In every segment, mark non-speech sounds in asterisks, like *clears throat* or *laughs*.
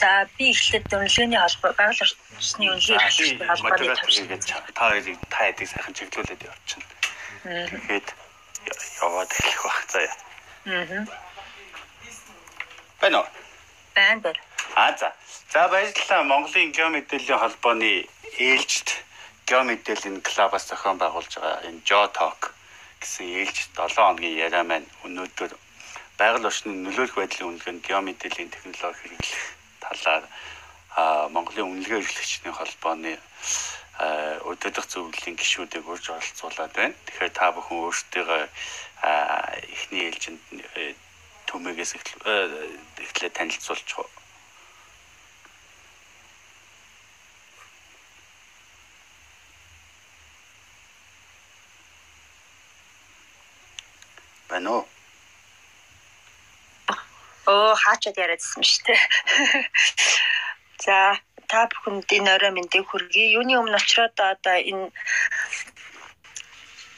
За би эхлээд үнэлгээний холбоо байгаль орчны үнэлгээ эрхлэгчтэй холбооны төвшингээд та хоёрыг та хэдийг сайхан чиглүүлээд явчихна. Тэгээд яваад эхлэх баг заяа. Аа. Бэнэ. Бэн бэр. А за. За баярлалаа Монголын геомэдээллийн холбооны ээлжид геомэдээллийн клубаас зохион байгуулж байгаа энэ Joe Talk гэсэн ээлжид 7 хоногийн яриа маань өнөөдөр байгаль орчны нөлөөлөх байдлын үнэлгээнд геомэдээллийн технологи хэрэглэх талаар Монголын үнэлгээ эрхлэгчдийн холбооны өдөрдох зөвлөлийн гишүүдийг урьж оролцуулаад байна. Тэгэхээр та бүхэн өөрсдөө эхний ээлжинд төмөгөөс эхлээд танилцуулж байна уу? Хаачаад яриадсан шүү дээ. *laughs* За та бүхэнд энэ орой мэндийг хүргэе. Юуны өмнө очроод одоо энэ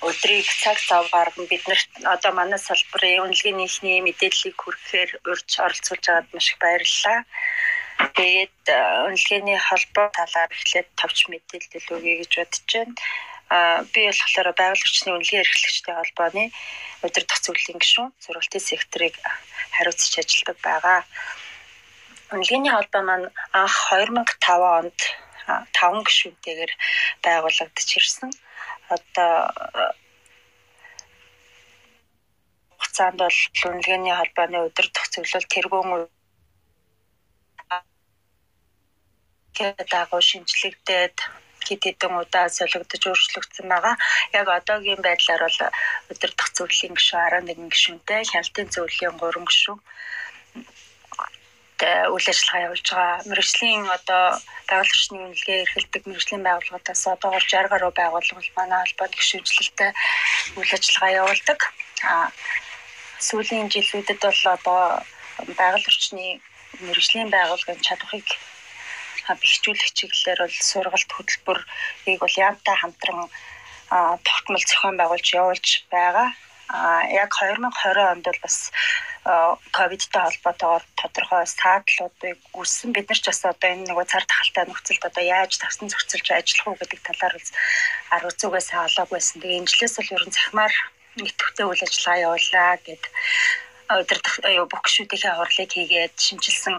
өдрийг цаг зав гарган биднэрт одоо манай салбарын үнэлгээний ихний мэдээллийг хүргэхээр урьж оролцуулж байгаад маш их баярлалаа. Тэгээд үнэлгээний холбоо талаар эхлээд товч мэдээлэл өгье гэж бодож байна. Би болохоор байгаль орчны үнэлгээ эрхлэгчтэй холбооны удирдах зөвлөлийн гишүүн зурвалтын секторыг хариуцж ажилладаг байгаа. Үнэлгээний холбоо маань анх 2005 онд 5 гишүүнтэйгээр байгуулагдаж ирсэн. Одоо хугацаанд бол үнэлгээний холбооны удирдах зөвлөл тэргуун дагуу шинжлэгдээд хэд хэдэн удаа солигдож өөрчлөгдсөн байгаа. Яг одоогийн байдлаар бол удирдах зөвлөлийн гишүүн 11 гишүүнтэй, хяналтын зөвлөлийн 3 гишүүн үйл ажиллагаа явуулж байгаа. Мэргэжлийн одоо орчны үнэлгээ эрхэлдэг мэргэжлийн байгууллагуудаас одоогоор 60 гаруй байгууллага манай холбооны гишүүнчлэлтэй үйл ажиллагаа явуулдаг. А сүүлийн жилүүдэд бол одоо байгаль орчны мэргэжлийн байгууллагын чадварыг бэхжүүлэх чиглэлээр бол сургалт хөтөлбөрийг бол яамтай хамтран тогтмол зохион байгуулж явуулж байгаа. А яг 2020 онд бол бас ковидтай холбоотойгоор тодорхой саадлуудыг үүссэн. Бид нар ч бас одоо энэ нэг цар тахалтай нөхцөлд одоо яаж тавсан зохицуулж ажиллах уу гэдэг талаар бол арга зүгээс олоог байсан. Тэгээ энэ жилээс бол ерөн захимаар идэвхтэй үйл ажиллагаа явуулаа гэд удирдах бүх гишүүдийнхээ хурлыг хийгээд шинжилсэн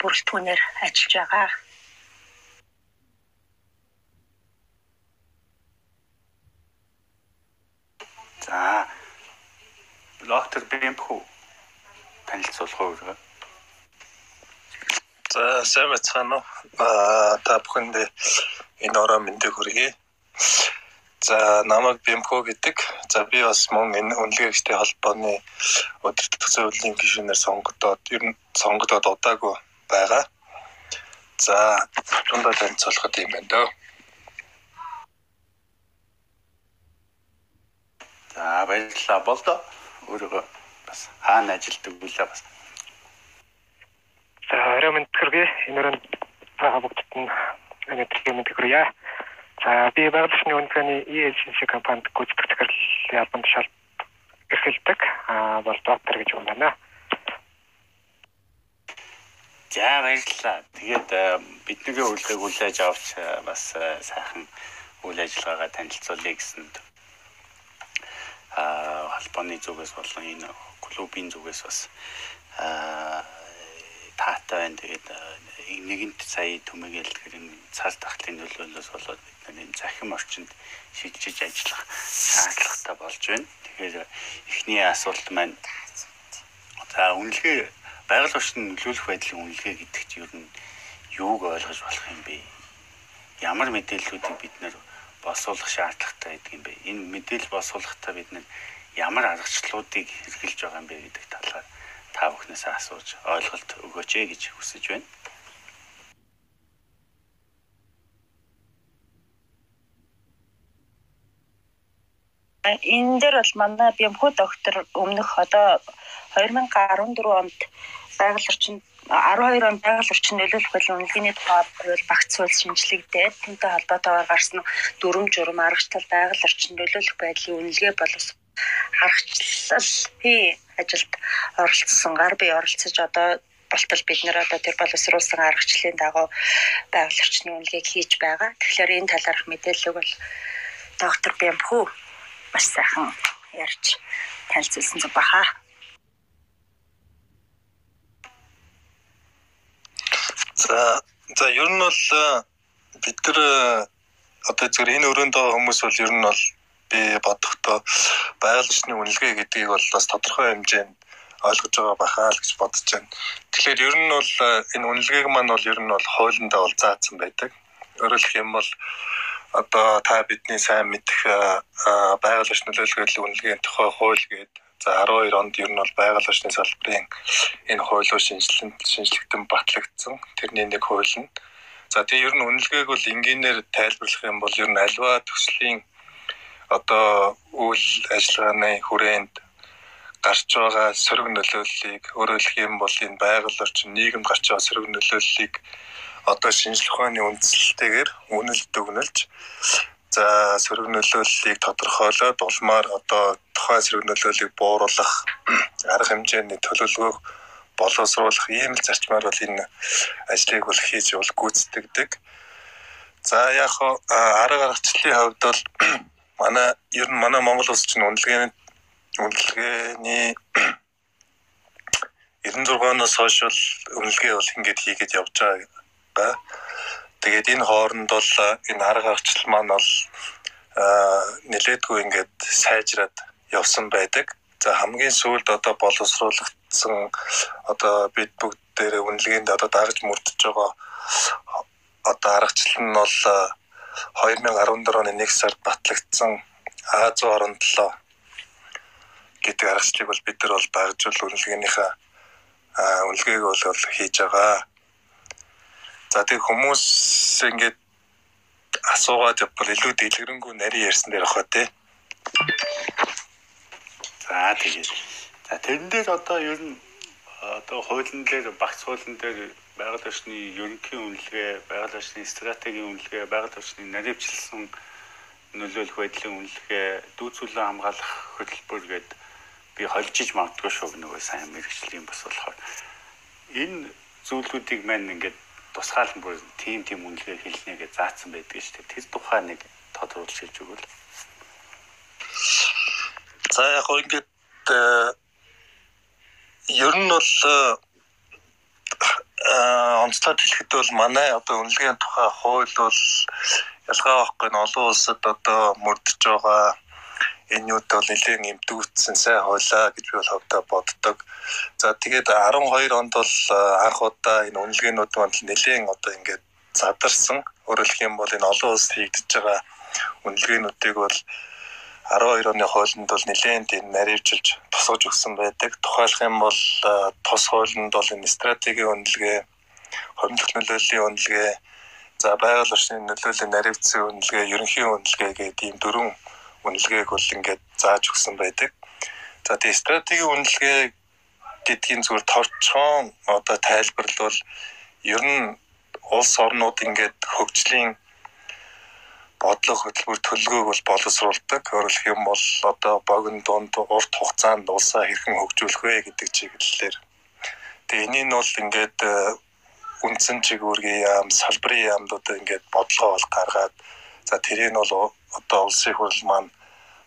бүрэлдэхүүнээр ажиллаж байгаа. За. Доктор Бэмхүү танилцуулах уу? За, сайн бацгаана уу? Аа, та бүхэнд энэ ороо мэндийг хүргэе. За намайг Бимхо гэдэг. За би бас мөн энэ үнэлгээчтэй холбооны удирдах зөвлөлийн гишүүнээр сонгогдоод ер нь сонгогдоод удаагүй байгаа. За тундаа танилцуулахад юм байна дөө. За баярлалаа болдоо. Өөрөө бас хаана ажилладаг вүлээ бас. За орой мэнд хүргэе. Энэ өрөөнд байгаа бүгдд нь мэнд хүргье. За би орчны үндэсний EAGC компанид гүйцэтгэх захирлын албанд шал эрхэлдэг. Аа бол доктор гэж юм байна. За баярлалаа. Тэгээд э, бидний үйлдвэрийг хүлээж авч э, бас э, сайхан үйл ажиллагаагаа танилцуулъя гэсэнд аа холбооны зүгээс болон энэ клубын зүгээс бас аа таатай байна. Тэгээд нэгэнт сая төмөгөлгөр энэ цаас тахлын нөлөөлөөс болоод бид энэ захим орчинд шилжиж ажиллах шаардлагатай болж байна. Тэгэхээр эхний асуулт маань за үнэлгээ байгаль орчны нөлөөлөх байдлын үнэлгээ гэдэг чинь юу нь юуг ойлгож болох юм бэ? Ямар мэдээллүүдийг бид нэр босуулах шаардлагатай гэдэг юм бэ? Энэ мэдээлэл босуулахдаа бид нэр ямар аргачлалуудыг хэрэгжилж байгаа юм бэ гэдэг талаар та бүхнээс асууж ойлголт өгөөч ээ гэж хүсэж байна. энэ дээр бол манай бямхүү доктор өмнөх одоо 2014 онд байгаль орчин 12 он байгаль орчин нөлөөлөх болон үнэлгээний тухай багц хууль шинжилэгдээд түүнтэй холбоотойгоор гарсан дүрм журм аргачлал байгаль орчин нөлөөлөх байдлын үнэлгээ боловс аргачлал ажилд оролцсон гар бие оролцож одоо болтол бид нэр одоо тэр боловсруулсан аргачлалын дагуу байгаль орчны үнэлгээг хийж байгаа. Тэгэхээр энэ талаарх мэдээлэл бол доктор Бямхүү маш сайхан ярьж танилцуулсан зүг баха. За за ер нь бол бид нар одоо зөвхөн энэ өрөөнд байгаа хүмүүс бол ер нь бол би бодохдоо байгаль орчны үнэлгээ гэдгийг бол бас тодорхой хэмжээнд ойлгож байгаа бахаа л гэж бодож байна. Тэгэхээр ер нь бол энэ үнэлгээг маань бол ер нь бол хуулиндаа бол заасан байдаг. Хэлэх юм бол одоо та бидний сайн мэдэх байгаль орчны нөлөөллийн үнэлгээний тухай хууль гэдэг за 12 онд ер нь бол байгаль орчны салбарын энэ хууль руу шинжилэн шинжлэгдэн батлагдсан. Тэрний нэг хууль нь За тэгээ ер нь үнэлгээг бол энгийнээр тайлбарлах юм бол ер нь альва төслийн одоо үйл ажиллагааны хүрээнд гарч байгаа сөрөг нөлөөллийг өөрөөр хэлэх юм бол энэ байгаль орчин нийгэм гарч байгаа сөрөг нөлөөллийг одоо шинжлэх ухааны үндслэлтэйгээр үнэлт өгнөлж за сөрөг нөлөөллийг тодорхойлоод улмаар одоо тухайн сөрөг нөлөөллийг бууруулах *clears throat* арга хэмжээний төлөвлөгөөх боловсруулах ийм л зарчмаар бол энэ ажлыг бол хийж бол гүйцэтгэдэг. За яг арга аргачлалын хувьд бол *clears throat* манай ер нь манай Монгол улс чинь үнэлгээний үнэлгээний *clears throat* 96-оос хойш бол үнэлгээ бол ингэж хийгээд явж байгаа. Тэгээд энэ хооронд бол энэ арга аргачлал маань бол нэлээдгүй ингээд сайжраад явсан байдаг. За хамгийн сүүлд одоо боловсруулагдсан одоо бид бүгд дээр үнэлгээнд одоо дагаж мөрдөж байгаа одоо аргачлал нь бол 2014 оны 1 сард батлагдсан А117 гэдэг аргачлалыг бол бид нар бол дагажуул үнэлгээнийхээ үнэлгээг бол хийж байгаа. За тэг хүмүүс ингээд асуугаад явбал илүү дэлгэрэнгүй нарийн ярьсан дээр ах тий. За тэгээд за тэрэн дээр одоо ер нь одоо хуулийн дээр багц хуулийн дээр байгаль орчны ерөнхий үнэлгээ, байгаль орчны стратегийн үнэлгээ, байгаль орчны наривчлсан нөлөөлөх байдлын үнэлгээ, дүүцүүлэн хамгаалах хөтөлбөр гээд би холжиж магадгүй шүү нөгөө сайн мэрэгчлийн бас болохоор энэ зүйлүүдийг мань ингээд тусгаалan бүр тим тим үнэлгээ хэлнэ гэж заасан байдаг шүү дээ. Тэр тухай нэг тодруулж хэлж өгвөл. За яг гоо ингээд э, ер нь бол э, онцлоод хэлэхэд бол манай одоо үнэлгээний тухай хууль бол ялгаа байхгүй нь олон улсад одоо мөрдөж байгаа энэ үед бол нэлээд эмтгүүцсэн сайн хойлоо гэж би бол хөвдөө боддог. За тэгээд 12 онд бол анх удаа энэ үнэлгээнүүд маань нэлээд одоо ингээд задарсан. Хэлэх юм бол энэ олон улсад хийгдэж байгаа үнэлгээнүүдийг бол 12 оны хуулинд бол нэлээд энэ наривчилж тусгаж өгсөн байдаг. Тухайлх юм бол тус хуулинд бол энэ стратегийн үнэлгээ, хөрөнгө нөлөөллийн үнэлгээ, за байгаль орчны нөлөөллийн наривцсан үнэлгээ, ерөнхий үнэлгээ гэдэг ийм дөрвөн үнэлгээг бол ингээд зааж өгсөн байдаг. За тэгээ стратегийн үнэлгээ гэдгийн зүгээр товчхон одоо тайлбарлал бол ер нь улс орнууд ингээд хөгжлийн бодлого хөтөлбөр төлөвлөгөөг бол боловсруулдаг. Өөрөлдөх юм бол одоо богино дунд урт хугацаанд улсаа хэрхэн хөгжүүлэх вэ гэдэг чиглэлээр. Тэгээ энийг нь бол ингээд э, үндсэн чиглэлгийн яам, салбарын яамдууд ингээд бодлого бол гаргаад за тэрийг нь бол одоо улсын хурл маань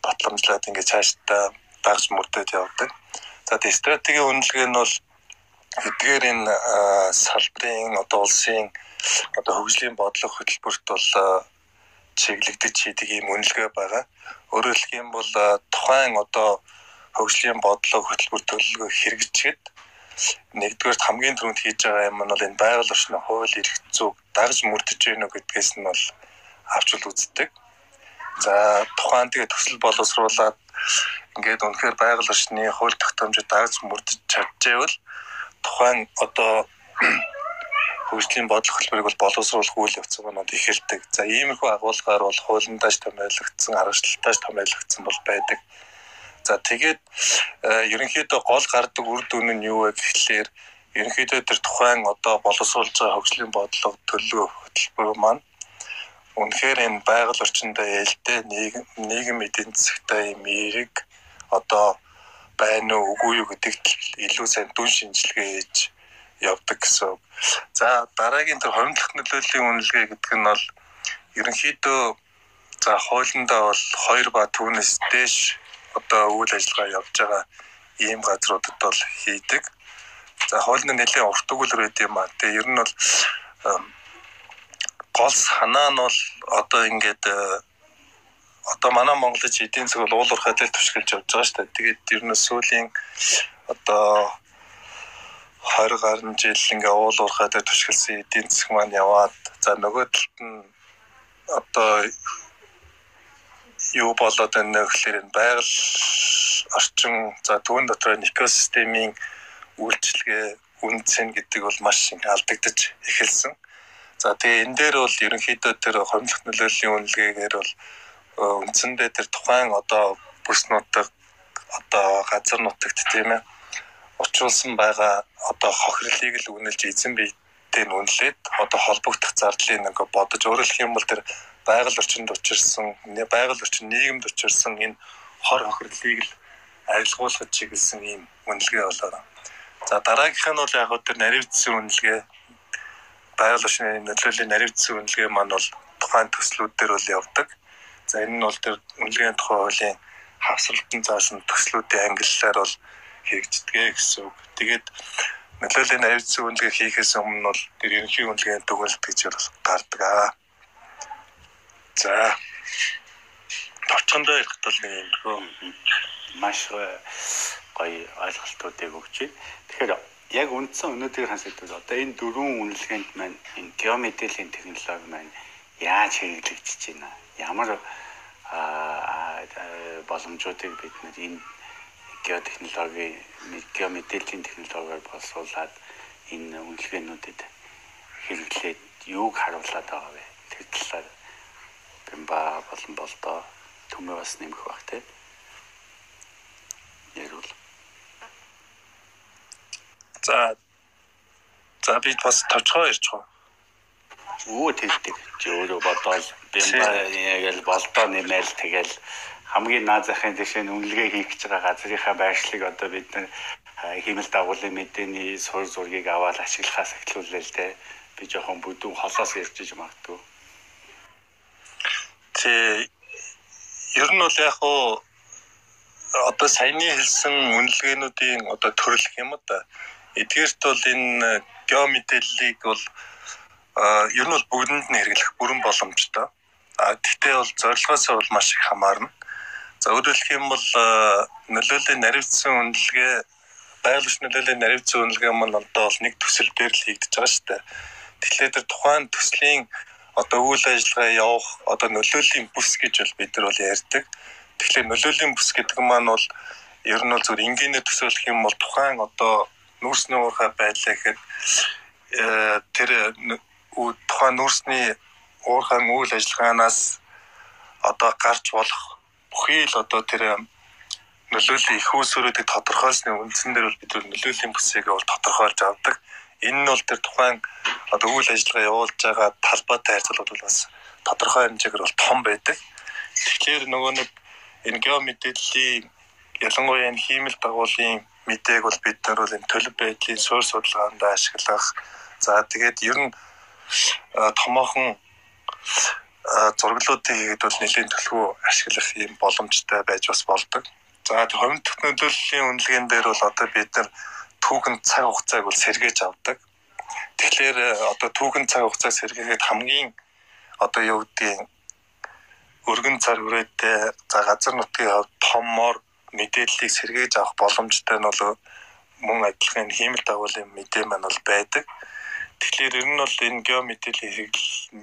батламжлаад ингээд цаашдаа дагж мөрдөд явдаг. За тэгээ стратегийн үнэлгээ нь бол эдгээр энэ салбарын одоо улсын одоо хөгжлийн бодлого хөтөлбөрт бол чиглэгдэж хийдэг юм үнэлгээ байгаа. Өөрөөр хэлэх юм бол тухайн одоо хөгжлийн бодлого хөтөлбөр төлөвлөгөө хэрэгжихэд нэгдүгээр хамгийн түрүүнд хийж байгаа юм нь бол энэ байгаль орчны хууль эрх зүйг дагж мөрдөж гэнэ гэдгээс нь бол авчул үздэг. За тухайн тэгээ төсөл боловсруулаад ингээд үнэхээр байгаль орчны хууль тогтоомжид дагж мөрдөж чадчихвэл тухайн одоо *clears throat* хөгжлийн бодлого хэлбэрийг бол боловсруулах үйл явц манад эхэлдэг. За иймэрхүү агуулгаар бол хуулиндаж томьёологдсон, аргачлалтаж томьёологдсон бол байдаг. За тэгээд э, ерөнхийдөө гол гардаг үр дүн нь юу вэ гэхлээр ерөнхийдөө тэр тухайн одоо боловсруулж байгаа хөгжлийн бодлого төлөв хөтөлбөр маань үнэхээр энэ байгаль орчиндөө ээлтэй нийгэм нийгэм эдийн засагтай юм эерэг одоо байна уу үгүй юу гэдэгт илүү сайн дүн шинжилгээ хийж явдаг гэсэн. За дараагийн тэр хомдлох нөлөөлийн үнэлгээ гэдэг нь бол ерөнхийдөө за хуулиндаа бол 2 ба түүнээс дээш одоо үйл ажиллагаа явж байгаа ийм газруудад бол хийдэг. За хууль нь нэлээд урт өгүүлэр байд юм аа. Тэгээ ер нь бол гол санаа нь бол одоо ингээд одоо манай Монголч эдийн засаг бол уулуурхай дээр түшгэлж явж байгаа шүү дээ. Тэгээд ер нь сүүлийн одоо 20 гаруй жил ингээ уулуурхай дээр түшгэлсэн эдийн засаг маань яваад за нөгөө талд нь одоо юу болоод байна гэхээр энэ байгаль орчин за түүн дотор экосистемийн үйлчлэгээ үнцэн гэдэг бол маш их алдагдаж эхэлсэн. За тэгээ энэ дээр бол ерөнхийдөө тэр хомлох нөлөөллийн үнэлгээгээр бол үндсэндээ тэр тухайн одоо бүс нутаг одоо газар нутагт тийм ээ учруулсан байгаа одоо хохирлыг л үнэлж эзэн биетэй нь үнэлээд одоо холбогдох зардлыг нэг бодож өөрөлдөх юм бол тэр байгаль орчинд учирсан байгаль орчин нийгэмд учирсан энэ хор хохирлыг л арилгуулах чиглэсэн ийм үнэлгээ болоо. За дараагийнх нь бол яг тэр наривдсан үнэлгээ байгаль орчны нөлөөлийн наривдсан үнэлгээ маань бол тухайн төслүүд дээр бол явдаг. За энэ нь бол тэр үнэлгээний тухай хуулийн хавсралтан заасан төслүүдийн ангиллаар бол хэрэгждэг гэсэн үг. Тэгээд нөлөөлийн наривдсан үнэлгээ хийхээс өмнө бол тэр ерөнхий үнэлгээний дүгнэлт гэж бас гардаг аа. За товчхондоо ярих тул нэг юм маш гоё ойлголтуудыг өгч байна. Тэгэхээр яг үндсэн өнөөдрийн хансагдвал одоо энэ дөрвөн үнэлгээнд маань энэ геометрийн технологи маань яаж хэрэглэгдэж байна? Ямар боломжуудыг бид нар энэ геотехнологи, геомэдэлийн технологиор боловсруулад энэ үнэлгээнүүдэд хэрэглээд юуг харуулад байгаа вэ? Тэр талаар бимба болон болдоо төмөө бас нэмэх баг тийм. Ярил. За за бид бас товчгоо ярьж байгаа. Өө тэгдэг. Чи өөрөө бодоол бимба яг л болдоо нэмэл тэгэл хамгийн наад захын жишээ нь үнэлгээ хийх гэж байгаа газрынхаа байршлыг одоо бид нар хэмэл дагуулын мэдээний сур зургийг аваад ашиглахаас эхлүүлээ л дээ. Би жоохон бүдүүн холоос ярьж иж магадгүй. Тэ ер нь бол яг уу одоо саяны хэлсэн үнэлгээнүүдийн одоо төрөл юм да. Эдгээрт бол энэ геомэдэрлийг бол ер нь бол бүгдэнд нь хэрэглэх бүрэн боломжтой. А тэгтээ бол зорилгоосоо бол маш их хамаарна. За хэлэх юм бол нөлөөлийн наривцсан үнэлгээ байгаль нөлөөлийн наривцсан үнэлгээ маань одоо бол нэг төсөл дээр л хийгдэж байгаа шүү дээ. Тэгэхээр тэр тухайн төслийн одоо үйл ажиллагаа явах одоо нөлөөлийн бүс гэж бол бид нар бол ярьдаг. Тэгэхээр нөлөөлийн бүс гэдэг маань бол ер нь бол зөв энгийнэ төсөөлөх юм бол тухайн одоо нүүрсний уурхай байдлаа гэхэд э, тэр тухайн нүүрсний уурхай үйл ажиллагаанаас одоо гарч болох бүхий л одоо тэр нөлөөллийн их усөрөөдийг тодорхойлсны үндсэн дээр бол бид нөлөөллийн бүсийг бол тодорхойлж авдаг. Энэ нь бол тэр тухайн одоо үйл ажиллагаа явуулж байгаа талбайтай харьцуулбал бол бас тодорхой хэмжээгээр бол том байдаг. Тэгэхээр нөгөө нэг энэ геомэдэлийн ялангуяа энэ хиймэл дагуулын мэдээг бол бид нар бол энэ төлөв байдлын суурь судалгаанд ашиглах. За тэгээд ер нь томоохон зураглуудыг хийгээд бол нэлийн төлхөө ашиглах юм боломжтой байж бас болдог. За хувийн технологийн үнэлгээнд дээр бол одоо бид нар түүхэн цаг хугацааг бол сэргээж авдаг. Тэгэхээр одоо түүхэн цаг хугацааг сэргээгээд хамгийн одоо юу гэдгийг өргөн цар хүрээтэй за газар нутгийн хувьд томмоор мэдээллийг сэргээж авах боломжтой нь бол мөн адилхан хиймэл дагуулын мэдээ маань бол байдаг. Тэгэхээр ер нь бол энэ геомэдэлийн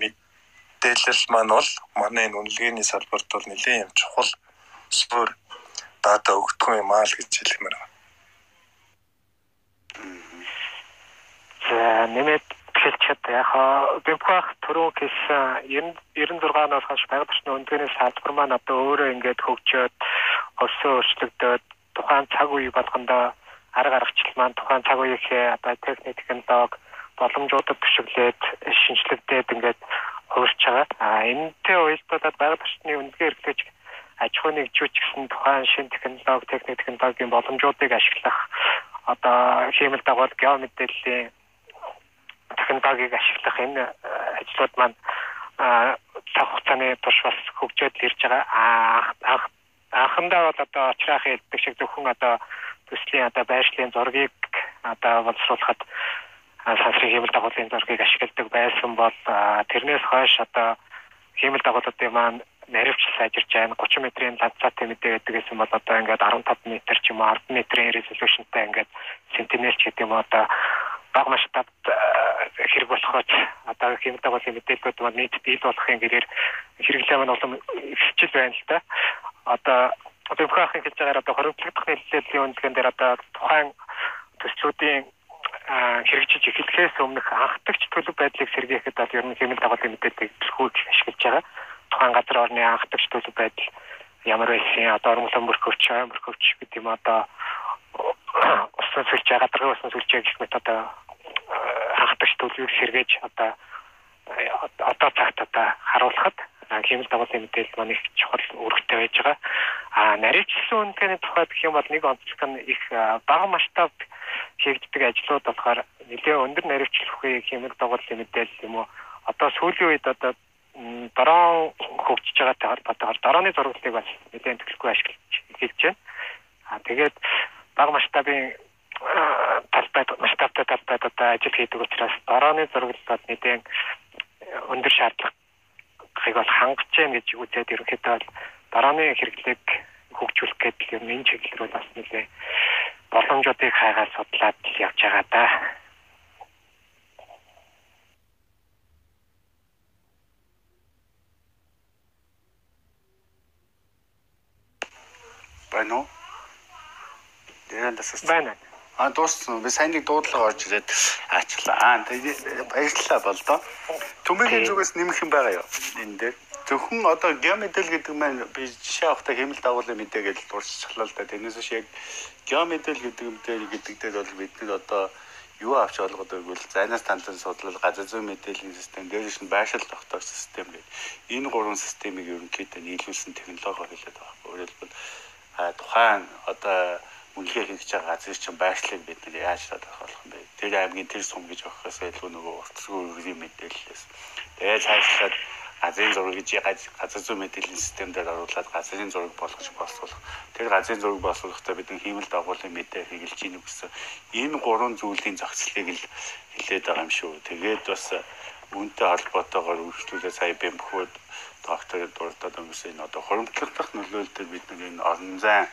мэдээлэл маань бол манай энэ үнэлгээний салбарт бол нэлээд юм чухал суурь дата өгдөг юм аа л гэж хэлмээр байна. За нэмээд хэлчихэд яг бэмхах түрүү гэсэн 96-наас хойш байгаль орчны үндэсний салбар маань одоо өөрөө ингээд хөгжөөд өссөн өөрчлөгдөөд тухайн цаг үе болгондоо арга аргачлал маань тухайн цаг үеийнхээ одоо техник технологи боломжуудад төшөглөөд шинжлэгдээд ингээд хуурч байгаа. А энэтэй уялдуулаад байгаль орчны үндэсний эрхлэж аж ахуйн нэгжүүч гэсэн тухайн шин технологи, техник технологийн боломжуудыг ашиглах одоо хиймэл дагуул геомэдэлийн технологиг ашиглах энэ ажлууд маань цаг хугацааны турш бас хөгжөөд ирж байгаа. Анх анхандаа бол одоо очраахын хэлдэг шиг зөвхөн одоо төслийн одоо байршлын зургийг одоо боловсруулахад сансрын хиймэл дагуулын зургийг ашигладаг байсан бол тэрнээс хойш одоо хиймэл дагуулуудын маань наривч сайжирч байна 30 метрийн ландцаатай мэдээ гэдэг гэсэн бол одоо ингээд 15 м ч юм уу 10 м-ийн резолюшнтай ингээд сентинел ч гэдэг юм одоо баг масштабт хэрэг болохоос одоо хиймэл дагуулын мэдээлэлүүд маань нийтэд ил болохын гэрээр хэрэглээ маань улам ихсчил байна л да. Одоо зөвхөн хэлж байгаагаар одоо хоригдлогдох нэлээлийн үнэлгээнд дээр одоо тухайн төслүүдийн хэрэгжиж эхлэхээс өмнөх анхдагч төлөв байдлыг сэргийхэд бол ер нь хэмэл дагуулын мэдээллийг төлхөөж ашиглаж байгаа. Тухайн газар орны анхдагч төлөв байдал ямар байсан одоо орнолон мөрхөвч, мөрхөвч гэдэг юм одоо усан сүлж гадаргын усан сүлж гэх мэт одоо анхдагч төлөвийг сэргээж одоо одоо цагт одоо харуулхад хэмэл дагуулын мэдээлэл маань их чухал үүрэгтэй байж байгаа. А нарийнчилсан үндэсний тухайд гэх юм бол нэг онцлог нь их бага масштаб хийгддэг ажлууд болохоор нэлээд өндөр наривчлахын хэмэл дагуулын мэдээлэл юм уу одоо сүүлийн үед одоо дрон хөгжиж байгаатай холбоотойгоор дроны зурглалыг бас нэлээд төлөвлөгөө ашиглаж эхэлж байна. А тэгээд бага масштабын талбайд масштабтай талбайд одоо ажил хийдэг учраас дроны зурглалууд нэлээд өндөр шаардлага хийг бол хангаж जैन гэж үзээд ерөнхийдөө бол дарааны хэрэглээг хөгжүүлэх гэдэг юм энэ чиглэл рүү бас нэлээ боломжуудыг хайгаад судлаад явж байгаа да. Байна уу? Яа дасаа. Байна. А дууссан. Би сайн нэг дуудлага орж ирээд аачлаа. Аа баярлалаа болдоо. Төмөгийн зүгээс нэмэх юм байгаа юу? Энэ дээр зөвхөн одоо геометрил гэдэг маань би жишээ авахта хэмэл дагуулын мэдээ гэж дуусчлаа л да. Тэрнээс биш яг геометрил гэдэг мэдээ гэдэг дээр бол бид нар одоо юу авч олгоод байвал зайнаас тантан судлал газар зүйн мэдээллийн систем дээрээс нь байшил тогтоох систем гэдэг энэ гурван системийг ерөнхийдөө нийлүүлсэн технологи хэлээд байгаа. Хэлбэл тухайн одоо үнэлгээ хийж байгаа газрын чинь байршлыг бид нэр яаж болох юм бэ? Тэр аймгийн тэр сум гэж өгөхөөс илүү нөгөө уртсгүй үргэлжлэн мэдээлэлээс. Тэгээд цаашлаад газрын зураг гэж газар зүйн мэдээллийн системээр оруулаад газрын зураг болгож боловсруулах. Тэр газрын зураг боловсруулахдаа бид хэмэл дагуулын мэдээ хэрэгжилж ийн гэсэн энэ гурван зүйлийн зохицлыг л хэлээд байгаа юм шүү. Тэгээд бас үүнтэй холбоотойгоор үргэлжлүүлээ сая бэмхүүд доктор дурдаад өнгөрсөн энэ одоо хуримтлагдах нөлөөлөлтөд бид нэг энэ орон зайн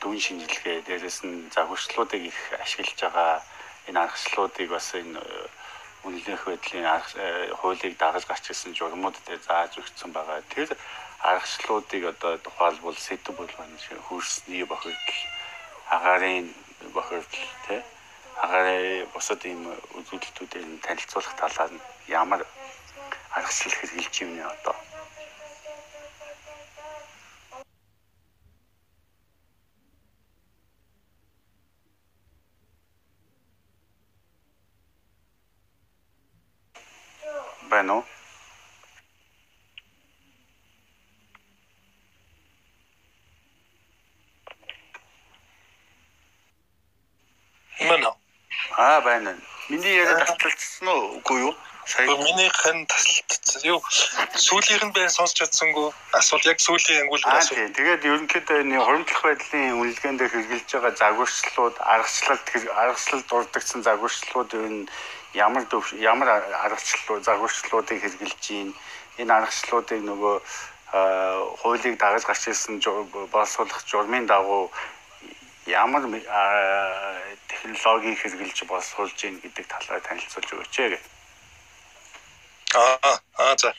дүн шинжилгээ дээрээс нь загварчлуудыг их ашиглаж байгаа энэ аргачлалуудыг бас энэ үнэлэх байдлын э, хуулийг дагаж гарч ирсэн журмууд дээр зааж өгсөн байгаа. Тэр аргачлалуудыг одоо тухайлбал сэдв болгоно хөрсний бохирд агаарын бохирд тэ агаарын бусад ийм үзүүлэлтүүдээр танилцуулах талаар нь ямар аргачлал хэрэгжилж юм нэ одоо байна уу? Мэнэ. Аа байна. Миний яриа тасалцсан уу үгүй юу? Сая миний хэн тасалцсан. Юу сүүлийнх нь байн сонсч чадсангүй. Асуул яг сүүлийн ангуул асуу. Тэгээд ерөнхийдөө энэ хуримтлах байдлын үнэлгээнд хэрэгжилж байгаа загварчлууд, аргачлалт аргачлалд дурддагсан загварчлууд энэ ямар ямар аргачлал загварчлуудыг хэрэгжилж байна. Энэ аргачлуудыг нөгөө хуулийг дагаж гарч ирсэн боловсруулах журмын дагуу ямар технологиг хэрэгжилж боловсруулж байна гэдэг талаар танилцуулж өгөөч ээ. Аа аа за.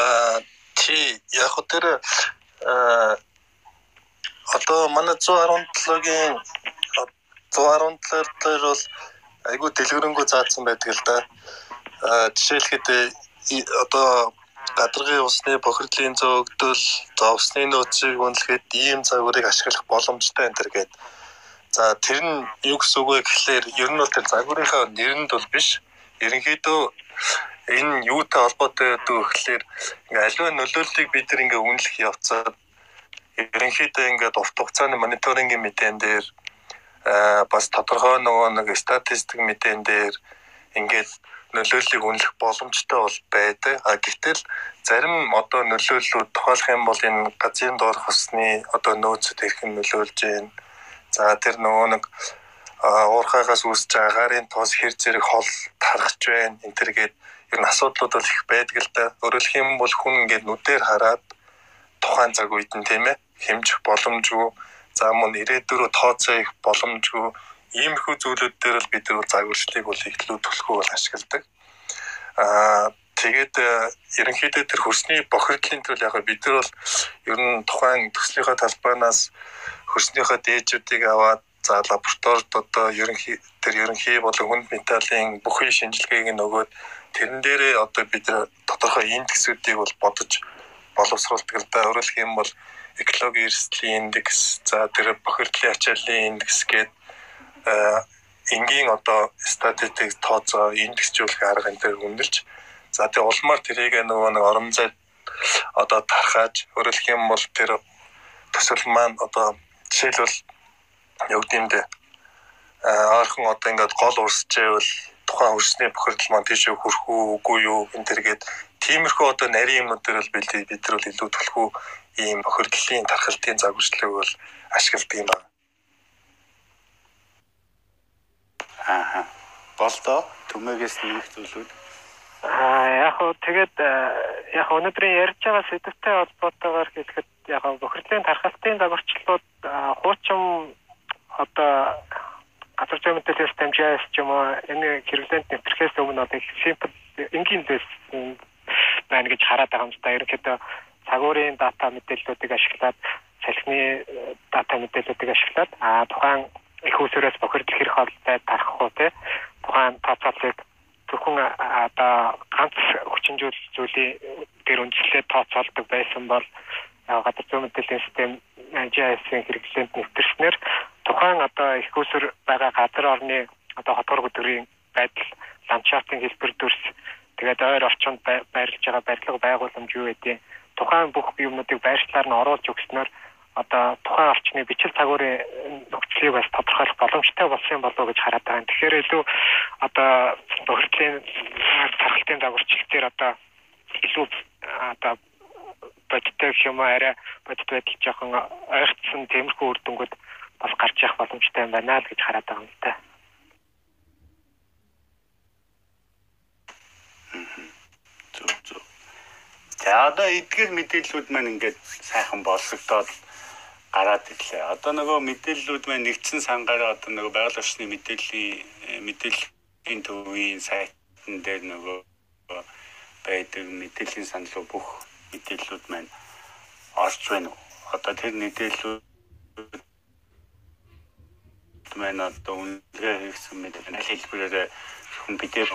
Аа чи яг тэр одоо манай 117-гийн 117 дээр бол айгүй дэлгэрэнгүй заасан байдаг л да. Аа жишээлхэд одоо гадаргын усны бохирдлын зөөгдөл, зовсны нөөцийг үнэлэхэд ийм загварыг ашиглах боломжтой энэ төр гээд. За тэр нь юу гэсэн үг вэ гэхлээр ер нь бол тэр загварынхаа нэрэнд бол биш. Ерөнхийдөө энэ юутай холбоотой байдаг вэ гэхлээр ингээ аливаа нөлөөллийг бид нар ингээ үнэлэх явцад ерөнхийдөө ингээд урт хугацааны мониторингийн мэдэн дээр бас тодорхой нөгөө нэг статистик мэдэн дээр ингээд нөлөөллийг үнэлэх боломжтой бол байдаг. А гэтэл зарим одоо нөлөөллүүд тухайлах юм бол энэ газрын доорх усны одоо нөөцөд хэрхэн нөлөөлж байна. За тэр нөгөө нэг уурхаагаас үүсэж байгаа гарын тоос хэр зэрэг хол тархаж байна. энэ төргээд ер нь асуудлууд бол их байдаг л да. Өөрөлдөх юм бол хүн ингээд нүдээр хараад тухайн цаг үед нь тийм ээ хэмжих боломжгүй. За мөн ирээдүрөө тооцоо их боломжгүй иймэрхүү зүйлүүд дээр л бид нар загварчлалыг бол ихлүү төлхөө бол ашигладаг. Аа тэгээд э, ерөнхийдөө тэр хөрсний бохирдлын төлөө яг бид нар бол ер нь тухайн төслийнхаа талбайнаас хөрснийхөө дээжүүдийг аваад за лабораторид одоо ерөнхий тэр ерөнхий болон хүнд металлын бүхий шинжилгээг нөгөөд тэрэн дээрээ одоо бид тодорхой индексүүдийг бол бодож боловсруулдаг л да. Өөрөлдөх юм бол экологийн эрсдлийн индекс, за тэр бохирдлын ачааллын индекс гэдэг Э, энгийн одоо статистик тооцоо индексжүүлэх арга энэ төр үнэлж за тэгээ улмаар тэрийг нөгөө нэг орон зай одоо тархааж өөрөлдөх юм бол тэр төсөл маань одоо жишээлбэл юу гэмдэ ойрхон одоо ингээд гол урсчээвэл тухайн хөрсний бохирдол маань тийш хүрэх үгүй юу энэ төргээд тиймэрхүү одоо нарийн юмнууд дээр бол бид бид нар илүү төлхөө ийм бохирдлын тархалтын загварчлалыг бол ашигладаг юм байна. Аа. Болдоо төмөөгөөс нэмэх зүйлүүд Аа яг хөө тэгээд э, яг өнөөдрийн ярьж байгаа сэдвтэй холбоотойгоор хэлэхэд яг бохирдлын тархалтын загварчлалууд хуучин одоо газар зүйн мэдээлэл системжээс ч юм уу энэ хэрэглээнд нэвтрэхээс өмнө одоо симпл энгийн дэс байна гэж хараад байгаа юм да. Ерөнхийдөө цагуурийн дата мэдээллүүдийг ашиглаад салхины э, дата мэдээллүүдийг ашиглаад а тухайн их усүрээс бохирдол хэрэг холбоотой тарах уу те тухайн тооцоолыг зөвхөн одоо ганц хүчинжүүл зүйлийн дээр үндэслээд тооцоолдог байсан бол гадар зүйн мэдээллийн систем GIS-ийн хэрэглээнд нэвтэрснээр тухайн одоо их усүр байгаа газар орны одоо хотгор хөдөлгөөний байдал ландшафтын хэлбэр дүрс тэгээд ойр орчинд байрлаж байгаа барилга байгууламж юу гэдэг тухайн бүх юмнуудыг байршлаар нь оруулж өгснөөр одоо тухайн орчны бичил цагуурын нөхцөлийг бас тодорхойлох боломжтой болсон болов уу гэж хараад байгаа. Тэгэхээр илүү одоо бохирдлын тархалтын дагварчлал дээр одоо илүү одоо бодиттой гэх юм арай бодит байдал жоохон ойртсон темирхүү үр дүнгууд бас гарч явах боломжтой юм байна л гэж хараад байгаа юм л та. Зөв зөв. За одоо эдгээр мэдээллүүд маань ингээд сайхан болсогдоод гараад ирлээ. Одоо нөгөө мэдээллүүд маань нэгдсэн сангаараа одоо нөгөө байгаль орчны мэдээллийн э, мэдээллийн төвийн сайтн дээр нөгөө байдаг мэдээллийн саналуу бүх мэдээллүүд маань орж байна. Одоо тэр мэдээллүүд маань одоо үнэхээр хэрэгсэн мэдээлэл аль хэлбэрээр хүн бидээ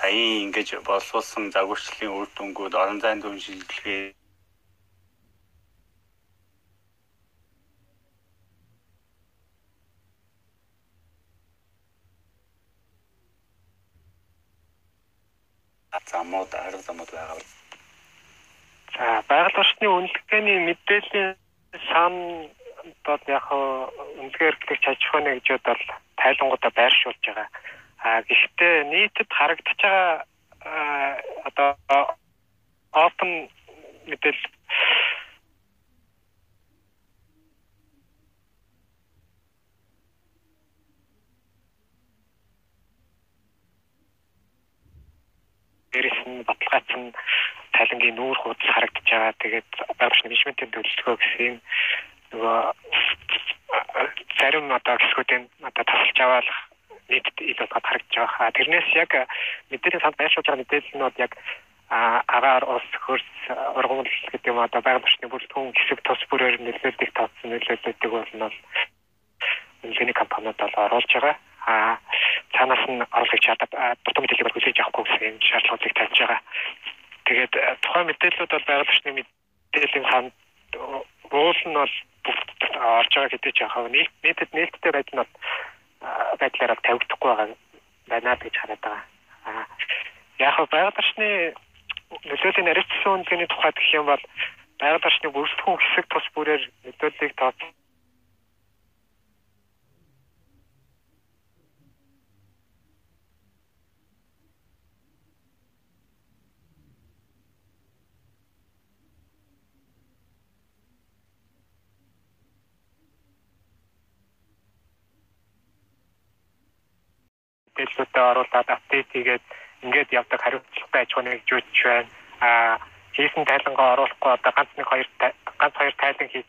саяын ингэж боловсон загварчлалын үр дүнгууд орон зайн дүн шинжилгээ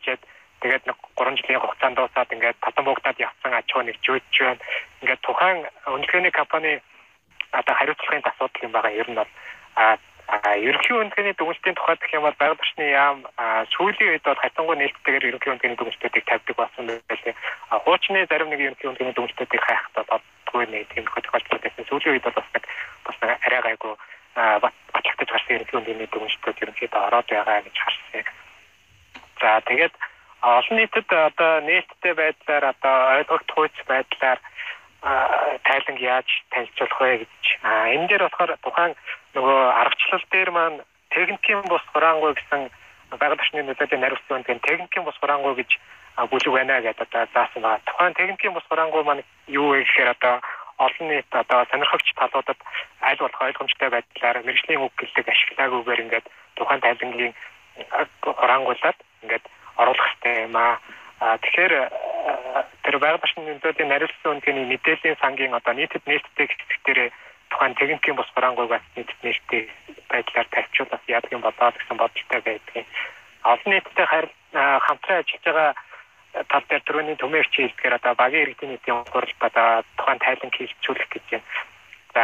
хийчихэд тэгээд нэг 3 жилийн хугацаанд дуусаад ингээд татан буугтаад явсан аж ахуй нэгжүүлж байна. Ингээд тухайн үнэлгээний компани одоо хариуцлагын асуудал юм байгаа ер нь бол аа ерөнхий үндэсний дүгнэлтийн тухайд гэх юм бол байгаль орчны яам сүүлийн үед бол хатангуй нээлттэйгээр ерөнхий үндэсний дүгнэлтүүдийг тавьдаг болсон байлээ. Хуучны зарим нэг ерөнхий үндэсний дүгнэлтүүдийг хайхтаа бодгүй нэг тийм тохиолдол байсан. Сүүлийн үед бол бас нэг бас нэг арай гайгүй батлагтаж гарсан ерөнхий үндэсний дүгнэлтүүд ерөнхийдөө ороод байгаа гэж харсан. За тэгээд олон нийтэд одоо нээлттэй байдлаар одоо ойлгогдох үйс байдлаар тайланг яаж танилцуулах вэ гэж. А энэ дээр болохоор тухайн нөгөө аргачлал дээр маань техникийн бус хураангуй гэсэн байгаль орчны нөлөөтэй наривсан гэн техникийн бус хураангуй гэж бүлэг байна гэдэг одоо заасан байгаа. Тухайн техникийн бус хураангуй маань юу вэ гэхээр одоо олон нийт одоо сонирхогч талуудад аль болох ойлгомжтой байдлаар мэрэгжлийн үг гэлэг ашиглаагүйгээр ингээд тухайн тайлангийн хураангуулад ингээд оруулах хэрэгтэй юм аа. Тэгэхээр тэр байгаль орчны нөлөөтэй наривсан үнэний мэдээллийн сангийн одоо нийтэд нээлттэй хэсэг дээр тухайн техникийн бус барангуйгаас нийтэд нээлттэй байдлаар тавьчулах яадаг юм болоо гэсэн бодолтой байдгийг. Олон нийтэд хамтран ажиллаж байгаа тал дээр түрүүний төмөрч хэлдгээр одоо багийн иргэдийн нийтийн хуралд одоо тухайн тайлан хийлцүүлэх гэж байна. За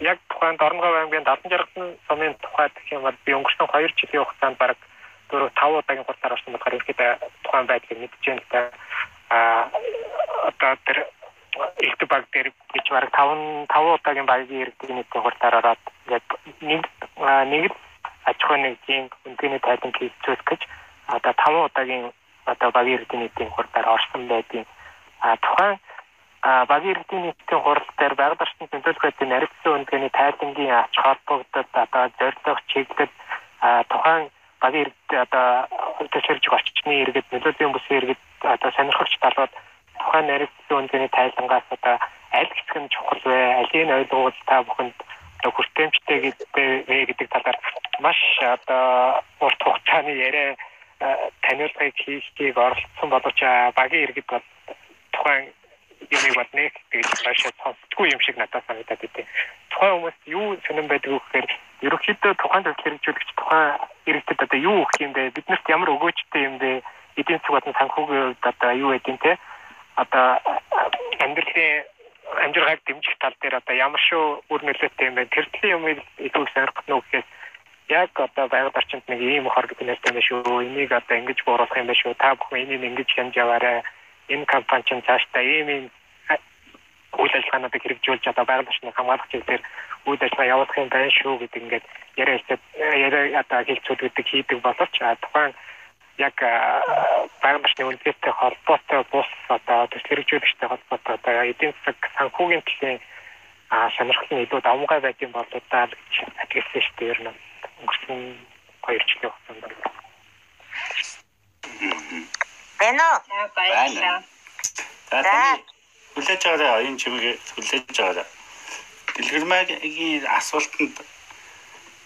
яг тухайн Дорногов аймгийн 70 сумын тухайд гэх юм бол би өнгөрсөн 2 жилийн хугацаанд баг 4 5 удаагийн хурдаар орсон болохоор ерөөхдөө тухайн байдлыг мэдж байна л да. А одоо тэр их баг дээр гэж бараг 5 5 удаагийн багийн иргэдийн нийтийн хурдаар ороод яг нэг нэг аж ахуйн нэгжийн үндэний тайлан хийцүүлэх гэж одоо 5 удаагийн одоо багийн иргэдийн нийтийн хурдаар орсон байдیں۔ А тухайн багийн иргэдийн нийтийн хурал дээр байгаль орчны төлөвлөх байдлын наригдсан үндэний тайлангийн ач холбогдод одоо зорилго чиглэл тухайн багийн иргэд одоо төсөрж орчны иргэд нөлөөлийн бүсийн иргэд одоо сонирхогч талууд тухайн наригдсан үндэний тайлангаас одоо аль хэсэг нь чухал вэ? Алийн ойлгуул та бүхэнд одоо хүртээмжтэй гэдэг гэдэг талаар маш одоо урт хугацааны яриа таниулгыг хийхийг оролцсон боловч багийн иргэд бол тухайн бол нэг тэгж цаашаа сонсдгүй юм шиг надад санагдаад идэв. Тухайн хүмүүст юу сонирн байдаг вэ гэхээр ерөнхийдөө тухайн төвлөр хэрэгжүүлэгч тухайн иргэдэд одоо юу өгөх юм бэ? Биднэрт ямар өгөөжтэй юм бэ? Эдийн засаг болон санхүүгийн хувьд одоо юу гэдэг те? Одоо амьдралын амжиргааг дэмжих тал дээр одоо ямар шүү үр нөлөөтэй юм бэ? Тэр төрлийн юмыг илүү сонирхох нь үгээс яг одоо байгаль орчинд нэг ийм хор нэртэй юм шүү. Энийг одоо ингэж бууруулах юм байна шүү. Та бүхэн энийг ингэж хянж яваарай. Энэ компани чинь цаашдаа ийм ийм үйл ажиллагаануудыг хэрэгжүүлж одоо байгаль орчныг хамгаалах чиглэлээр үйл ажиллагаа явуулах юм байна шүү гэдэг ингээд яриа хэлээд яриа одоо хэлцүүлэгдэг хийдэг боловч тухайн яг байгаль орчны үндэстэй холбоотой бус одоо төсөл хэрэгжүүлэгчтэй холбоотой одоо эдийн засаг санхүүгийн төлөв а сонирхол нь илүү давмгай байд юм болоо даа гэж ажигласан шүү дээ ер нь өнгөрсөн 2 жилийн хугацаанд байна. Бэнэ. Баярлалаа. За хүлээж байгаарай энэ чимээг хүлээж байгаарай. Дэлгэрмэгийн асуултанд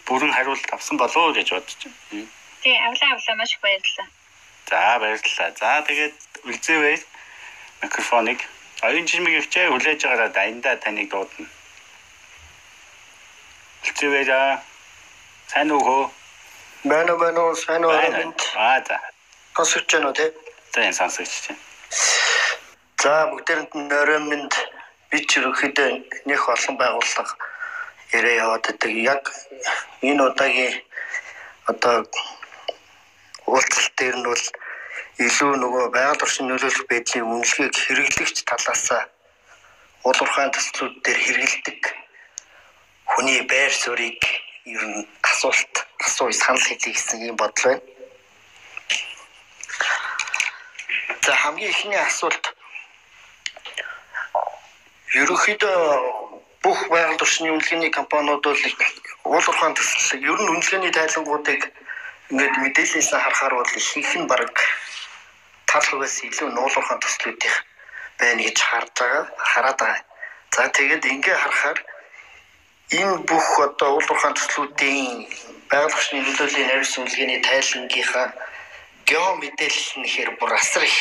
бүрэн хариулт авсан болов уу гэж бодож байна. Тий, авлаа авлаа маш их баярлалаа. За баярлалаа. За тэгээд үлзээвэй микрофоныг оюун чимээг хичээ хүлээж байгаарай дайндаа таныг дуудана. Үлзээвэй за сайн уу хөө? Байна байна сайн уу? Аа за. Сонсож байна уу те? Энэ сонсож байна. За бүгдээрэнд оройн минь би ч ерөөхдөө нэх олон байгууллага яриа яваад байдаг. Яг энэ удаагийн одоо уулзалт дээр нь бол илүү нөгөө байгаль орчны нөлөөлөх байдлын үнэлгээг хэрэглэгч талаас улуурхайн төслүүд дээр хэрэгэлдэг хүний байр суурийг ер нь асуулт асууж санал хэлье гэсэн юм бодол байна. За хамгийн ихний асуулт ерөнхийдөө бүх байгаль орчны үнэлгээний компаниуд бол уул уурхайн төсөл ер нь үнэлгээний тайлангуудыг ингээд мэдээлэлээс харахаар бол их нь баг тал хувьас илүү нуулуурхайн төслүүдийн байна гэж харж байгаа хараад байгаа. За тэгээд ингээ харахаар энэ бүх одоо уулуурхайн төслүүдийн байгаль орчны нөлөөлийн найрс үнэлгээний тайлангийнхаа гео мэдээлэл нь хэр бүр асар их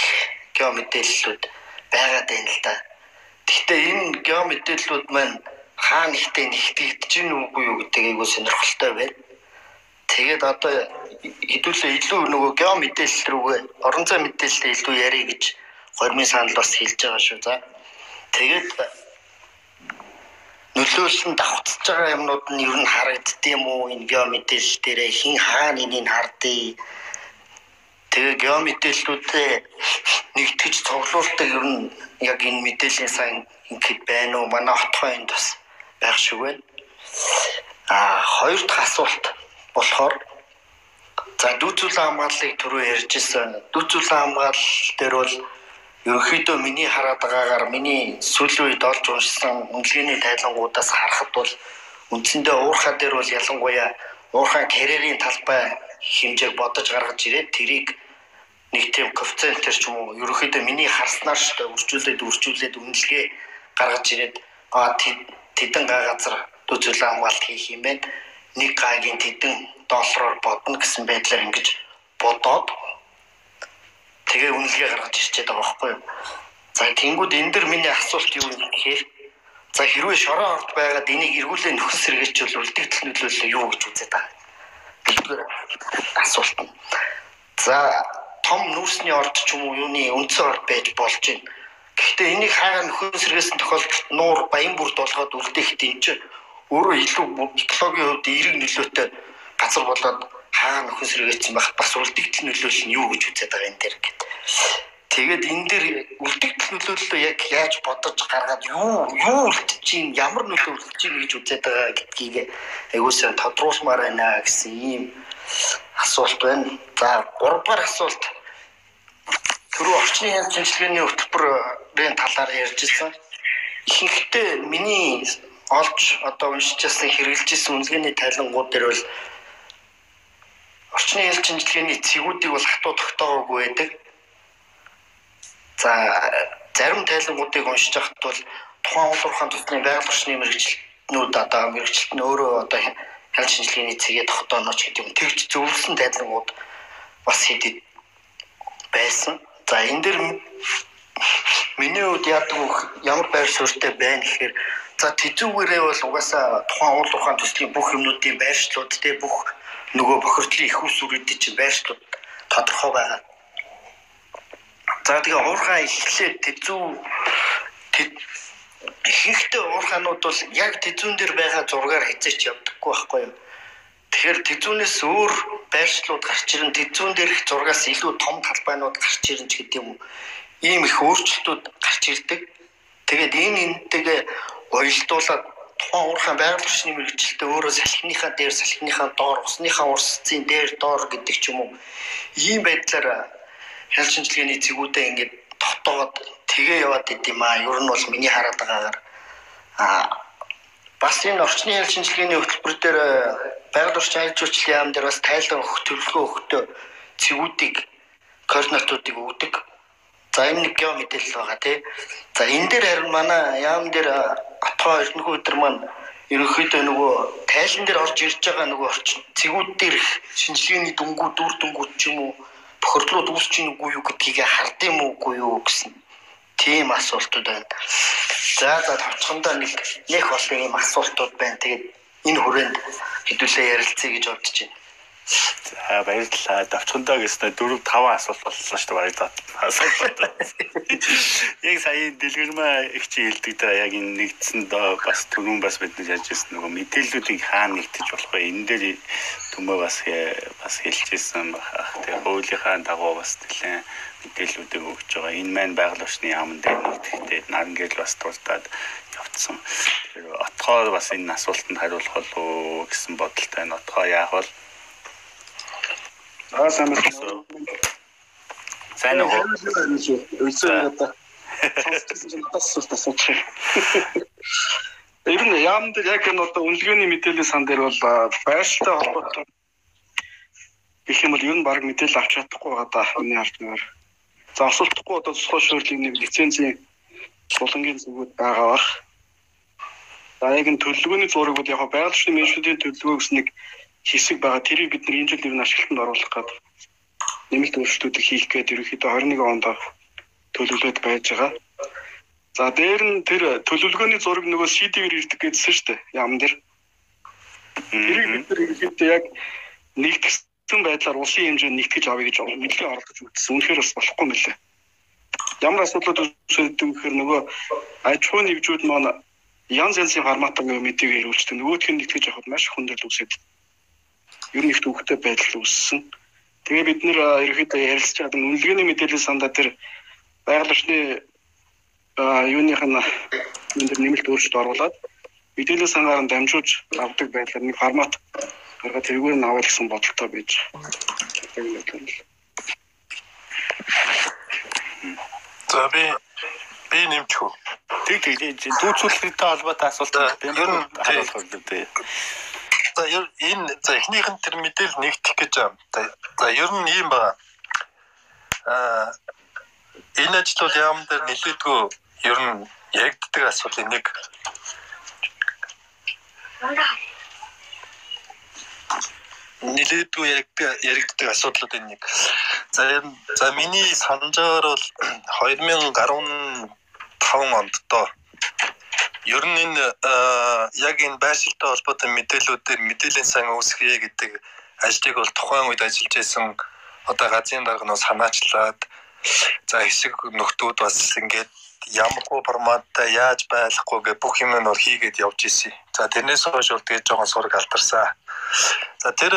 гео мэдээллүүд байгаад байна л да. Гэхдээ энэ гео мэдээллүүд маань хаана ихтэй нэгтгэж гин үгүй юу гэдэг айгуу сонирхолтой байна. Тэгээд одоо хэдүүлээ илүү нөгөө гео мэдээлэл рүүгээ орон зай мэдээлэлтэй илүү ярих гэж гормын санал бас хэлж байгаа шүү. За. Тэгээд нөлөөлсөн давхцаж байгаа юмнууд нь ер нь харагддсан уу энэ гео мэдээлэл дээр хин хаана энийг хардыг тэгээ гео мэдээллүүдээ нэгтгэж цуглуулдаг ер нь яг энэ мэдээллийн сайн ингээд байна уу? Манай хотхой энд бас байх шиг байна. А хоёр дахь асуулт болохоор за дүүцүүлэн хамгааллыг түрүү ярьжсэн дүүцүүлэн хамгаалал дээр бол ерөнхийдөө миний хараад байгаагаар миний сүүлийн үед олж уншсан үнэлгээний тайлангуудаас харахад бол үндсэндээ уурхаа дээр бол ялангуяа уурхаа карьерийн талбай хэмжээг бодож гаргаж ирээд тэрийг нэг тийм коэффициентээр ч юм уу ерөнхийдөө миний харснаар ч үржүүлээд үржүүлээд үнэлгээ гаргаж ирээд а тэдэн га газар төзөөлөл хамгаалт хийх юм байна. Нэг гаагийн тэдэн доллараар бодно гэсэн байдлаар ингэж бодоод тэгээ үнэлгээ гаргаж ирчээд байгаа байхгүй юу. За тэнгууд энэ дэр миний асуулт юу гэхээр за хэрвээ шороо орд байгаад энийг эргүүлээ нөхөс сэргээчүүл үлдэгдэл нөлөөлөл юу гэж үзээд байгаа. Тэгвэл асуулт. За том нүүрсний орд ч юм уу юуны үндсэн орд байж болж байна. Гэхдээ энийг хаагаар нөхөн сэргээсэн тохиолдолд нуур баян бүрд болгоод үлдээх тийм ч өөрөө илүү экологийн хувьд эерэг нөлөөтэй газар болоод хаа нөхөн сэргээсэн байх бас үлдэгдэл нөлөөлөл нь юу гэж үзээд байгаа юм дээр гэд. Тэгээд энэ дээр үлдэгдэл нөлөөллөө яг яаж бодож гаргаад юу юу үлдэж чинь ямар нөлөө үлдэж чинь гэж үзээд байгаа гэдгийг айгуусаа тодруулмаар байна гэсэн ийм асуулт байна. За 3 дугаар асуулт. Түрүү орчны хяналт шинжилгээний хөтөлбөрийн талаар ярьж ирсэн. Ихэнхдээ миний олж одоо уншижсэн хэрэгжилж ирсэн үнэлгээний тайлангууд дээр бол орчны хяналт шинжилгээний цэгүүдийг бол хатуу тогтоогоогүй байдаг. За зарим тайлангуудыг уншиж байхад бол тухайн улуурхаан тусны байгаль орчны мэрэгчлэнүүд одоо мэрэгчлэлт нь өөрөө одоо хяналт шинжилгээний цэгээ тогтооноч гэдэг юм. Тэгж зөвлөсөн тайлангууд бас хэдэд байсан. За энэ дэр миний хувьд яадаг ямар байр суурьтай байна гэхээр за тэзүүгээрээ бол угаасаа тухайн уул ухаан төслийн бүх юмнуудын байршлууд те бүх нөгөө бохирдлын их ус үрүүдийн чинь байршлууд тодорхой байгаа. За тэгээ уурхаа эхлээд тэзүү ихэнхдээ уурхаанууд бол яг тэзүүн дээр байгаа зургаар хязгаарч явдаггүй байхгүй юу? Тэгэхээр тэзүүнээс өөр байршлууд гарч ирэн тэзүүн дээрх зургаас илүү том талбайнууд гарч ирэн ч гэдэг юм уу. Ийм их өөрчлөлтүүд гарч ирдэг. Тэгээд энэ энэтэйгээ уялдуулаад тухайн уурхайн байгаль орчны мэрэгчлэлтэй өөрөө салхиныхаа дээр салхиныхаа доор усныхаа урсцын дээр доор гэдэг ч юм уу. Ийм байдлаар хял шинжилгээний зэгүүдээ ингээд дотоод тэгээ яваад идэм аа. Ер нь бол миний хараад байгаагаар аа бас энэ орчны хял шинжилгээний хөтөлбөр дээр байгаль орчин аж үйлчлэлийн яам дээр бас тайлан өгөх төлөвлөгөө өгөхдөө цэгүүдийг координатуудыг өгдөг. За энэ нэг гео мэдээлэл байгаа тий. За энэ дээр харин манай яам дээр отгоо эрдэнэхүү өдр маань ерөнхийдөө нөгөө тайлан дээр орж ирж байгаа нөгөө орчин цэгүүд дээр шинжилгээний дүнгууд дүр дүнгууд ч юм уу бохирдлууд үүсч ийн үгүй юу гэдгийг хард юм уугүй юу гэсэн тийм асуултууд байна. За за тавчхандаа нэг нэг болсон ийм асуултууд байна. Тэгээд энэ хүрээнд хэдүүлээ ярилцъя гэж бодож байна. За баярлалаа. Давчхандаа гэснээр 4 5 асуулт болсон шүү дээ баярлалаа. Асуулт. Яг сая дэлгэрмээ их чи хэлдэг даа яг энэ нэгдсэнд бас түрүүн бас бид ярьж ирсэн нөгөө мэдээллүүдийг хаана нэгтэж болох вэ? Энэ дээр төмөө бас бас хэлжсэн бахах. Тэгээ хуулийнхаа дагуу бас нэлээд мэдээллүүдийг өгч байгаа. Энэ маань байгаль орчны яамн дээр нэгтгэхдээ нарангээл бас дуртаад явцсан. Тэгэхээр отгоор бас энэ асуултанд хариулах болов гэсэн бодолтой отгоо яах вэ? Аа сайн байна. Сайн уу? Үгүй асууж. Ер нь яам дээр яг энэ одоо үнэлгээний мэдээллийн сан дээр бол байршилтай холбоотой гэх юм бол ер нь баг мэдээлэл авч чадахгүй байгаа да миний харснаар. За асуултахгүй одоо тусгай шүүрлийн нэг лицензийн булангийн зүгүүд байгаа бах. За яг энэ төлөвлөгөөний зураг бол яг байгаль менежментийн төлөвлөгөө гэсэн нэг хэсэг байгаа. Тэрийг бид энэ жил ер нь ашиглалтанд оруулах гэдэг нэмэлт өөрчлөлтүүдийг хийх гээд ерөнхийдөө 21 онд төлөвлөлөд байж байгаа. За дээр нь тэр төлөвлөгөөний зураг нөгөө CD-ээр ирдэг гэдсэн шүү дээ. Ям дээр. Тэрийг бид нар ихэд яг нэгтгэсэн байдлаар улсын хэмжээнд нэгтгэж авъя гэж нэлээд оролдож үзсэн. Үнэхээр бас болохгүй мөлий. Ямар асуудлууд үүсэдэг гэхээр нөгөө аж ахуйн нэгжүүд маань янз янзын форматаар мэдээгээр үйлчлдэг. Нөгөөх нь нэгтгэж авахд маш хүндрэл үүсээд ер нь их төвхтэй байдал үүссэн. Тэгээ бид нэр ерөөхдөө ярилцж байгаа үнэлгээний мэдээлэл сандаа тэр байгаль орчны юуных нь энэ нэмэлт өөрчлөлт оруулад мэдээлэл сангаар нь дамжуулж авдаг байдлаар нэг формат гаргаад тэргээр нь авах гэсэн бодолтой байж байна. За би би нэмч хөө. Тэг тэг дүүцүүлэлттэй холбоотой асуулт байна. Ер нь харуулах гэдэг. За энэ за эхнийх нь тэр мэдээлэл нэгтгэх гэж байгаа. За ер нь ийм байна. Аа энэ ажил бол яам дээр нэлээдгүй ер нь яригддаг асуудлын нэг нэлээдгүй яригддаг асуудлуудын нэг. За за миний санджаар бол *clears throat* 2015 онд доо ер нь энэ яг энэ байшилтай холбоотой мэдээллүүдээр мэдээллийн сан үүсгэе гэдэг ажлыг бол тухайн үед ажиллаж байсан одоо газрын дарга нөө санаачлаад за хэсэг нөхдүүд бас ингээд ямаргүй форматтай яаж байхгүй гэх бүх юм нь хийгээд явж исэн. За тэрнээс хойш бол тэгээд жоохон сураг алдарсан. За тэр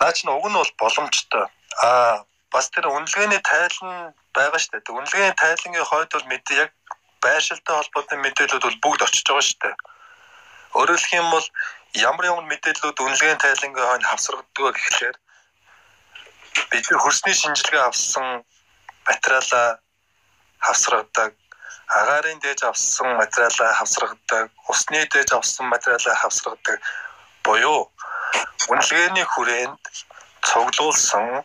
наач нь уг нь бол боломжтой. Аа бас тэр үнэлгээний тайлан байгаа шүү дээ. Үнэлгээний тайлангийн хойд бол мэдээ яг байршилтай холбоотой мэдээлүүд бол бүгд очиж байгаа шүү дээ. Өөрөөр хэлэх юм бол ямар ямар мэдээллүүд үнэлгээний тайлангийн хойно хавсрагддаг гэхлээр бид хөрсний шинжилгээ авсан материалаа хавсрагдаг агаарын дээж авсан материалаа хавсрагдаг усны дээж авсан материалаа хавсрагдаг буюу үнэлгээний хүрээнд цуглуулсан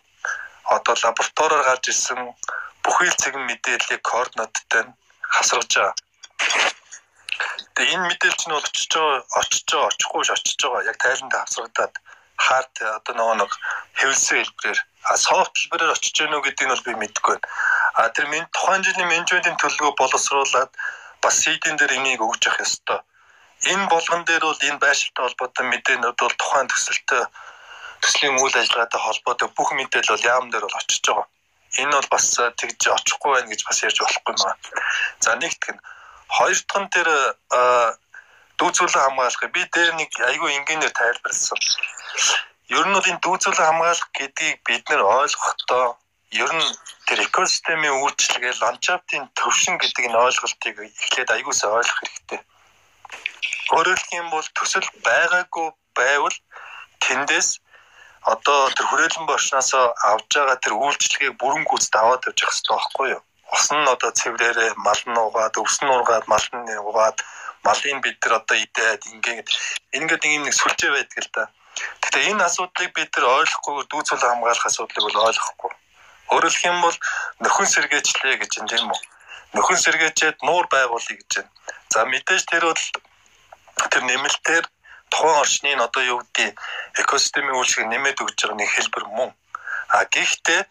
одоо лабораториор гарч ирсэн бүхий л цэгэн мэдээллийг координаттай нь хасрагч байгаа. Тэгээ энэ мэдээлч нь очиж байгаа, очиж байгаа, очихгүй ш очиж байгаа. Яг тайланд хавсрагдаад хард одоо нөгөө нэг хэвлсэн хэлбэрээр а софт хэлбэрээр очиж гэнэ үү гэдгийг бол би мэдэхгүй байна. А тэр минь тухайн жилийн менежментийн төлөвлөгөө боловсруулад бас CD-н дээр энийг өгж явах ёстой. Энэ болгон дээр бол энэ байшилтай холбоотой мэдээнүүд бол тухайн төсөлтөй төслийн үйл ажиллагаатай холбоотой бүх мэдээлэл бол яам дээр бол очиж байгаа энэ бол бас тэгж очихгүй байх гэж бас ярьж болохгүй байна. За нэгтгэх нь хоёр дахь нь тэр дүүцүүлэн хамгаалах би дээр нэг айгүй энгийнээр тайлбарласан. Ер нь бол энэ дүүцүүлэн хамгаалах гэдгийг бид нэр ойлгохдоо ер нь тэр экосистемийн үйлчлэгээ ландшафтын төвшин гэдэг энэ ойлголтыг эхлээд айгуусаа ойлгох хэрэгтэй. Өөрөөр хэлэх юм бол төсөл байгаагүй байвал тэндээс одоо тэр хүрээлэн боршноос авж байгаа тэр үйлчлэгийг бүрэн гүйцэд аваад явж явах хэрэгтэй байхгүй юу? Ус нь одоо цэврээрээ мал нь угаад, өвс нь ургаад, мал нь угаад, малын бид нар одоо идээд ингээд ингээд нэг юм нэг сүлжээ байдаг л да. Гэтэ энэ асуудлыг бид нар ойлгохгүй дүүцэл хамгаалах асуудлыг бол ойлгохгүй. Хэлэх юм бол нөхөн сэргээчлээ гэж юм тийм үү? Нөхөн сэргээчээд нуур байгуулъя гэж байна. За мэдээж тэр бол тэр нэмэлтээр тухайн орчны нь одоо юу гэдэг экосистемийн үйлчлэг нэмээд өгч байгаа нэг хэлбэр мөн. А гэхдээ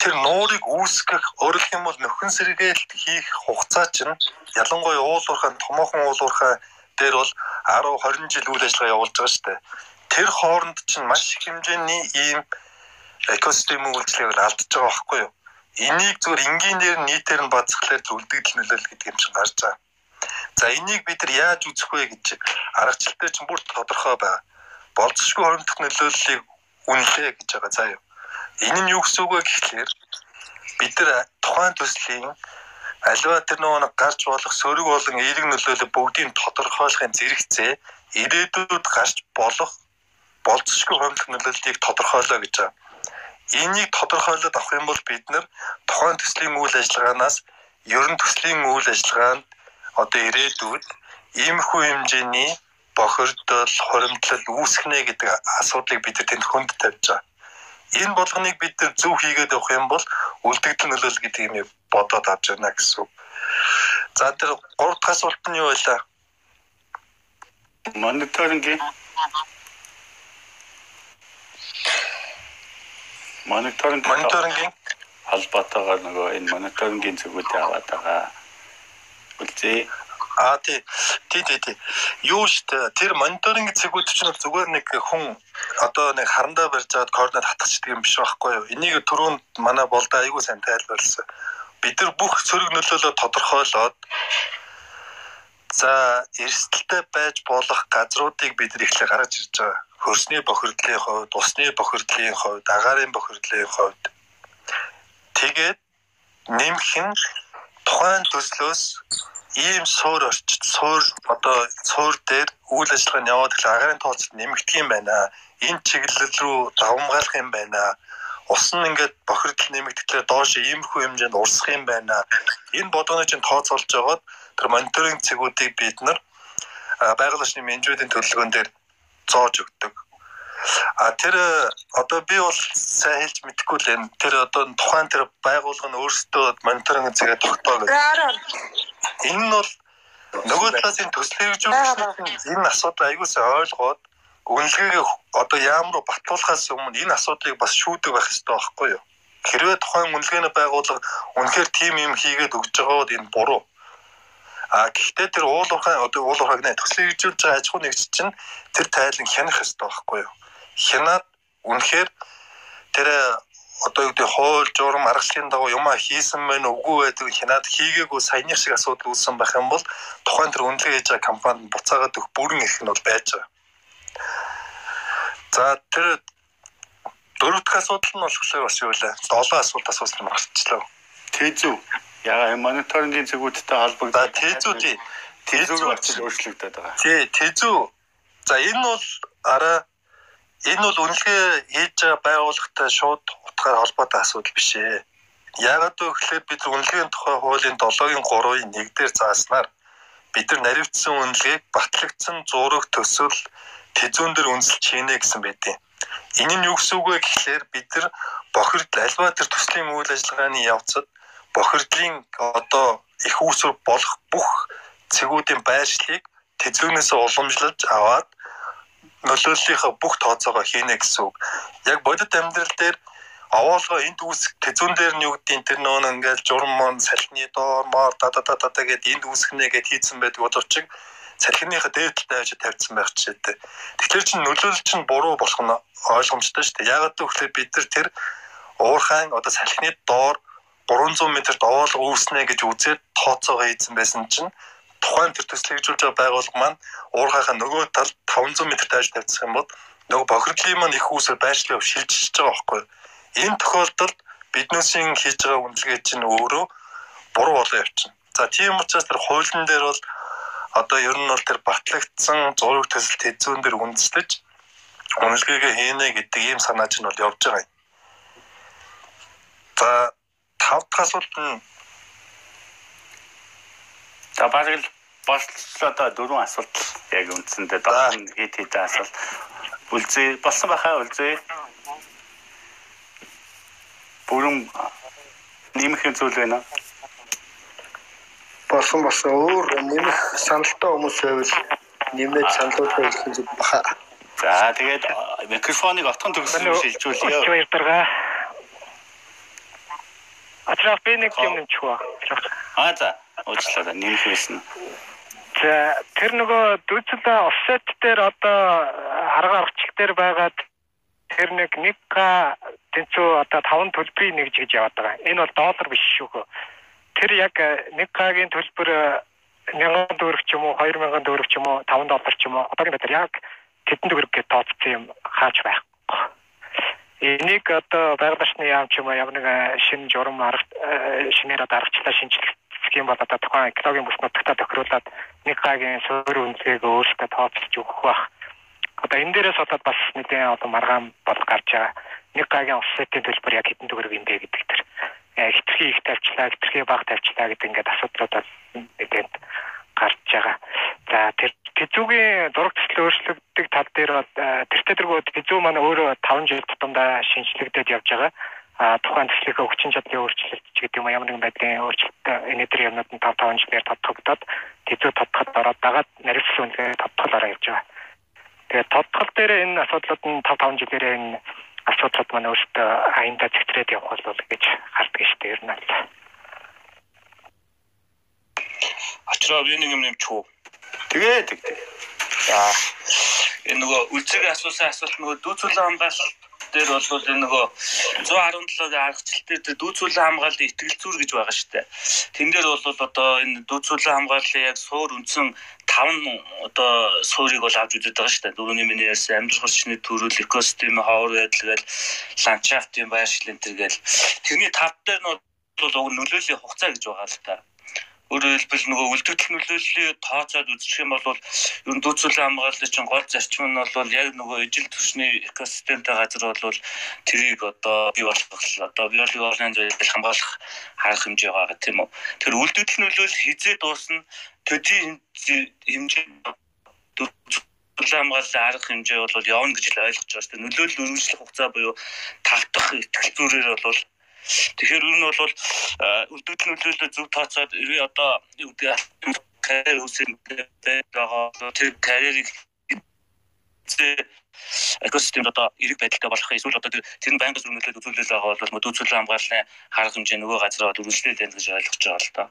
тэр нуурыг үүсгэх өөрөлдөх юм бол нөхөн сэргээлт хийх хугацаа чинь ялангуяа уулуурхай томоохон уулуурхай дээр бол 10 20 жил үйл ажиллагаа явуулж байгаа шүү дээ. Тэр хооронд чинь маш их хэмжээний ийм экосистемийн үйлчлэгийг алдаж байгаа байхгүй юу? Энийг зөвхөн энгийнээр нийтээр нь бацхлаар үлдэгдэл нөлөөлөл гэдэг юм шиг гарч байгаа. За энийг бид нар яаж үзэх вэ гэж аргачлалтай чинь бүр тодорхой байна. Болцсошгүй хоримтох нөлөөллийг үнэлээ гэж байгаа заа юу. Энэ нь юу гэсэн үг вэ гэхлээр бид нар тухайн төслийн аливаа тэр нөгөө гарч болох сөрөг болон эерэг нөлөөлөл бүгдийг тодорхойлохын зэрэгцээ ирээдүйд гарч болох болцсошгүй хоримтох нөлөөллийг тодорхойлоо гэж байгаа. Энийг тодорхойлоод авах юм бол бид нар тухайн төслийн үйл ажиллагаанаас ерөн төслийн үйл ажиллагаанд одоо ирээдүйд иймэрхүү хэмжээний бохирдол, хоримтлал үүсгэнэ гэдэг асуудлыг бид тэнд хүнд тавьж байгаа. Энэ болгоныг бид нар зөв хийгээд явах юм бол үлдэгдэл нөлөөлөл гэдэг юм бодоод авч байна гэсэн үг. За тэр гурав дахь асуулт нь юу байлаа? Мониторингийн мониторинг мониторингийн холбоотойгоор нөгөө энэ мониторингийн зүгүүд аваад байгаа үлзээ. Аа тий. Тий тий тий. Юу штэ тэр мониторинг цэгүүд чинь зүгээр нэг хүн одоо нэг харандаа барьж аваад координат хатгачдаг юм биш байхгүй юу? Энийг түрүүнд манай болдоо айгүй сайн тайлбарласан. Бид нар бүх сөрөг нөлөөлөө тодорхойлоод за эрсдэлтэй байж болох газруудыг бид нар ихлэ гаргаж ирж байгаа. Хөрсний бохирдлын хувьд, усны бохирдлын хувьд, агаарын бохирдлын хувьд тэгээд нэмэх нь тухайн төслөөс ийм суур орчид суур одоо суур дээр үйл ажиллагаа нь яваад гэх агаарын тооцол нэмэгдэх юм байна. Энэ чиглэл рүү давамгаалах юм байна. Ус нь ингээд бохирдол нэмэгдэхлээр доош иймэрхүү хэмжээнд урсах юм байна. Энэ бодгоны чинь тооцоолж байгаад тэр мониторинг цэгүүдийг бид нар байгаль орчны менежментийн төлөвлөгөөн дээр зоож өгдөг. А тэр одоо би бол сайн хэлж мэдэхгүй л энэ тэр одоо тухайн тэр байгууллага нь өөрсдөө мониторинг зэгээ тогтоог. Энэ нь бол нөгөө талаас энэ төсөл хэрэгжүүлэгч энэ асуудал аягуулсаа ойлгоод үнэлгээгээ одоо яамруу батлуулахаас өмнө энэ асуудлыг бас шүүдэг байх хэрэгтэй байхгүй юу? Хэрвээ тухайн үнэлгээний байгууллага үнэхээр тим юм хийгээд өгж байгаа бол энэ буруу. А гэхдээ тэр уулуурхай одоо уулуурхайг нэ төсөл хэрэгжүүлж байгаа аж ахуй нэгж чинь тэр тайлан хянах хэрэгтэй байхгүй юу? Хянаад үнэхээр тэр одоо юу гэдэг хууль журам аргачлалын дагуу юм хийсэн байна үгүй байдаг хянаад хийгээгүй саяны шиг асуудал үүссэн байх юм бол тухайн тэр үнэлгээ хийж байгаа компанид буцаагаад өгөх бүрэн эрх нь бол байж байгаа. За тэр дөрөв дэх асуудал нь болохоор бас юу вэ? Долоо асуулт асуусан юм аргачлаа. Тэзүү. Яга мониторингийн зэгүүдтэй холбогдоод тэзүү тий. Тэзүүг очиж өөрчлөгдөд байгаа. Тий, тэзүү. За энэ бол араа энэ бол үнэлгээ хийж байгаа байгууллагатай шууд утгаар холбоотой асуудал биш ээ. Яагаад гэвэл бид үнэлгээний тухай хуулийн 7-гийн 3-ын 1 дээр зааснаар бид нар наривчсан үнэлгээг батлагдсан зураг төсөл тэзүүн дээр үнэлж хийнэ гэсэн байдیں۔ Энэ нь юу гэсэн үг вэ гэхлээр бид нар бохирдол альва тэр төслийн үйл ажиллагааны явцад бохирдлын одоо их үүсвэр болох бүх цэгүүдийн байршлыг тэзүүнээс уламжлалж аваад нөлөөллийнхаа бүх тооцоогоо хийнэ гэсэн үг. Яг бодит амьдрал дээр овоолгоо энд үүсэх тэзүүн дээр нь юу гэдгийг тэр нөө ингээл журам мон салхины доор моор да да да да гэд энд үүсгэнэ гэд хийцэн байдаг боловч салхиныхаа дээдлээ авчид тавьсан байх жишээтэй. Тэгэхээр чин нөлөөлөл чинь буруу болох нь ойлгомжтой шүү дээ. Яагаад гэвэл бид нар тэр уурхайн одоо салхины доор 300 м-т овоолго үүснэ гэж үзээд тооцоогоо хийсэн байсан чинь тухайн тэр төсөл хэрэгжүүлж байгаа байгууллага маань уурхайхаа нөгөө талд 500 м тааж тавьсан бол нөгөө бохирдлын маань их үүсээр байршлыг шилжиж байгаа байхгүй? Энэ тохиолдолд биднээсийн хийж байгаа үнэлгээ чинь өөрөө буруу болоо явчихна. За тийм учраас тэр хуулийн дээр бол одоо ер нь бол тэр батлагдсан зураг төсөл тэзүүн дээр үндэслэж үнэлгээгээ хийнэ гэдэг ийм санаа чинь бол явж байгаа юм. За тав дахь асуулт нь За барил болчлоо одоо дөрвөн асуулт яг үндсэндээ нь хэд хэдэн асуулт үлзээ болсон байхаа үлзээ бүрэн нэмэх зүйл байна. Болсон болсон өөр нэмэх саналтай хүмүүс байвал нэмээд саналуудаа хэлэх зүйл баха. За тэгээд микрофоныг отхон төгсгөн шилжүүлье. Баярлалаа. Ачаа би нэг юм нэмчих ба. Аа за уучлаарай нэмэх байсан. За тэр нөгөө дүүцэл офсет дээр одоо харга аргачлал дээр байгаад тэр нэг нэг тэнцүү одоо 5 төлбөрийг нэгж гэж яваад байгаа. Энэ бол доллар биш шүү. Тэр яг нэг гагийн төлбөр 1000 төгрөг ч юм уу 2000 төгрөг ч юм уу 5 доллар ч юм уу одоогийн байдлаар яг тэдэн төгрөг гэж тооцсон юм хааж байхгүй. Энийг одоо байгалийн яам ч юм уу ямар нэг шинэ журам арга шинээр одоо аргачлалаа шинжлэх юм бол одоо тухайн экологийн бүс нутагтаа тохируулаад нэг гагийн суурь үнэлгээг өөртөө тооцож өгөх бах одоо энэ дээрээс болоод бас нэгэн одоо маргаан бол гарч байгаа. Нэг гагийн офсетийн төлбөр яг хэдэн төгрөг юм бэ гэдэг тэр хитрхи их тавьчлаа, хитрхи бага тавьчлаа гэдэг ингээд асуудлууд нэгэн гарч байгаа. За тэр тэзүүгийн дураг төсөл өөрчлөгддөг тал дээр бол тэртээ тэргүү тэзүү маань өөрөө 5 жил тутамдаа шинжлэгдээд явж байгаа. А тухайн төслийнхөө хүчин чадлын өөрчлөлт ч гэдэг юм ямар нэгэн байдлын өөрчлөлт энэ төр юмнууд нь 5 5 жилээр тодтогдоод тэзүү тодтоход ороод дагаад наривчлал үнэлгээ тодтоолоор явж байгаа. Тэгээд тодтгол дээр энэ асуудлууд нь 5 5 жилээр энэ асуудлууд маань өөртөө аяндаа зэгтрээд явах болов гэж харддаг шүү дээ ер нь. очроо би нэг юм нэмчихв. Тэгээд тэгдэг. За энэ нөгөө үлцэг асуусан асуулт нөгөө дүүцүүлэн хамгаалалт дээр бол энэ нөгөө 117-гийн аргачлал дээр дүүцүүлэн хамгааллын итгэл зүйр гэж байгаа шүү дээ. Тэн дээр бол одоо энэ дүүцүүлэн хамгааллын яг суур үндсэн 5 одоо суурийг бол авч үзээд байгаа шүү дээ. Дөрөвний миний ярьсан амьдрал хүчний төрөл, экосистем, ховор байдал гээл ландшафтын байршил энэ төр гээл тэрний тав дээр нь бол уг нөлөөллийн хугацаа гэж байгаа л та. Өөрөөр хэлбэл нөгөө үлдэгдэл нөлөөллийг тооцоод үзэх юм бол ер нь дүүцүүлэн хамгааллын чинь гол зарчим нь бол яг нөгөө ижил төвшний экосистемтэй газар бол тэрийг одоо бий болгох одоо биологийн орлын зүйл хамгаалах арга хэмжээ байгаа тийм үү. Тэр үлдэгдэл нөлөөлөл хизээ дуусна төдий хэмжээ дүүцүүлэн хамгааллын арга хэмжээ бол явна гэж ойлгож байгаа шүү дээ. Нөлөөлөл үргэлжлэх хугацаа буюу тавтах итгэл зүрээр бол Тэгэхээр ер нь бол үлдэгдэл нөлөөлөлөө зөв тооцоод ерөө одоо юу гэдэг карьер үсэр байгаа тэр карьерийг экосистемд одоо эрэг байдалтай болох эсвэл одоо тэр нь байнгын зөвнөлөд үзүүлэл байгаа бол мөдөөцөл хамгааллын харга хэмжээ нөгөө газараа үргэлжлээд байна гэж ойлгож байгаа л доо.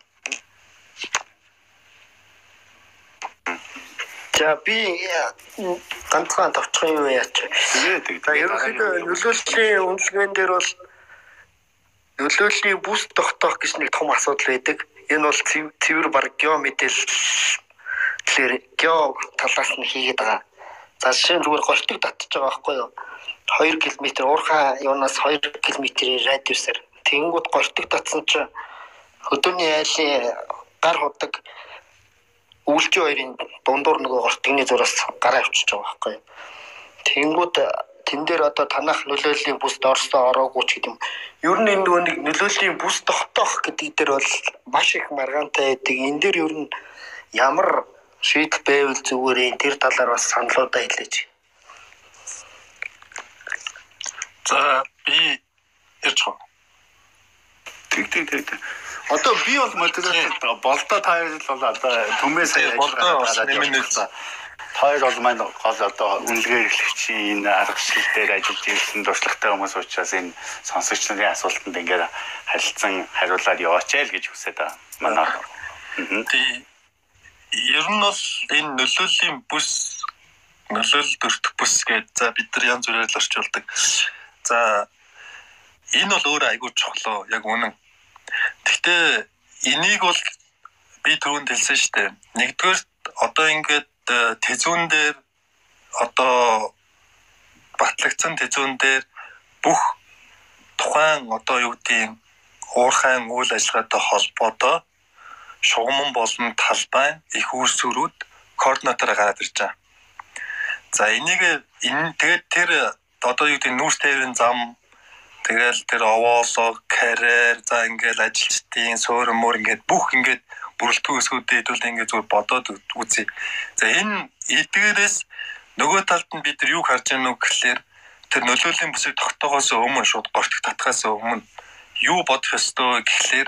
За би ганцхан товчхон юм яач. Тэгээд За ерөнхийдөө нөлөөллийн үнэлгээн дээр бол нөлөөллийн бүс тогтоох гэж нэг том асуудал байдаг. Энэ бол цэвэр баг гео мэдээлэл тэгэхээр гео талаас нь хийгээд байгаа. За жишээ нь зүгээр гортог татчих байгаа байхгүй юу? 2 км уурхай юунаас 2 км-ийн радиусаар тэнгууд гортог татсан чинь хөдөөний айлын гар худаг үйлчийн хоёрын дундуур нөгөө гортогны зураас гараа авчиж байгаа байхгүй юу? Тэнгууд тэн дээр одоо танах нөлөөллийн бүст орсон ороогүй ч гэдэг юм. Ер нь энэ нөгөө нэг нөлөөллийн бүс тогтоох гэдэг дээр бол маш их маргаантай байдаг. Энэ дээр ер нь ямар шийдэл байвал зүгээр юм тэр талаар бас саналуудаа хэлээч. За би ярьж байгаа. тэгдэг тэгдэг. Одоо би бол мотивац болдоо та хоёр л бол одоо түмээ сайн болдоо бас нэмэн нэлсэн. Хоёр бол маань гол одоо үнэлгээ эрхлэгчийн энэ аргачлал дээр ажиллаж ирсэн дуршлагтай хүмүүс учраас энэ сонсогч нарын асуултанд ингээд харилцан хариулаад яваач л гэж хүсэж байгаа. Манай. Тий. Ер нь бол энэ нөлөөллийн бүс нөлөөлөл дөртөх бүс гэж за бид нар янз бүрээр л орчуулдаг. За энэ бол өөр айгүй чухал яг үнэн. Гэхдээ энийг бол би түрүүнд хэлсэн шүү дээ. Нэгдүгээр одоо ингээд тэзүүн дээр одоо батлагдсан тэзүүн дээр бүх тухайн одоо юу гэдгийг уурхайн үйл ажиллагаатай холбоотой шугамн болон талбай их үүсвэрүүд координатор гараад ирж байгаа. За энийг энэ тэгээд тэр одоо юу гэдэг нүүрс тээврийн зам тэгэл тэр овоолоо карьер за ингээл ажилчдын суурь мөр ингээд бүх ингээд бүрэлдэхүүн өсгүүдээ хэдүүлээ ингээд зүгээр бодоод үзье. За энэ эдгээрээс нөгөө талд нь бид нар юу харж байгаа нүг гэхлээр тэр нөлөөлийн бүсийг тогтоохоос өмнө шууд гортог татхаас өмнө юу бодох ёстой гэхлээр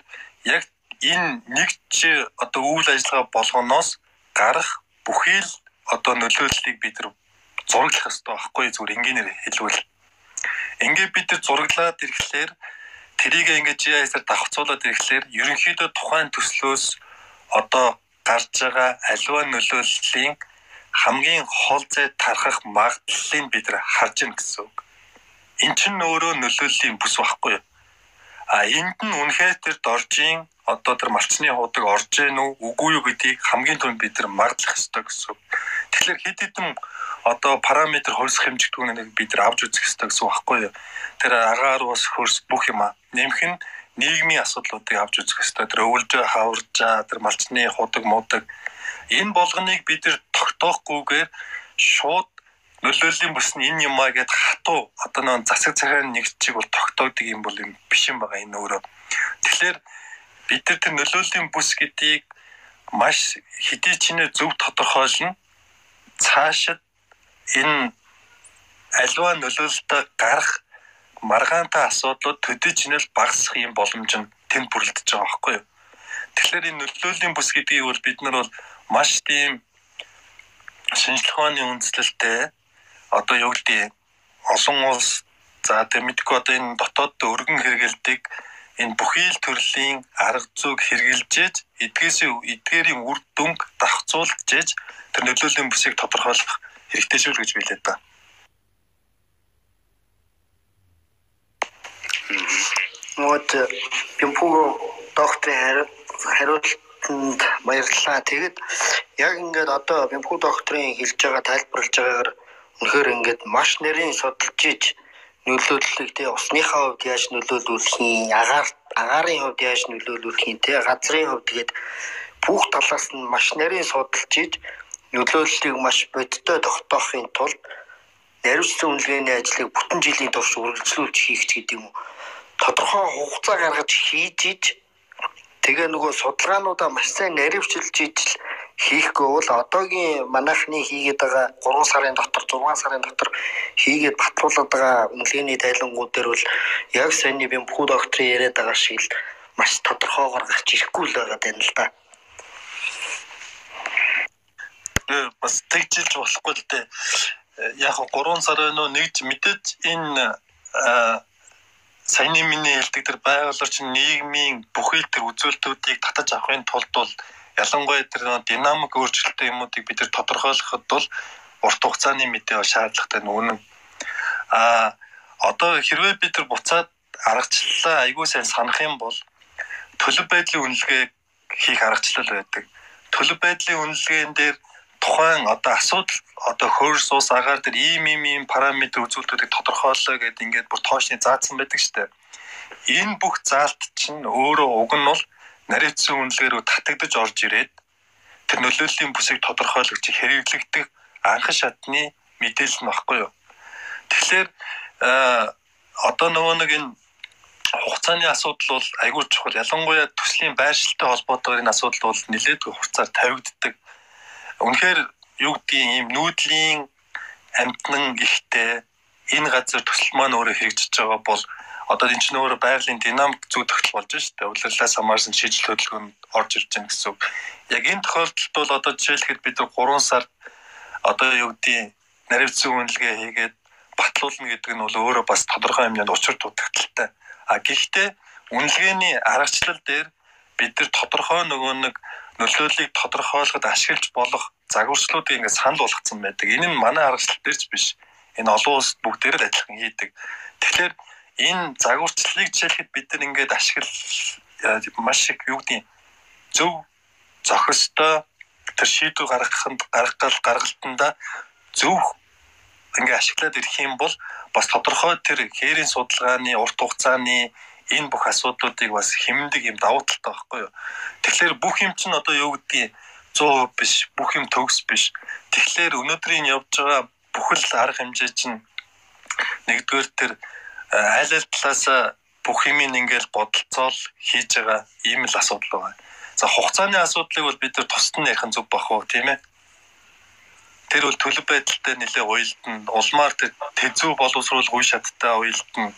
яг энэ нэг чи одоо үйл ажиллагаа болгоноос гарах бүхий л одоо нөлөөллийг бид нар зураглах ёстой байхгүй зүгээр энгийнээр хэлвэл ингээд бид нар зураглаад ирэхлээр тэрийг ингээд GIS-аар давхцуулаад ирэхлээр ерөнхийдөө тухайн төслөөс одоо гарч байгаа аливаа нөлөөллийн хамгийн хол зай тархах магадлалыг бид нар харж байна гэсэн үг. Эн чинь өөрөө нөлөөллийн бүс байхгүй юу? А энд нь үнэхээр тэр доржийн одоо тэр малчны хуудаг орж гэнэ үү үгүй юу гэдгийг хамгийн түрүүнд бид нар магадлах ёстой гэсэн. Тэгэхээр хэд хэдэн одоо параметр хувьсах хэмжигдүүнийг бид нар авч үзэх ёстой гэсэн үг байхгүй юу? Тэр агаар ус хөрс бүх юм нэмэх нь нийгмийн асуудлуудыг авч үзэх ёстой. Тэр өвөлжөө хаваржаа, тэр малчны худаг муудаг энэ болгоныг бид нар тогтоохгүйгээр шууд нөлөөллийн бүс нь энэ юмаа гэд хатуу одоо нэг засаг цагаан нэг чиг бол тогтоодог юм бол юм биш юм байгаа энэ өөрөө. Тэгэхээр бид нар тэр нөлөөллийн бүс гэдгийг маш хэдий чинээ зөв тодорхойлно. Цаашид энэ альва нөлөөлөлтөд гарах маргаантай асуудлууд төдий чинэл багасах юм боломж нь тэнд бүрэлдэж байгаа байхгүй юу. Тэгэхээр энэ нөлөөллийн бүс гэдгийг бол бид нар бол маш тийм шинжлэх ухааны үндэслэлтэй одоо юу гэдэг олон улс за тэр мэдгүй одоо энэ дотоод өргөн хэрэгэлдэг энэ бүхий л төрлийн арга зүйг хэрэгжилж эдгээс эдгээрийн үр дүнг давхцуулж тэр нөлөөлийн бүсийг тодорхойлох хэрэгтэй шүү гэж билээ да. Вот бимпуго докторын хариултанд баярлалаа. Тэгэд яг ингээд одоо бимпуг докторын хэлж байгаа тайлбарлаж байгаагаар үнэхээр ингээд маш нарийн судалж иж нөлөөллийг тий усныхаа хувьд яаж нөлөөлүүлэх юм агаар агаарын хувьд яаж нөлөөлүүлэх юм тий газрын хувьд тэгээд бүх талаас нь маш нарийн судалж иж нөлөөллийг маш бодиттой тогтоохын тулд наривчлан үнэлгээний ажлыг бүтэн жилийн турш үргэлжлүүлж хийх гэдэг юм уу тодорхой хугацаа гаргаж хийж иж тэгээ нөгөө судалгаануудаа маш сайн наривчилж ижил хийхгүй бол одоогийн манайхны хийгээд байгаа 3 сарын дотор 6 сарын дотор хийгээд батлуулаад байгаа үнэлгээний тайлангууд дээр бол яг саний би бүх докторын яриад байгаа шиг л маш тодорхойгоор гарч ирэхгүй л байгаа тань л да. бас тэгжилж болохгүй л дээ. Яг 3 сарын нөө нэгж мэдээж энэ саяны миний хэлдэг тэр байгууллагч нийгмийн бүхэл тэр үзүүлэлтүүдийг татаж авахын тулд бол ялангуяа тэр динамик өөрчлөлттэй юмуудыг бид нар тодорхойлоход бол урт хугацааны мэдээ шаардлагатай нүгэн. А одоо хэрвээ бид нар буцаад аргачлалаа айгүй сайн санах юм бол төлөв байдлын үнэлгээ хийх аргачлал байдаг. Төлөв байдлын үнэлгээнд дээр тухайн одоо асуудал одоо хөрс ус агаар дээр ийм ийм ийм параметр үзүүлэлтүүдийг тодорхойлоо гэдээ ингээд бүр тоошны заасан байдаг штэ. Энэ бүх заалт чинь өөрөө уг нь бол наривцсан үнэлгээ рүү татагдж орж ирээд тэр нөлөөллийн бүсийг тодорхойлогч хэрэглэгдэх анхан шатны мэдээлэл нь баггүй юу. Тэгэхээр одоо нөгөө нэг энэ хугацааны асуудал бол айгүй чухал. Ялангуяа төслийн байршилтай холбоотойгоор энэ асуудал бол нэлээд хугацаар тавигддаг. Үнэхээр юу гэдгийг ийм нүүдлийн амтнан ихтэй энэ газар төсөл маань өөрөө хэрэгжиж байгаа бол одоо энэ ч нөөрэ байгалийн динамик зүй тогтол болж байна шүү дээ. Улирлаас хамаарсан шийдэл хөдөлгөөнд орж ирж байгаа гэсэн үг. Яг энэ тохиолдолд бол одоо жишээлхэд бид нар 3 сард одоо юу гэдгийг наривцсан үнэлгээ хийгээд батлуулна гэдэг нь бол өөрөө бас тодорхой хэмжээнд учир дутагдaltaй. А гэхдээ үнэлгээний аргачлал дээр бид нар тодорхой нөгөө нэг нөлөөллийг тодорхойлоход ашиглаж болох загварчлуудыг ингээд санал болгоцсон байдаг. Энэ нь манай аргачлал дээрч биш. Энэ олон улсад бүгдээр л адилхан хийдэг. Тэгэхээр энэ загварчлалыг жишээлхэд бид нар ингээд ашигла маш их юу гэдэг зөв зохистой тэр шийдвэр гаргаханд гаргал гаргалтанда зөв ингээ ашиглаад ирэх юм бол бас тодорхой тэр хээрийн судалгааны урт хугацааны энэ бүх асуудлуудыг бас хэмндэг юм давуу талтай байхгүй юу. Тэгэхээр бүх юм чинь одоо юу гэдгийг 100% биш, бүх юм төгс биш. Тэгэхээр өнөөдрийн явж байгаа бүхэл арга хэмжээ чинь нэгдүгээр тэр аль аль талаас бүх юм ингээл бодолцоол хийж байгаа ийм л асуудал байна. За хугацааны асуудлыг бол бид нар тусад нь ярих нь зөв бах уу тийм ээ. Тэр бол төлөв байдалтай нэлээ уялдан улмаар тэр тэзүү боловсруул гуй шаттай уялдан.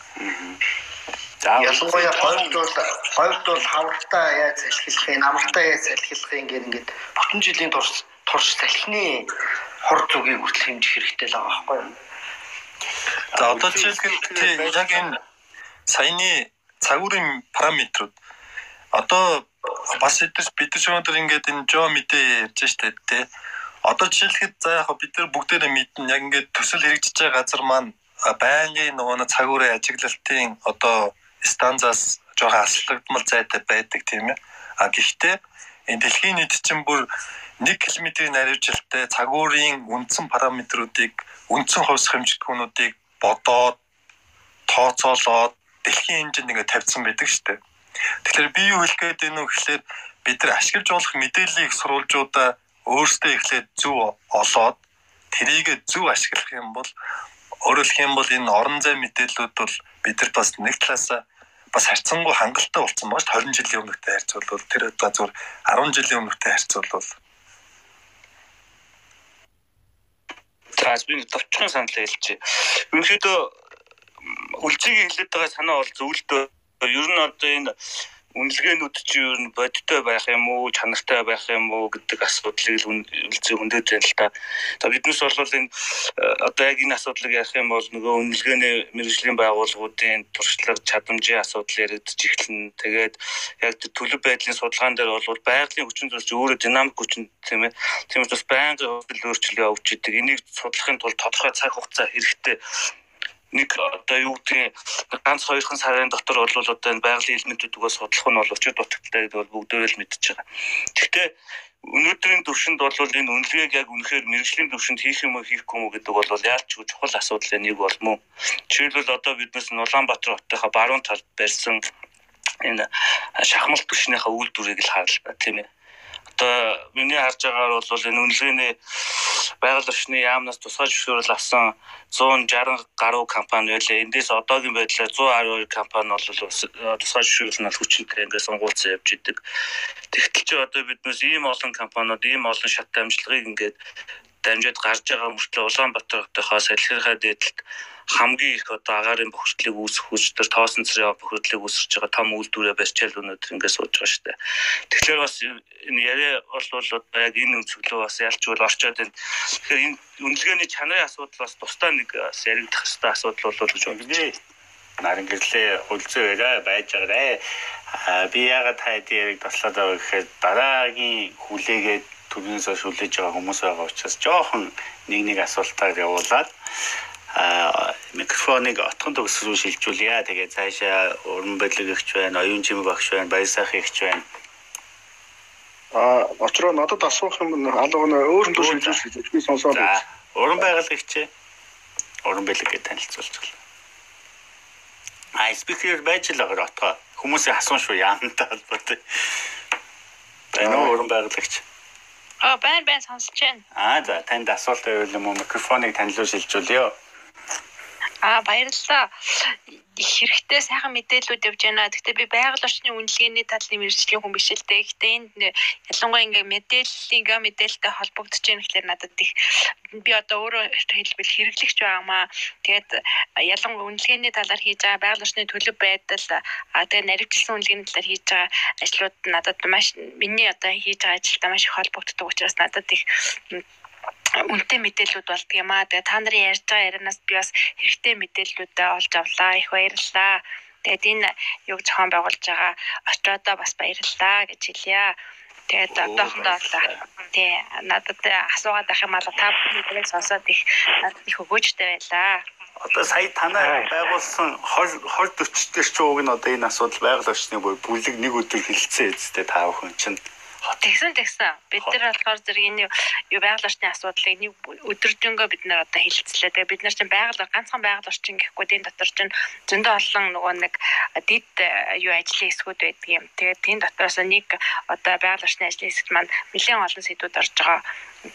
Ялангуяа хойд бол хойд бол хавралтай яаж салхилахыг, намралтай яаж салхилахыг ингээд ингээд бүтэн жилийн турш турш салхины хор зүгийг хүртэл хэмжих хэрэгтэй л байгаа байхгүй юу? За одоо жишээлбэл яг энэ саяны цагуурын параметрууд одоо бас эдгэж бид нар өнөөдөр ингээд энэ жо мэдээ ярьж штэ тий. Одоо жишээлхэд за яг бид нар бүгдээрээ мэднэ яг ингээд төсөл хэрэгжиж байгаа газар маань байнгын нөгөө цагуурын ажиглалтын одоо станцаас жоохон аслагдмал зайтай байдаг тийм ээ. А гэхдээ энэ дэлхийн нийт чинь бүр 1 км-ийн наривчлалтай цагуурын үндсэн параметруудыг үндсэн хувьсах хэмжигдэхүүнүүдийг бодоод тооцоолоод дэлхийн хэмжээнд ингээд тавьсан байдаг шүү дээ. Тэгэхээр би юу хэлэх гээд байна вэ гэхлээр бид нар ашиглаж болох мэдээллийг сурвалжуудаа өөрсдөө эхлээд зөв олоод тэрийг зөв ашиглах юм бол өөрөөр хэлэх юм бол энэ орон зай мэдээллүүд бол бидэрт бас нэг талаасаа бас харьцангуй хангалттай болсон байгаа шүү 20 жилийн өмнөхтэй харьцуулбал тэр одоо зүгээр 10 жилийн өмнөхтэй харьцуулбал Таас би товчхон санал хэлчихье. Ерөнхийдөө үлцгийг хэлээд байгаа санаа бол зөвлөлтөө ер нь одоо энэ үнэлгээнүүд чи ер нь бодиттой байх юм уу, чанартай байх юм уу гэдэг асуудлыг л үлзий хөндөж байна л та. За биднес бол энэ э, одоо яг энэ асуудлыг ярих юм бол нөгөө үнэлгээний мэрэгжлийн байгууллагуудын туршлага, чадамжийн асуудал яригдчих эхэлнэ. Тэгээд яг төлөв байдлын судалгаан дээр бол байгалийн хүчин зүйлс өөрөө динамик хүчин тийм ээ. Тийм учраас байнгын өөрчлөлт явж идэг. Энийг судлахын тулд тодорхой цаг хугацаа хэрэгтэй нэг одоо юу гэдгийг ганц хоёрхан сарын дотор бол одоо энэ байгалийн элементүүдээс судлах нь бол өчигд дутагдaltaй гэдэг бол бүгдөө л мэдчихэж байгаа. Гэхдээ өнөөдрийн төвшөнд бол энэ үнэлгээг яг үнэхээр мэрэгжлийн төвшөнд хийх юм уу хийхгүй юм уу гэдэг бол яалч чухал асуудлын нэг бол мөн. Жишээлбэл одоо биднес Улаанбаатар хотынхаа баруун талд барьсан энэ шахмал түвшнийхээ үйлдвэрийг л харалаа тийм ээ одоо миний харж байгаагаар бол энэ үнэлгээний байгаль орчны яамнаас тусгай зөвшөөрөл авсан 160 гаруй компани байлаа. Эндээс одоогийн байдлаар 112 компани бол тусгай зөвшөөрөл нь хүчинтэй ингээд сонгуулсан явж идэг. Тэгтэл чи одоо биднээс ийм олон компаниуд ийм олон шат амжилтыг ингээд дамжаад гарч байгаа мөртлөө Улаанбаатар хотынхоо салхирхай дээдлэлт хамгийн их одоо агаарын бохирдлыг үүсгэх хүч төр тоосон цэрийн бохирдлыг үүсгэж байгаа том үйлдвэрээ барьчаал өнөдр ингээд сууж байгаа шүү дээ. Тэгэхээр бас энэ яриа бол одоо яг энэ өнцгөлөө бас ялч бол орчоод байна. Тэгэхээр энэ үнэлгээний чанарын асуудал бас тусдаа нэг яригдах хэвээр асуудал бол гэж бодож нарийн гэрлээ үлзээрээ байж байгаарэ. Би ягаад таад яриг таслаад байгаа гэхээр дараагийн хүлээгээд төрнөөс шүлээж байгаа хүмүүс байгаа учраас жоохон нэг нэг асуултаар явуулаад микрофоныг отхон төгс рүү шилжүүлье. Тэгээ цаашаа уран бодлого ихч байна, оюун жимэг багш байна, баясах ихч байна. А очроо надад асуух юм алгана өөрөнд шилжүүлж гэж би сонсоод байна. Уран байгуулга ихч уран гэж танилцуулж байна. А спикер байж л байгаа отгоо. Хүмүүсийн асуун шүү яамтай холбоотой. Уу уран байгуулагч? Аа байна байна сонсож байна. Аа за танд асуулт байвал юм уу микрофоныг танилцуул шилжүүлъё. Аа баярлалаа. Их хэрэгтэй сайхан мэдээлүүд явж байна. Гэхдээ би байгаль орчны үнэлгээний талын мэрэгжлийн хүн биш л дээ. Гэхдээ энд ялангуяа ингээ мэдээллийнхээ мэдээлэлтэй холбогдож байна гэхэлэр надад их би одоо өөрөө хэлбэл хэрэглэгч байгаамаа. Тэгээд ялангуяа үнэлгээний талаар хийж байгаа байгаль орчны төлөв байдал аа тэгээд наривчлсан үнэлгээний талаар хийж байгаа ажлууд надад маш миний одоо хийж байгаа ажилтай маш их холбогддог учраас надад их үнэтэй мэдээлэлүүд болдго юм аа. Тэгээ та нарын ярьж байгаа ярианаас би бас хэрэгтэй мэдээллүүдээ олж авлаа. Их баярлалаа. Тэгээд энэ юг зохион байгуулж байгаа очиодоо бас баярлалаа гэж хэлье. Тэгээд одоохондоо тий надад асуугаад байх юм аа та бүхний тэрийг сонсоод их надад их өгөөжтэй байлаа. Одоо сая танай байгуулсан 20 20 40 дээр ч уг нь одоо энэ асуудал байгаль орчны бүлэг нэг өдөр хилцсэн эцтэй та бүхэн чинь Тэгсэн тэгсэн. Бид нар болохоор зэрэг энэ юу байгаль орчны асуудлыг нэг өдөржингөө бид нар одоо хилцлээ. Тэгээ бид нар чинь байгаль ганцхан байгаль орчин гэхгүй энэ дотор чинь зөндөө олон нөгөө нэг дид юу ажлын хэсгүүд байдаг юм. Тэгээд энэ дотроос нэг одоо байгаль орчны ажлын хэсэгт маань нэлээд олон сэдвүүд орж байгаа.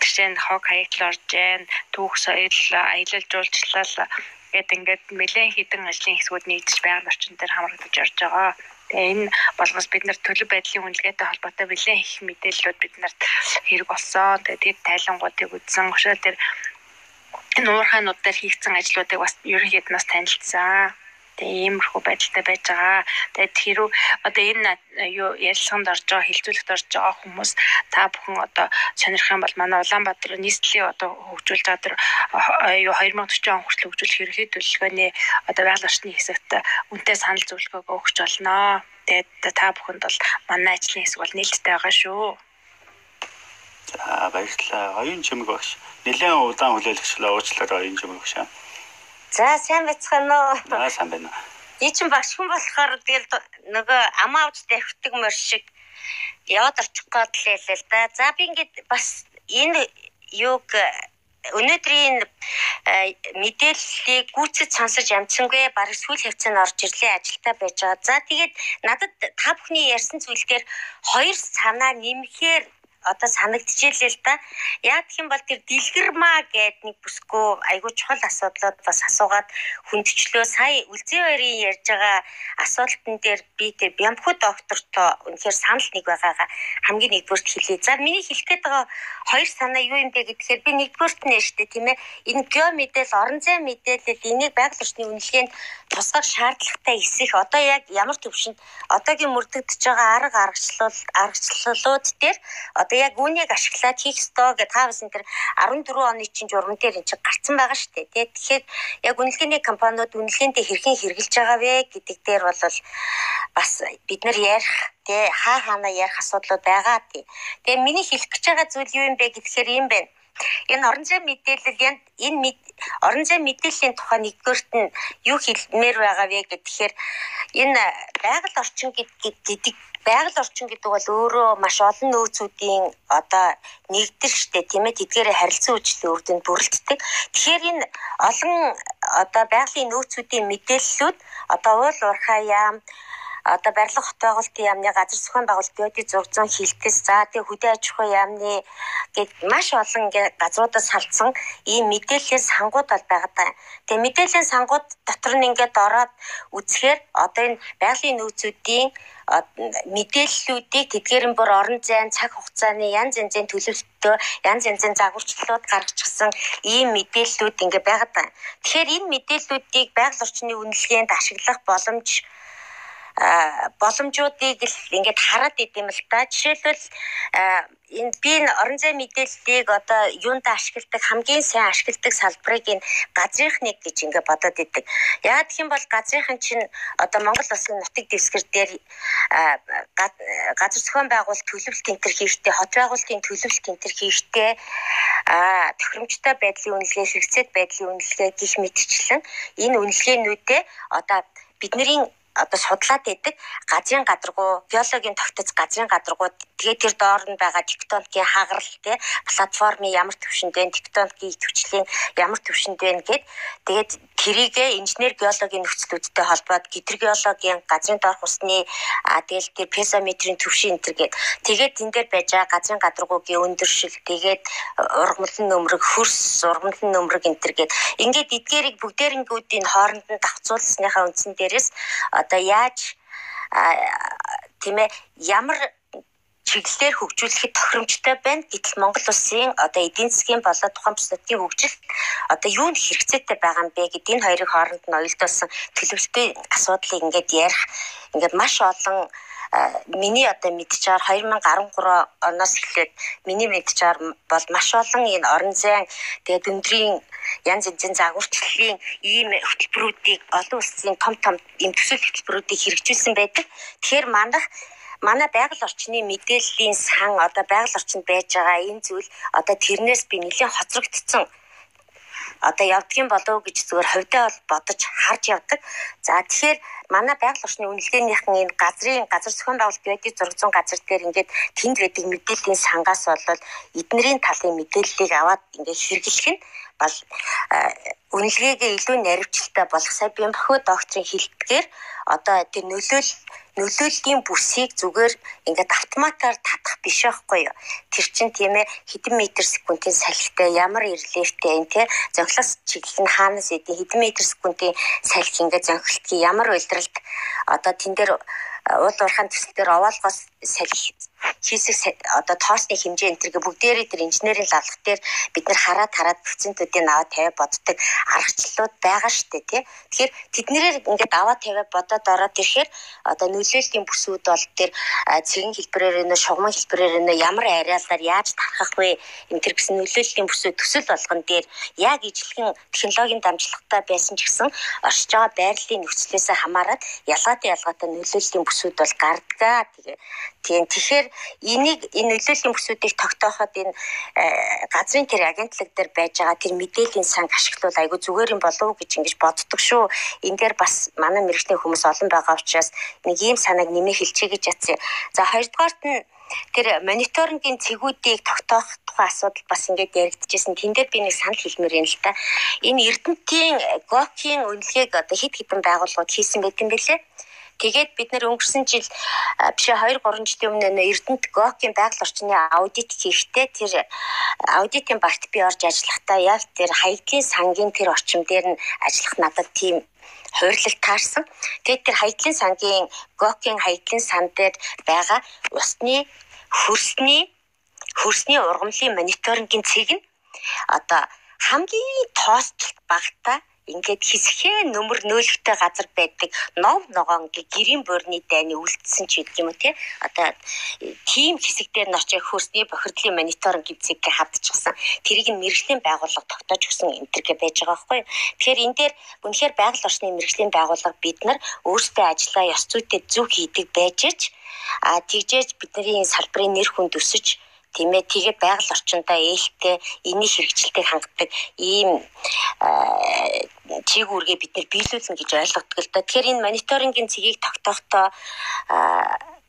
Жишээ нь хог хаягдл орж जैन, түүх соёл, аялал жуулчлал гэт ингээд нэлээд хідэн ажлын хэсгүүд нэгдэж байгаль орчин дээр хамрагдаж орж байгаа. Тэгээ энэ болгоос бид нар төлөв байдлын үнэлгээтэй холбоотой нэлээд их мэдээллүүд биднэрт хэрэг болсон. Тэгээ тэд тайлангуудыг үзсэн. Өшөө тэр энэ уурхаанууд дээр хийгдсэн ажлуудыг бас ерөнхийд нас танилцсан. Тэгээ иймэрхүү байдалтай байж байгаа. Тэгээд хэрүү одоо энэ юу ярилцлаганд орж байгаа, хилцүүлэгт орж байгаа хүмүүс та бүхэн одоо сонирх юм бол манай Улаанбаатар нийслэлийн одоо хөгжүүлж байгаа тэр юу 2040 он хүртэл хөгжүүлэх ерөнхий төлөвлөгөөний одоо байгаль орчны хэсэгт үнэтэй санал зөвлөгөөгөө өгч болно. Тэгээд та бүхэнд бол манай ажлын хэсэг бол нээлттэй байгаа шүү. За баярлалаа. Оюун чимэг багш. Нэлээд удаан хүлээлгчлээ уучлаарай оюун чимэг багш. За сайн байцгаана уу? За сайн байна. Би чинь багш хүн болохоор тэгэл нөгөө амаа авч тавьдаг мөр шиг яваад очих гээд л хэлээ л да. За би ингээд бас энэ юг өнөөдрийн э, мэдээллийг гүйцэд сонсож амжсангүй баг сүүл хавцаанд орж ирлээ ажилтаа байж байгаа. За тэгээд надад та бүхний ярьсан зүйлээр хоёр санаа нэмэхээр одоо санагдчихжээ л да. Яг гэх юм бол тэр дэлгэрмаа гэд нэг бүсгүй айгүй чухал асуудлууд бас асуугаад хүндчлөө сая үлзий хоёрын ярьж байгаа асуултан дээр би тэр бямху доктортой үнэхээр санал нэг байгаагаа хамгийн нэгдүгürt хэлье. За миний хэлэх гээд байгаа хоёр санаа юу юм бэ гэхээр би нэгдүгürt нь штэ тийм ээ. Энэ гео мэдээл, орон зай мэдээлэл энийг байгаль орчны үнэлгээнд тусгах шаардлагатай эсэх одоо яг ямар төвшөнд одоогийн мөрдөгдөж байгаа арга аргачлал аргачлалууд дээр одоо яг үүнийг ашиглаад хийх ёстой гэдэг таавс энэ 14 оны чинь журам дээр эн чинь гарцсан байгаа шүү дээ. Тэгээд тэгэхээр яг үнэлгээний компаниуд үнэлгээндээ хэрхэн хэрэгжилж байгаа вэ гэдэг дээр бол бас бид нар ярих тий хаа хаана ярих асуудлууд байгаа тий. Тэгээ миний хэлэх гэж байгаа зүйл юу юм бэ гэхээр юм байна Энэ орон зай мэдээлэл энэ орон зай мэдээллийн тухай нэгдүгээрт нь юу хэлмээр байгаа вэ гэхээр энэ байгаль орчин гэдэг байгаль орчин гэдэг бол өөрөө маш олон нөөцүүдийн одоо нэгдэр штэ тийм ээ тэдгээрээ харилцан үйлчлэлийн үр дүнд бүрэлддэг. Тэгэхээр энэ олон одоо байгалийн нөөцүүдийн мэдээллүүд одоо уул уурхай яам одоо барилга хот байгуулалтын яамны газар зохион байгуулалт биодийн 600 хилтэс за тэгээ хөдөө аж ахуй яамны гээд маш олон газруудаас салдсан ийм мэдээллийн сангууд бол байгаа. Тэгээ мэдээллийн сангууд дотор нь ингээд ороод үзэхээр одоо энэ байгалийн нөөцүүдийн мэдээллүүдийг тэдгээр нь бүр орон зайн цаг хугацааны янз янзын төлөвлөлтөө янз янзын загварчлалууд гаргачихсан ийм мэдээллүүд ингээ байгаа даа. Тэгэхээр энэ мэдээллүүдийг байгаль орчны үнэлгээнд ашиглах боломж боломжуудыг л ингээд хараад идэм л та. Жишээлбэл энэ би энэ орон зай мэдээллийг одоо юунд ашигладаг хамгийн сайн ашигладаг салбарыг энэ газрынх нэг гэж ингээд бодоод идэг. Яагаад гэх юм бол газрынхан чинь одоо Монгол улсын нутаг дэвсгэр дээр газар зохион байгуулалт төлөвлөлт тентэр хийхдээ хот байгуулалтын төлөвлөлт тентэр хийхдээ а тохиромжтой байдлын үнэлгээ хэрэгцээт байдлын үнэлгээ гих мэтчлэн энэ үнэлгээнүүдээ одоо бидний одоо судлаад байдаг. Газрын гадаргуу геологийн тогтоц газрын гадаргуу. Тэгээд тэр доор нь байгаа тектоникийн хагарал те платформын ямар төвшөнд вэ тектоникийн төвчлийн ямар төвшөнд вэ гэд. Тэгээд тэрийгэ инженер геологийн нөхцлүүдтэй холбоод гидрогеологийн газрын доорх усны тэгэл тэр песометрийн төвшин энэ гээд тэгээд тэн дээр байж байгаа газрын гадаргуугийн өндөршил тэгээд ургамлын нөмрөг хөрс ургамлын нөмрөг энэ гээд ингээд эдгээрийг бүгдээрэнгүүдийн хооронд нь давцуулсныхаа үндсэн дээрээс одоо яаж тийм ээ ямар чиглэлээр хөгжүүлэхэд тохиромжтой байна. Гэтэл Монгол улсын одоо эдийн засгийн болоод тухайн бус нутгийн хөгжилд одоо юу нь хэрэгцээтэй байгаа юм бэ гэдэг энэ хоёрын хооронд нь оюутсан төлөвлөлтийн асуудлыг ингээд ярих ингээд маш олон миний одоо мэдчихээр 2013 оноос эхлээд миний мэдчихээр бол маш олон энэ орон зайн тэгээд өндрийн янз янзын загварчлалын ийм хөтөлбөрүүдийг олон улсын том том ийм төсөл хөтөлбөрүүдийг хэрэгжүүлсэн байдаг. Тэгэхээр манайх манай байгаль орчны мэдээллийн сан одоо байгаль орчинд байж байгаа энэ зүйл одоо тэрнээс би нэлээд хоцрогдсон одоо явдгийн болов гэж зүгээр хувьдаа бол бодож харж явдаг. За тэгэхээр манай байгаль орчны үнэлгээнийхэн энэ газрын газар зохион байгуулалт биодийн 600 газар дээр ингээд тэнд байдаг мэдээллийн сангаас бол эднэрийн талын мэдээллийг аваад ингээд хэрэглэх нь бол үнэлгээгээ илүү наривчлалтай болох сая бямбахөө докторийн хэлтгэр одоо тэр нөлөөл нөлөөллийн бүсийг зүгээр ингээд автоматар татах биш байхгүй юу. Тэр чинь тийм ээ хэдэн метр секундын салхитай ямар ирлээвтэй энэ тий зонхлоос чиглэл нь хаанаас идэв хэдэн метр секундын салхи ингээд зонхилтгийн ямар уйлдралд одоо тэн дээр уул уурхайн төсөл дээр овоолгоос салхи хийсэх одоо тоосны хэмжээ энэ төргээ бүгдээрээ тэр инженерийн лалгах дээр бид нар хараад хараад процентуудыг аваад тавиад боддог аргачлалууд байгаа дээ тий. Тэгэхээр тэднэрээр ингээд аваад тавиад бодоод ороод ирэхээр одоо нөлөөллийн бүсүүд бол тэр цэгэн хэлбэрээр нэ шугамн хэлбэрээр нэ ямар ариалаар яаж тархах вэ энэ төр гэсэн нөлөөллийн бүсүүд төсөл болгон дээр яг ижлэгэн технологийн дамжлагтай байсан ч гэсэн оршиж байгаа байрлалын нөхцлөөс хамаарат ялгаатай ялгаатай нөлөөллийн бүсүүд бол гардгаа тэгээ тийм тэгэхээр энийг энэ нөлөөллийн бүсүүдийг тогтооход энэ э, газрын тэр агентлаг дээр байж байгаа тэр мэдээллийн санг ашиглуул айгүй зүгээр юм болов уу гэж ингэж боддог шүү. Энэ дээр бас манай мэрэгчлийн хүмүүс олон байгаа учраас нэг ийм санааг нэмэх хэлчихье гэж ятсан. За хоёрдугаарт нь тэр мониторингийн цэгүүдийг тогтоох тухай асуудал бас ингээд яригдчихсэн. Тэн дээр би нэг санал хэлмээр юм л та. Энэ Эрдэнэтийн ГОК-ийн үнэлгээг одоо хэд хэдэн байгууллагууд хийсэн байдаг юм бэлээ. Тэгээд бид нэр өнгөрсөн жил биш 2 3 жилийн өмнө Эрдэнэт Гокийн байгаль орчны аудит хийхдээ тэр аудитын багт би орж ажиллахдаа яг тэр хаягдлын сангийн тэр орчин дээр нь ажиллах надад тийм хуурлал таарсан. Тэгээд тэр хаягдлын сангийн Гокийн хаягдлын сан дээр байгаа усны хөрсний хөрсний ургамлын мониторингийн цэг нь одоо хамгийн тоосчлт багтаа ингээд хэсгээ нөмөр нөөлөгтэй газар байдаг нов ногоон гэрийн буурны дайны үлдсэн ч гэдэг юм уу те одоо тийм хэсэг дээр нь очиж хөрсний бохирдлын мониторинг гимцэгээ хавдчихсан тэрийг нь мэрэгжлийн байгууллага тогтоож өгсөн энтергээ байж байгаа байхгүй тэгэхээр энэ дээр үнэхээр байгаль орчны мэрэгжлийн байгууллага бид нар өөрсдөө ажиллаа ёс зүйтэй зөв хийдэг байж ч а тэгжээж бидний салбарын нэр хүнд өсөж тийм ээ тэгээд байгаль орчиндөө ээлтэй энийг хэрэгжилтэйг хангадаг ийм чиг үүргээ бид нэр биелүүлнэ гэж ойлгодог л да. Тэгэхээр энэ мониторингийн цэгийг тогтоохдоо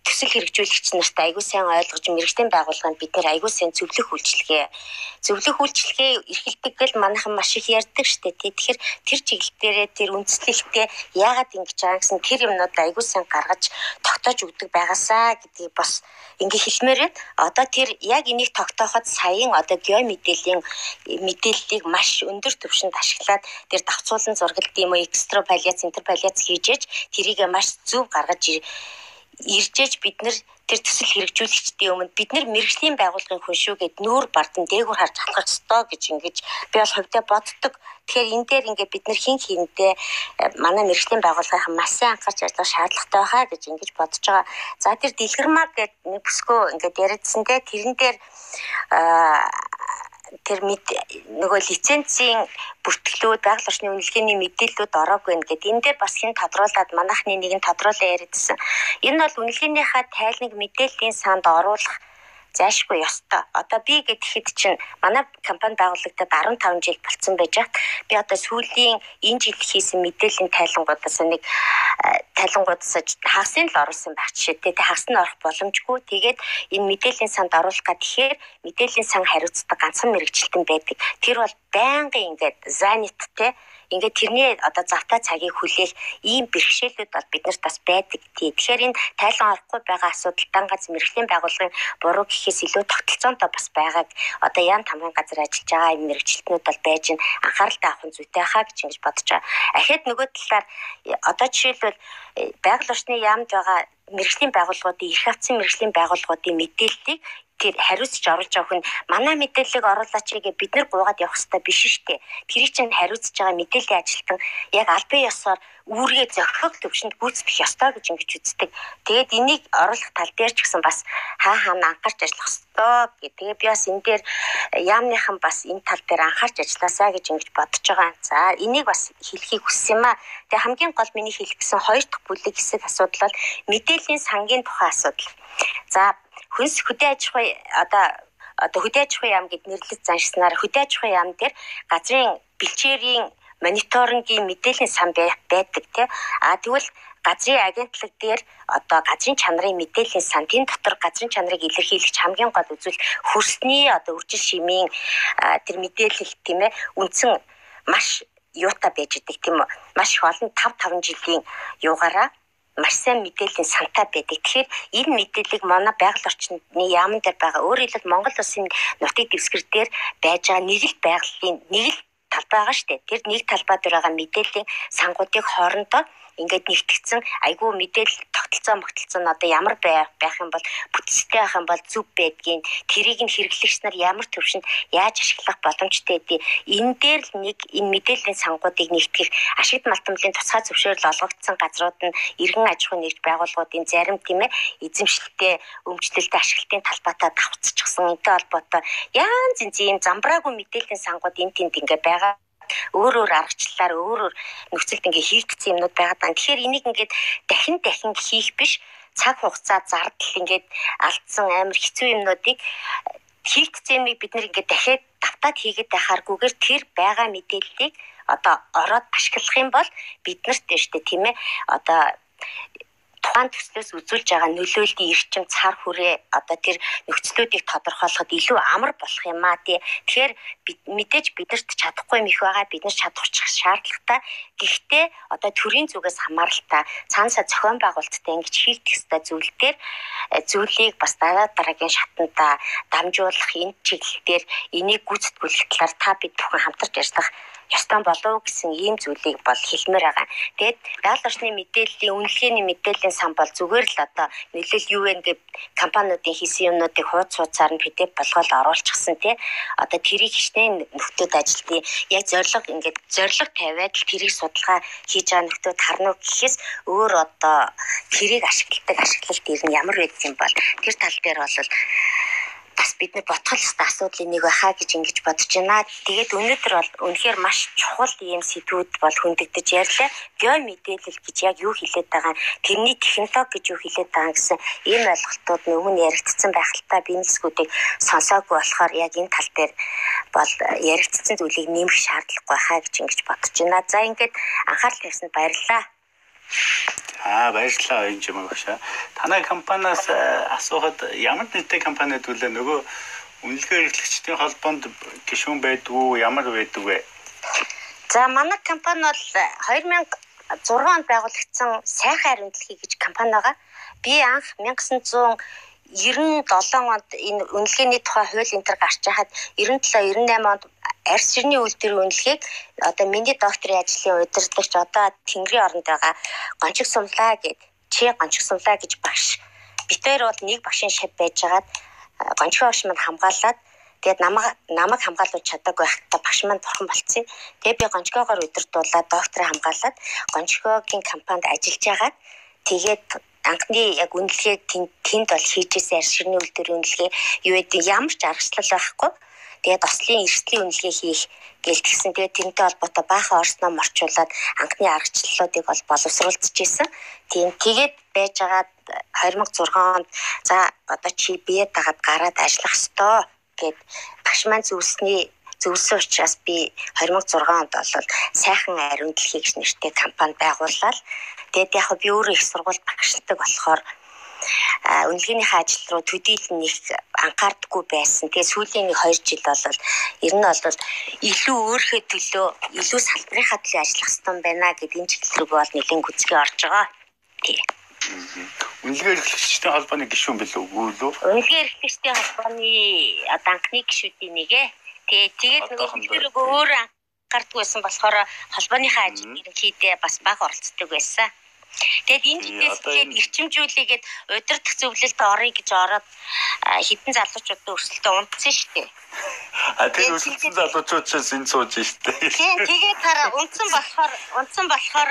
төсөл хэрэгжүүлэгч нарт аягүй сайн ойлгож мэрэгжлийн байгууллаганд бид нэр аягүй сайн зөвлөх үйлчилгээ зөвлөх үйлчилгээ эрхэлдэг гэл манайхан маш их ярьдаг штэ тий тэгэхээр тэр чиглэлдээ тэр үндэслэлтэй яагаад ингэж байгаа гэсэн тэр юмнууд аягүй сайн гаргаж тогтоож өгдөг байгаасаа гэдгийг бас ингээ хэлмээр байна одоо тэр яг энийг тогтооход саяын одоо гео мэдээллийн мэдээллийг маш өндөр түвшинд ашиглаад тэр давцуулан зургалт юм уу экстраполяц интерполяц хийж тэрийг маш зөв гаргаж иржээж бид нар тэр төсөл хэрэгжүүлэгчдийн өмнө бид нар мэрэгжлийн байгууллагын хүн шүү гэд нүүр бардан дээгүүр харж халах ёстой гэж ингэж би бол хувьдаа боддог. Тэгэхээр энэ дээр ингээд бид нар хин хинтээ э, манай мэрэгжлийн байгууллагын маш сайн анхаарч ажиллах шаардлагатай байхаа гэж ингэж бодож байгаа. За тэр дэлгэрмаг гэдэг нэг бүсгөө ингээд яриадсан те тэрэн дээр тэр нөгөө лицензийн бүртгэлүүд байгаль орчны үнэлгээний мэдээллүүд ороогүй нэ гэд энэ дээр бас хэн тодруулаад манайхны нэг нь тодруулаа яриадсан. Энэ бол үнэлгээнийхаа тайлныг мэдээллийн санд оруулах зайшгүй ёстой. Одоо би гэхэд чинь манай компани байгуулагдаад 15 жил болцсон байж хат би одоо сүүлийн энэ жил хийсэн мэдээллийн тайлангуудаас нэг э, тайлангуудаас хагасын л оруулсан байх жишээ тэ хагас нь орох боломжгүй. Тэгээд энэ мэдээллийн санд оруулах гэхээр мэдээллийн сан хариуцдаг ганцхан мэрэгчлэлтэн байдаг. Тэр бол байнгын ингээд заниттэй ингээд тэрний одоо завтай цагийг хүлээх ийм бэрхшээлүүд бол биднэрт бас байдаг тий. Тэгэхээр энэ тайлан орохгүй байгаа асуудал дан ганц мэрэгжлийн байгууллагын буруу гэхээс илүү тогтолцоонтой бас байгааг одоо ян тамгын газар ажиллаж байгаа энэ мэрэгчлэтнүүд бол байж ин анхааралтай авах зүйтэй хаа гэж ингэж бодож байгаа. Ахад нөгөө талаар одоо жишээлбэл байгаль орчны яамд байгаа мэрэгжлийн байгууллагуудын эрх авцсан мэрэгжлийн байгууллагуудын мэдээллийг тэр хариуцж оруулж явах нь манай мэдээллийг оруулаач гээ бид нар гуугаад явах хэрэгтэй биш штэ. Тэрийг чинь хариуцж байгаа мэдээллийн ажилтан яг аль бие ёсоор үүргээ зохиох төвшөнд гүйцэтгэх ёстой гэж ингэж үздэг. Тэгээд энийг оруулах тал дээр ч гэсэн бас хаа хаана анхаарч ажиллах ёстой гэх. Тэгээд би бас энэ дээр яамныхан бас энэ тал дээр анхаарч ажилласаа гэж ингэж бодож байгаа. За энийг бас хэлхийг хүссэн юм а. Тэгээд хамгийн гол миний хэлэх гэсэн хоёр дахь бүлэг хэсэг асуудал бол мэдээллийн сангийн тухай асуудал. За хүнс хөдөө аж ахуй одоо одоо хөдөө аж ахуй яам гэд нэрлэж заншснаар хөдөө аж ахуй яам дээр газрын бэлчээрийн мониторингийн мэдээллийн сан байдаг тий. А тэгвэл газрын агентлаг дээр одоо газрын чанарын мэдээллийн сан тэн дотор газрын чанарыг илэрхийлэгч хамгийн гол үзүүл хөрсний одоо үржил шимийн тэр мэдээлэл тийм ээ үндсэн маш юутай байж идэг тийм маш их олон 5 5 жилийн юугаараа маш сайн мэдээллийн сантай байдаг. Тэгэхээр энэ мэдээллийг манай байгаль орчны яамн дээр байгаа өөрөөр хэлбэл Монгол улсын нутгийн дэвсгэр дээр байж байгаа нэг л байгалийн нэг л талбай байгаа шүү дээ. Тэр нэг талбай дээр байгаа мэдээллийн сангуудыг хоорондоо ингээд нэгтгэцэн айгүй мэдээлэл тогтолцоо могтолцоо нь одоо ямар байх юм бол бүтцтэй байх юм бол зүв байдгийн тэрийг нь хэрэглэгч нар ямар төвшөнд яаж ашиглах боломжтой гэдэг энэ дээр л нэг энэ мэдээллийн сангуудыг нэгтгэх ашигт малтмлын тусгай зөвшөөрөл олгогдсон газрууд нь иргэн аж ахуйн нэгж байгууллагуудын зарим тийм ээ эзэмшилтэй өмчлөлтөд ашиглалтын талбайтаа давцчихсан энтэй холбоотой янз янз ийм замбраагүй мэдээллийн сангууд энэ тэнд ингээ байгаа өөр өөр аргачлалаар өөр өөр нөхцөлд ингээ хийгдсэн юмнууд байгаад байна. Тэгэхээр энийг ингээд дахин дахин хийх биш цаг хугацаа зардал ингээд алдсан амар хэцүү юмнуудыг хийгдсэн юмыг бид нэр ингээд дахиад давтаад хийгээд байхааргүйгээр тэр байгаа мэдээллийг одоо ороод ашиглах юм бол биднэрт тийм ээ тийм ээ одоо тухайн төслөөс үзүүлж байгаа нөлөөллийн эрчим цар хүрээ одоо тэр нөхцлүүдийг тодорхойлоход илүү амар болох юм аа тий. Тэгэхээр мэдээж бидэрт чадахгүй юм их байгаа бид нар чадах шаардлагатай. Гэхдээ одоо төрийн зүгээс хамааралтай цаанасаа зохион байгуулалттай ингэж хийх ёстой зүйл дээр э, зүйлийг бас дараа дараагийн шатанда дамжуулах энэ чиглэлээр энийг гүйцэтгүүлэх талаар та бид бүхэн хамтарч ажиллах ёстой болов гэсэн ийм зүйлийг бол хэлмээр байгаа. Тэгээд даал орчны мэдээллийн үнэлгээний мэдээллийн сан бол зүгээр л одоо нөлөөл юу вэ гэдэг компаниудын хийсэн юмнуудыг хуудас хуудасаар нь PDF болгоод оруулчихсан тий. Одоо тэрийг хичнээн нөхдүүд ажилтны яг зориг ингээд зориг тавиад л тэрийг судалгаа хийж байгаа нөхдүүд харна уу гэхээс өөр одоо тэрийг ашигладаг ашиглалт ер нь ямар байдаг юм бол тэр тал дээр бол бас бид нар бодох ёстой асуудлын нэг байхаа гэж ингэж бодож байна. Тэгээд өнөөдөр бол үнэхээр маш чухал ийм сэдвүүд бол хөндөгдөж ярьлаа. Био мэдээлэл гэж яг юу хэлээд байгаа, тэрний технологи гэж юу хэлээд байгаа гэсэн ийм ойлголтууд өмнө яригдсан байх л та би нэгсгүүдийг сонсоогүй болохоор яг энэ тал дээр бол яригдсан зүйлийг нэмэх шаардлагагүй байхаа гэж ингэж бодож байна. За ингээд анхаарал тавьсанд баярлалаа. Аа баярлалаа энэ юм багш. Танай компаниас э, асуухад ямар нэртэй компани төлөө нөгөө үнэлгээ эрхлэгчдийн холбоонд гишүүн байдгүй ямар байдаг вэ? За манай компани бол 2006 онд байгуулагдсан сайхан ариун дэлхий гэж компани байгаа. Би анх 1900 97 онд энэ үнэлгээний тухай хууль энэ төр гарч байхад 97 98 онд арьс ширний үйлдвэрийн үнэлгээг одоо миний докторийн ажлын удирдлагч одоо Тэнгэрийн оронд байгаа гончиг сумлаа гэд чи гончиг сумлаа гэж багш. Битээр бол нэг багшийн шав байжгаад гончгийн багш манд хамгаалаад тэгээд намайг намайг хамгаалуулж чадаагүй байхдаа багш манд бурхан болцсон. Тэгээд би гончгоогоор удирдуулаад докторыг хамгаалаад гончгоогийн компанид ажиллаж байгаад тэгээд анхны яг үнэлгээг тэнд тэнд бол хийжсэн арьс ширний үйлдвэрийн үнэлгээ юу гэдэг ямар ч аргачлал байхгүй тэгээд ослын эрсдлийн үнэлгээ хийх гэлтгсэн. Тэгээд тэрнтэй холбоотой баахан орсноо морчуулад анхны аргачлалуудыг бол боловсруулчихжээ. Тийм тэгээд байжгаад 2006 онд за одоо чи бие дагаад гараад ажиллах ёстой гэд багш маань зүсний зөвлөсөн учраас би 2006 онд бол сайхан ариун дэлхий гэж нэртэй компани байгууллаа. Тэгээд яг би өөрөө их сургууль багшилдаг болохоор үнэлгээнийхээ ажил руу төдийлөн нэг анхаардаггүй байсан. Тэгээ сүүлийн нэг 2 жил бол ер нь бол илүү өөрхөө төлөө илүү салбарынхаа төлөө ажиллах хэрэгтэй байна гэдэг энэ чиглэл рүү бол нэлийн гүцгий орж байгаа. Тий. Үнэлгээ эрхлэгчдийн холбооны гишүүн билүү үгүй лөө? Үнэлгээ эрхлэгчдийн холбооны одоо анхны гишүүдийн нэгэ. Тэгээ тэгээд нөгөө өөр анхаардаггүй байсан болохоор холбооныхаа ажил ерөнхийдөө бас бага оролцдог байсан. Тэгэд энэ дэдсгээд эрчимжүүлээгээд удирдах зөвлөлд орё гэж ороод хідэн залуучуудад өрсөлдөө унтсан шүү дээ. А тэр өрсөлдсөн залуучуудаас энэ сууж штэ. Тийм тэгээд хараа унтсан болохоор унтсан болохоор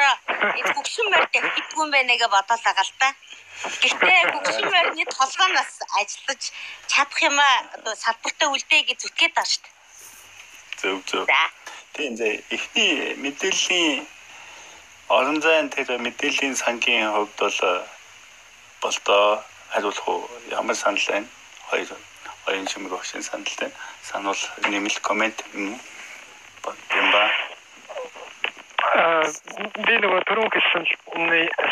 энэ бүгшин морь дахидгүй юм байна гэж бодоод байгаа л та. Гэхдээ бүгшин морьны толгоноос ажиллаж чадах юм аа одоо салбартаа үлдээ гэж зүтгээд байгаа шүү дээ. Зөв зөв. Тийм зэ эхний мэдээллийн орон зайн тэр мэдээллийн сангийн хувьд бол э, болдоо хариулах уу ямар санал байна? Хоёр хоёрын чимэг багшийн санал байна. Сануул нэмэлт коммент юм ба би нөгөө түрүү хэлсэн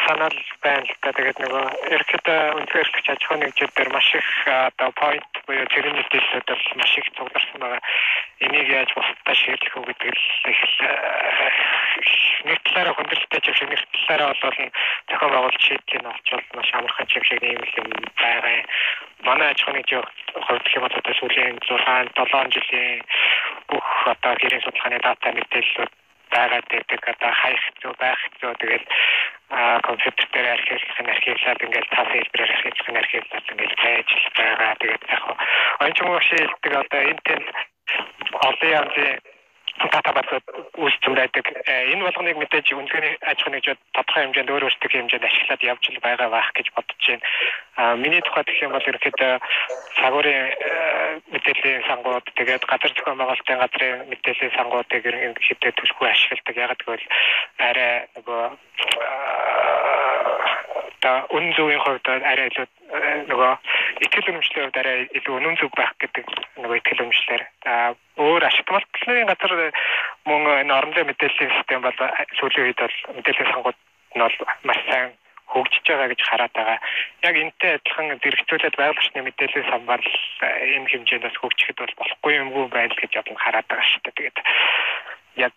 санаал байна л да. Тэгээд нөгөө ерөнхийдөө үнэхээр аж ахуйн нэгжүүдээр маш их одоо point буюу тэрний мэдээлэлүүд бол маш их цугларсан байгаа. Энийг яаж бусдад шийдлэх үү гэдэг л их нэг талаараа хүндрэлтэй юм шиг нэг талаараа бол зохион байгуулалт шийдлийг олчвол маш амархан юм шиг юм юм байгаа. Манай аж ахуйн нэгжийн хувьд юм бол одоо сүүлийн 6 7 жилийн бүх одоо гэрийн судалгааны дата мэдээллүүд байгаад байдаг одоо хайх хэцүү байх хэцүү тэгэл компьютер дээр архивлах нь архивлаад ингээл тав хэлбэрээр архивлах нь архивлаад ингээл байж байгаа. Тэгээд яг оюун чимэг шилдэг одоо энэ олон янзын датабаз үүсгэн байдаг. Энэ болгоныг мэдээж үнэхээр аж ахуйн нэгжүүд тодорхой хэмжээнд өөр өөртөө хэмжээнд ашиглаад явж л байгаа байх гэж бодож байна. А миний тухайд гэх юм бол ерөөхдөө цагуурын мэдээллийн сангууд тэгээд газар зохион байгуулалтын газрын мэдээллийн сангуудыг ерөнхийдөө төлхөө ашигладаг. Яг гэвэл арай нөгөө одоо үн зөвийн хувьд арай илүү нөгөө итгэл үнэмшлийн хувьд арай илүү үнэн зөв байх гэдэг нөгөө итгэл үнэмшлэр өөр ашиглалтын газар мөн энэ орон зай мэдээллийн систем бол сүүлийн үед бол мэдээллийн сангууд нь бол маш сайн хөгжиж байгаа гэж хараад байгаа. Яг энтэй адилхан зэрэгцүүлээд байгалийн мэдээллийн самбар энэ хэмжээнд бас хөгжихэд бол болохгүй юмгүй байл гэж одоо хараад байгаа шүү дээ. Тэгээд яг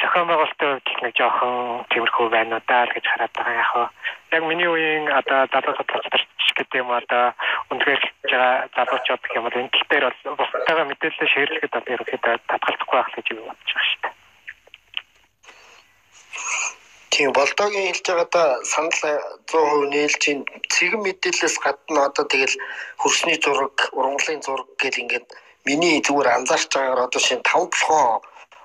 зохион байгуулалтын хувьд нэг жоохон тиймэрхүү байна уу даа гэж хараад байгаа яг хаа. Яг миний үеийн одоо залуу судлаач гэдэг юм одоо хийж байгаа залуучууд гэх юм бол энэ тал дээр бол бусдаагаа мэдээлэл шеэрлэхэд одоо ерөөхдөө татгалзахгүй байх гэж бодож байгаа шүү дээ. Тийм болдоогийн хэлж байгаа да санал 100% нээлж ин цэгэн мэдээлэлээс гадна одоо тэгэл хөрсний зураг, ургамлын зураг гэл ингээд миний зүгээр анзаарч байгаагаар одоо шинэ 5 толгоо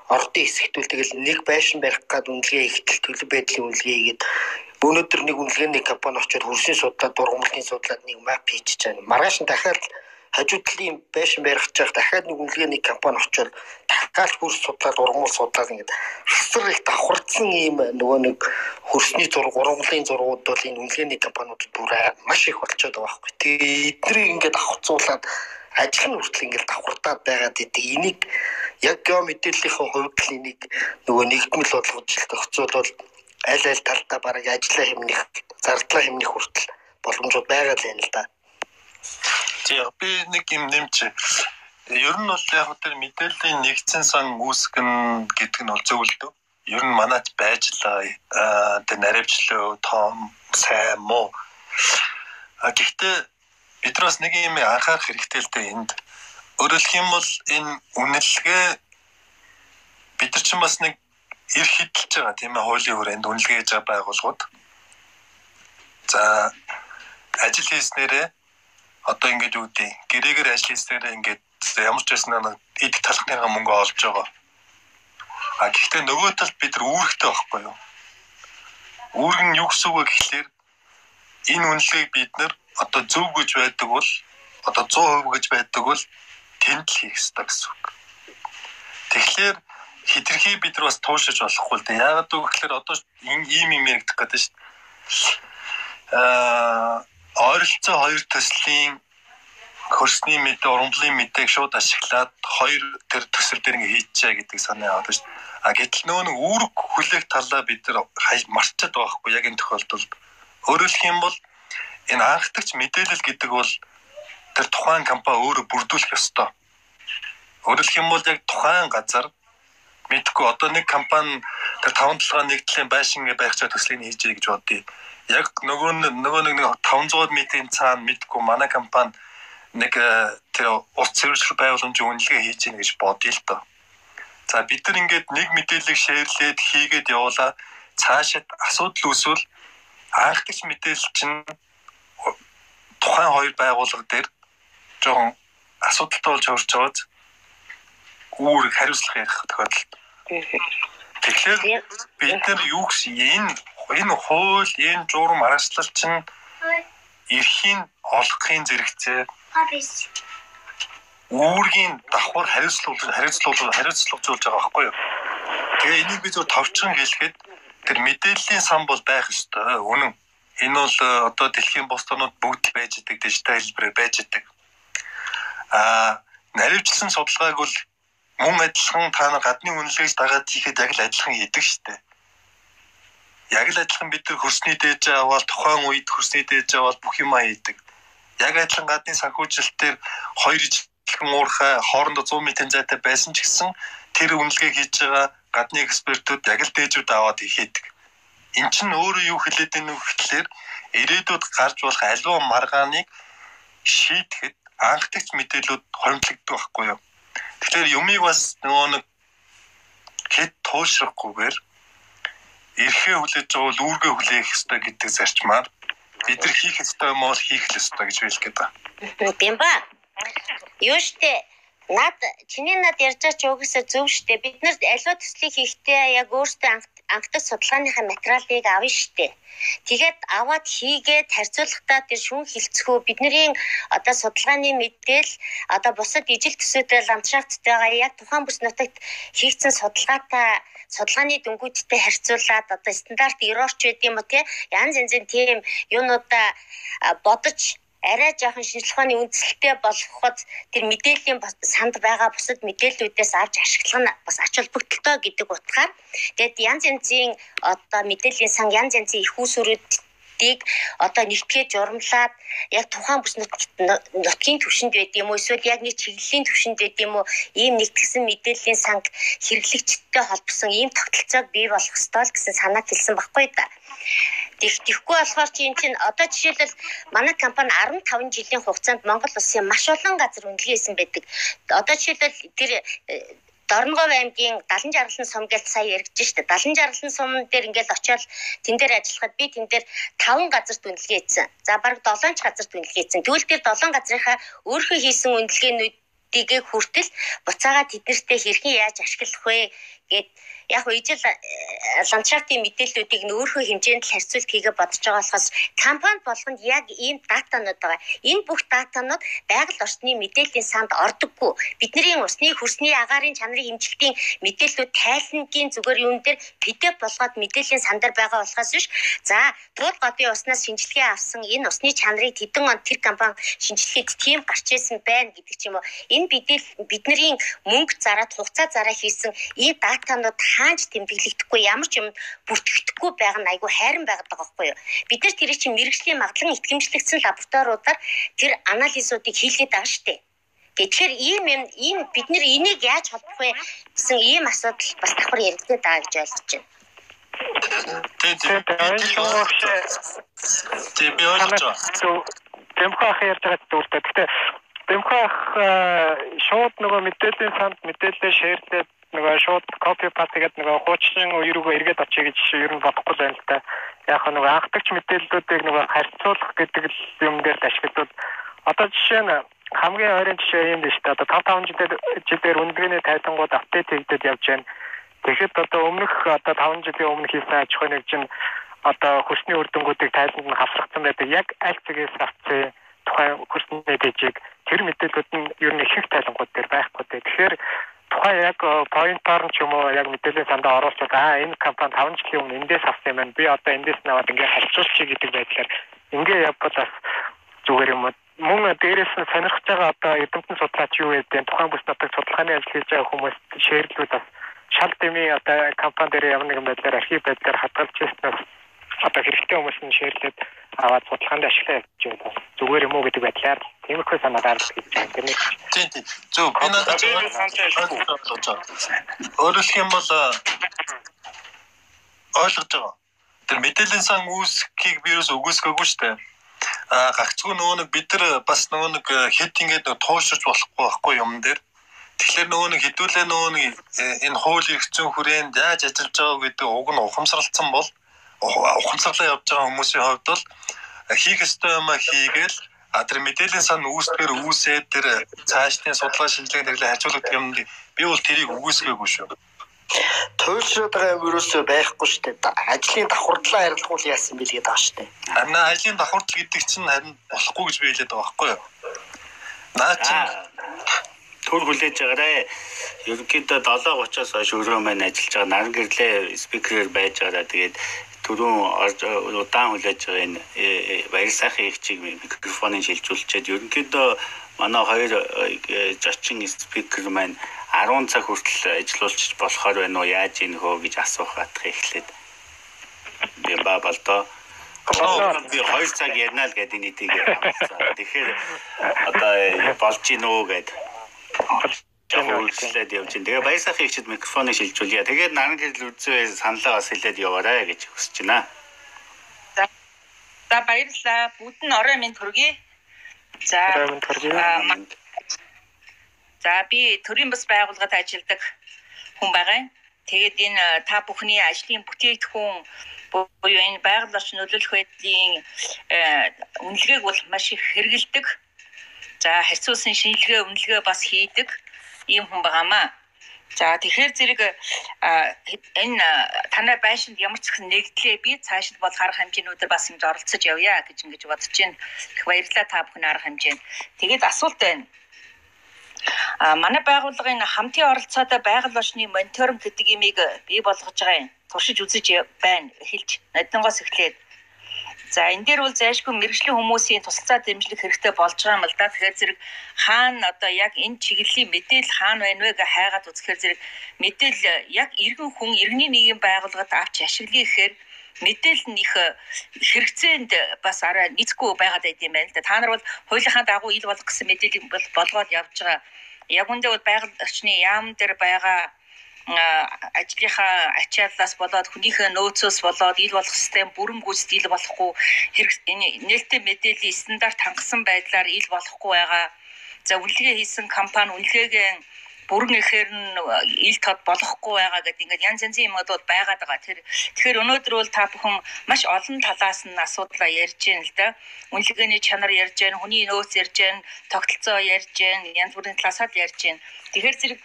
ордын хэсэгтүүл тэгэл нэг байшин барих гад үнэлгээ ихтэл төлөв байдлын үнэлгээ хийгээд өнөөдөр нэг үнэлгээний компани очоод хөрсний судлаад дургамлын судлаад нэг мап хийчихэж байгаа. Маргааш нь дахиад хажуу талын байшин барих гэж дахиад нэг үнэлгээний компани очоод дахиад хөрс судлаад ургамал судлаад ингээд хасар их давхарцсан ийм нөгөө нэг хөрсний зураг ургамлын зургууд бол энэ үнэлгээний компаниуд бүр маш их болчиход байгаа байхгүй. Тэгээ эднийг ингээд авахцуулаад ажил нь хүртэл ингээд давхартаад байгаад идэг. Энийг яг гео мэдээллийнхээ хувьд л энийг нөгөө нэгдмэл болгож тогтцоолол аль аль талдаа бараг ажиллаа хэмнэх, зардлаа хэмнэх хүртэл боломжууд байгаа л юм л да. Тийм би нэг юм нэмч ер нь бол яг тэр мэдээллийн нэгдсэн сан үүсгэн гэдэг нь бол зөв л дөө. Ер нь манайд байж л тэр наривчлаа том сайн муу. А гэхдээ бид нар бас нэг юм анхаарах хэрэгтэй л дээ энд. Хэлэх юм бол энэ үнэлгээ бид нар ч бас нэг эрх хідэлж байгаа тийм ээ хуулийн хүрээнд үнэлгээ хийж байгаа байгууллагууд. За ажил хийснээрээ одоо ингэж гэдэг гэрээгээр ажил хийснээрээ ингээд ямар ч байсан нэг идэх талхныгаа мөнгө олж байгаа. А гэхдээ нөгөө талд бид нар үүрэгтэй байхгүй юу? Үүрэг нь юу гэсэн үг вэ гэхлээр энэ үнэлгээг бид нар одоо зөв гэж байдаг бол одоо 100% гэж байдаг бол тэнд л хийх ёстой гэсэн үг. Тэгэхээр хитрхи бид нар бас туушиж болохгүй л дээ. Яагаад гэвэл одоо ийм юм яригдах гэдэг шүү дээ. Аа ойролцоо хоёр төслийн хөрсний мэдээ, ургамлын мэдээг шууд ашиглаад хоёр тэр төсөл дээр ингээ хийчихэ гэдэг санаа аваад шүү дээ. А гэтэл нөгөө нэг үүрэг хүлээх талаа бид нар марчаад байгаа хгүй яг энэ тохиолдолд. Хэлэх юм бол энэ анхдагч мэдээлэл гэдэг бол тэр тухайн компани өөрөө бүрдүүлэх ёстой. Хэлэх юм бол яг тухайн газар мэдхгүй одоо нэг компани тэр таван толгой нэгдлийн байшин байх цаа төслийг хийж ий гэж бодъё. Яг нөгөө нөгөө нэг 500 метрийн цаана мэдхгүй манай компани нэг э, тэр ус цэвэрлэх байгууламжийн үнэлгээ хийж ийн гэж бодъё л доо. За бид нар ингээд нэг мэдээллийг шеэрлээд хийгээд явуулаа цаашид асуудал үүсвэл анхдагч мэдээлэл чинь тухайн хоёр байгууллага дээр жоохон асуудалтай болж орж байгааз үүрэг хариуцлага ярих тохиолдолд. Тэгэхээр бид нар юу гэсэн энэ энэ хууль, энэ журам аргачлал чинь эрхийн олохын зэрэгцээ үүргийн давхар хариуцлага хариуцлага хариуцлагажуулж байгаа байхгүй юу? Тэгээ энийг би зөв товчхон хэлэхэд тэр мэдээллийн сан бол байх ёстой. Үнэн Энэ бол э, одоо дэлхийн бус тонууд бүгд байж идэг дижитал хэлбэрээр байж идэг. Аа наривчлсан судалгааг бол мөн адилхан та нар гадны үнэлгээг дагаад хийхэд яг л адилхан шүү дээ. Яг л адилхан бид нар хөрсний дээж аваад тухайн үед хөрсний дээж аваад бүх юмаа хийдэг. Яг адилхан гадны санхүүжилтээр хоёр жилхэн уурхай хоорондоо 100 м зайтай байсан ч гэсэн тэр үнэлгээг хийж байгаа гадны экспертүүд яг л дээжүүд аваад хийдэг эн чинь өөрөө юу хэлээд байна вэ гэхлээр ирээдүйд гарч болох аливаа маргааныг шийдэхэд анхдагч мэдээлүүд хоримтлагддаг байхгүй юу. Тэгэхээр юмыг бас нөгөө нэг хэд туушрахгүйгээр эрхээ хүлээж байгаа бол үүргээ хүлээх ёстой гэдэг зарчмаар бид нар хийх ёстой юм бол хийх л ёстой гэж хэлэх гээд байна. Тийм ба. Юу штэ над чиний над ярьж байгаа ч угсаа зөв штэ бид нар аливаа төслийг хийхдээ яг өөртөө анхдагч судалгааныхаа материалыг авна штэ. Тэгээд аваад хийгээд харьцуулахдаа тэр шүүн хилцхүү бидний одоо судалгааны мэдээл одоо бусад ижил төсөөтэй ландшафттайгаа яг тухайн бүс нутагт хийгдсэн судалгаатай судалгааны дүнгуудтай харьцуулаад одоо стандарт ерөөч байд юм уу те янз янзын тийм юунуудаа бодож арай жоохон шинжилгээ ухааны үндсэлтэй болгоход тэр мэдээллийн санд байгаа бусад мэдээллүүдээс авч ашиглах нь бас ач холбогдолтой гэдэг утгаар. Тэгээд янз янзын одоо мэдээллийн сан янз янзын их нутгийг одоо нэгтгээ журамлаад яг тухайн бүс нутгийн төвшөнд байд юм уу? Эсвэл яг нэг чиглэлийн төвшөнд байд юм уу? Ийм нэгтгсэн мэдээллийн санг хэрэглэгчтэй холбосон ийм тогтолцоог бий болох ёстой гэсэн санаа хэлсэн баггүй да. Тэгэхгүй болохоор чи энэ чинь одоо жишээлбэл манай компани 15 жилийн хугацаанд Монгол улсын маш олон газар үнэлгээсэн байдаг. Одоо жишээлбэл тэр Дорногов аймгийн Далан жаргалан сум гэж сая яригдж штэ. Далан жаргалан сум дээр ингээл очиод тэн дээр ажиллахад би тэн дээр 5 газарт үнэлгээсэн. За бараг 7 ч газарт үнэлгээсэн. Тэгвэл тэр 7 газрынхаа өөрхөн хийсэн үнэлгээнүүд дэгээ хүртэл буцаага тэднэртэй хэрхэн яаж ашиглах вэ гэд яг уу ижил э, ландшафтын мэдээллүүдийг нөөрхөө хэмжээнд л харьцуулт хийгээ бодож байгаа болохоос компани болгонд яг ийм датанууд байгаа. Энэ бүх датанууд байгаль орчны мэдээллийн санд ордоггүй. Бидний усны хөрсний агаарын чанарын хэмжилтийн мэдээллүүд тайлангийн зүгээр юун дээр PDF болгоод мэдээллийн сандар байгаа болохоос биш. За, туул годын уснаас шинжилгээ авсан энэ усны чанарыг тэдэн он тэр компани шинжилгээд тийм гарч ирсэн байна гэдэг ч юм уу. Энэ бидэл бидний мөнгө зараад хугацаа зараа хийсэн ийм датанууд хаанч тэмдэглэгдэхгүй ямар ч юм бүртгэгдэхгүй байгаа нь айгүй хайран байгаад байгаа байхгүй юу. Бид нар тэр чинь мэрэгжлийн магадлан итгэмжлэгдсэн лабораториудаар тэр анализуудыг хийлгээд байгаа шүү дээ. Тэгэхээр ийм юм ийм бид нэр энийг яаж холбох вэ гэсэн ийм асуудал бас давхар яригдээд байгаа гэж ойлгож байна. Тэгээд би ойлгож байна. Тэмхэ ах ярьж байгаа зүйлтэй. Гэхдээ Тэмхэ ах шууд нөгөө мэдээллийн санд мэдээлэл шеэрлээд нөгөө шууд копи паст гэдэг нөгөө хуучин рүүгээ эргээд очие гэж ер нь бодохгүй байна л та. Яг нөгөө анхдагч мэдээллүүдийг нөгөө харьцуулах гэдэг л юм дээр ашиглавал одоо жишээ нь хамгийн ойрын жишээ юм биш та одоо 5 5 жилээр жилээр үндэгэний тайлангууд апдейт хийгдээд явж байна. Тэгэхэд одоо өмнөх одоо 5 жилийн өмнө хийсэн аж ахуйн нэгжин одоо хөрсний үр дүнгуудыг тайланд нь хавсгацсан байдаг. Яг аль зэгээс авцсан тухайн хөрсний дэжиг тэр мэдээлүүд нь ер нь ихэнх тайлангууд дээр байхгүй. Тэгэхээр тухайн яг поинтоор ч юм уу яг мэдээллийн сандаа оруулчихад аа энэ компани 5 жилийн өмнө эндээс авсан юм байна. Би одоо эндээс наваад ингээ харьцуулчих гэдэг байдлаар ингээ явбал бас зүгээр юм уу. Мөн дээрээс нь сонирхож байгаа одоо эрдэмтэн судлаач юу гэдэг тухайн бүс нутаг судалгааны ажил хийж байгаа хүмүүс шеэрлүүд бас шал дэмий одоо компани дээр ямар нэгэн байдлаар архив байдлаар хадгалж ирснээр одоо хэрэгтэй хүмүүс нь шеэрлээд аваад судалгаанд ашиглаа гэж байна. Зүгээр юм уу гэдэг байдлаар тиймэрхүү санаа гаргах гэж байна. Тэр нэг тийм тийм. Зөв би надад байгаа. Өөрөлдөх юм бол ойлгож байгаа. Тэр мэдээллийн сан үүсгэхийг би юус үгүйсгээгүй шүү дээ. А гагцгүй нөгөө нэг бид нар бас нөгөө нэг хэд ингээд тууширч болохгүй байхгүй юм дээр. Тэгэхээр нөгөө нэг хідүүлээ нөгөө нэг энэ хууль эрх зүйн хүрээнд яаж ажиллаж байгаа гэдэг уг нь ухамсарлцсан бол ухамсарлаа явж байгаа хүмүүсийн хувьд бол хийх ёстой юм хийгээл а тэр мэдээллийн сан үүсгээр үүсээд тэр цаашдын судалгаа шинжилгээ нэрлээ харьцуулдаг юм би бол тэрийг үгүйсгээгүй шүү. Туйлшраад байгаа юм ерөөсөө байхгүй шүү дээ. Ажлын давхардлаа арилгуул яасан бил гэдэг байгаа шүү дээ. Харин ажлын давхардл гэдэг чинь харин болохгүй гэж би хэлээд байгаа байхгүй юу? Наа чи төр хүлээж байгаарэ. Ерөнхийдөө 7:30-аас хойш өрөө маань ажиллаж байгаа. Наран гэрлээ спикерээр байж байгаа. Тэгээд түрүүн удаан хүлээж байгаа энэ э, э, баяр сайхан их чиг микрофоныг шилжүүлчихэд ерөнхийдөө манай хоёр э, зочин спикер маань 10 цаг хүртэл ажиллуулчих болохоор байна уу? Яаж ийм хөө гэж асуух атах эхлээд. Би ба болдоо. Би 2 цаг ярина л гэдэг нийтийг тэгэхээр одоо болж гин үү гэдэг үйлчлээд явж байна. Тэгээ баяр сайхан ихчд микрофоныг шилжүүлье. Тэгээд наран гэрэл үзээ саналаа бас хэлээд яваарай гэж хүсэж байна. За баярлалаа. Бүгд нь орой минь төргий. За За би төрийн бас байгууллагад ажилладаг хүн байгаа. Тэгээд энэ та бүхний ажлын бүтээгдэхүүн буюу энэ байгаль орчин нөлөөлөх байдлын үнэлгээг бол маш их хэрэгэлдэг. За харьцуулсан шинжилгээ үнэлгээ бас хийдэг ийм хүн байгаамаа. За тэгэхээр зэрэг энэ танай байшинд ямар ч гэсэн нэгдлээ би цаашид бол харах хэмжээнүүдээр бас юмд оролцож явъя гэж ингэж бодож байна. Их баярлалаа та бүхэн арга хэмжээнд. Тэгээд асуулт байна. А манай байгууллагын хамтын оролцоотой байгаль орчны мониторинг гэдэг имийг бий болгож байгаа юм. Туршиж үзэж байна. Эхэлж нодингоос эхлээд За энэ дээр бол зайлшгүй мэрэгжлийн хүмүүсийн тусалцаа дэмжлэг хэрэгтэй болж байгаа юм л да. Тэгэхээр зэрэг хаана одоо яг энэ чиглэлийн мэдээлэл хаана байна вэ гэж хайгаад үзэхээр зэрэг мэдээлэл яг иргэн хүн иргэний нийгэм байгууллагад авч ашиглая гэхээр мэдээлэл нь их хэрэгцээнд бас арай нийцгүй байгаад байт юм байна л да. Та нар бол хуулийнхаа дагуу ил болох гэсэн мэдээллийг болгоод явж байгаа. Яг үндэ бол байгаль орчны яам дээр байгаа ажлынхаа ачааллаас болоод хүнийхээ нөөцөөс болоод ил болох систем бүрэн гүйцэд ил болохгүй хэрэг нээлттэй мэдээллийн стандарт хангасан байдлаар ил болохгүй байгаа. За үнэлгээ хийсэн компани үнэлгээгээ бүрэн ихээр нь ил тод болохгүй байгаа гэдэг ингээд янз янзын юмнууд байгаад байгаа. Тэр тэгэхээр өнөөдөр бол та бүхэн маш олон талаас нь асуудлаа ярьж байна л да. Үнэлгээний чанар ярьж байна, хүний нөөц ярьж байна, тогтолцоо ярьж байна, янз бүрийн талаасаа л ярьж байна. Тэгэхээр зэрэг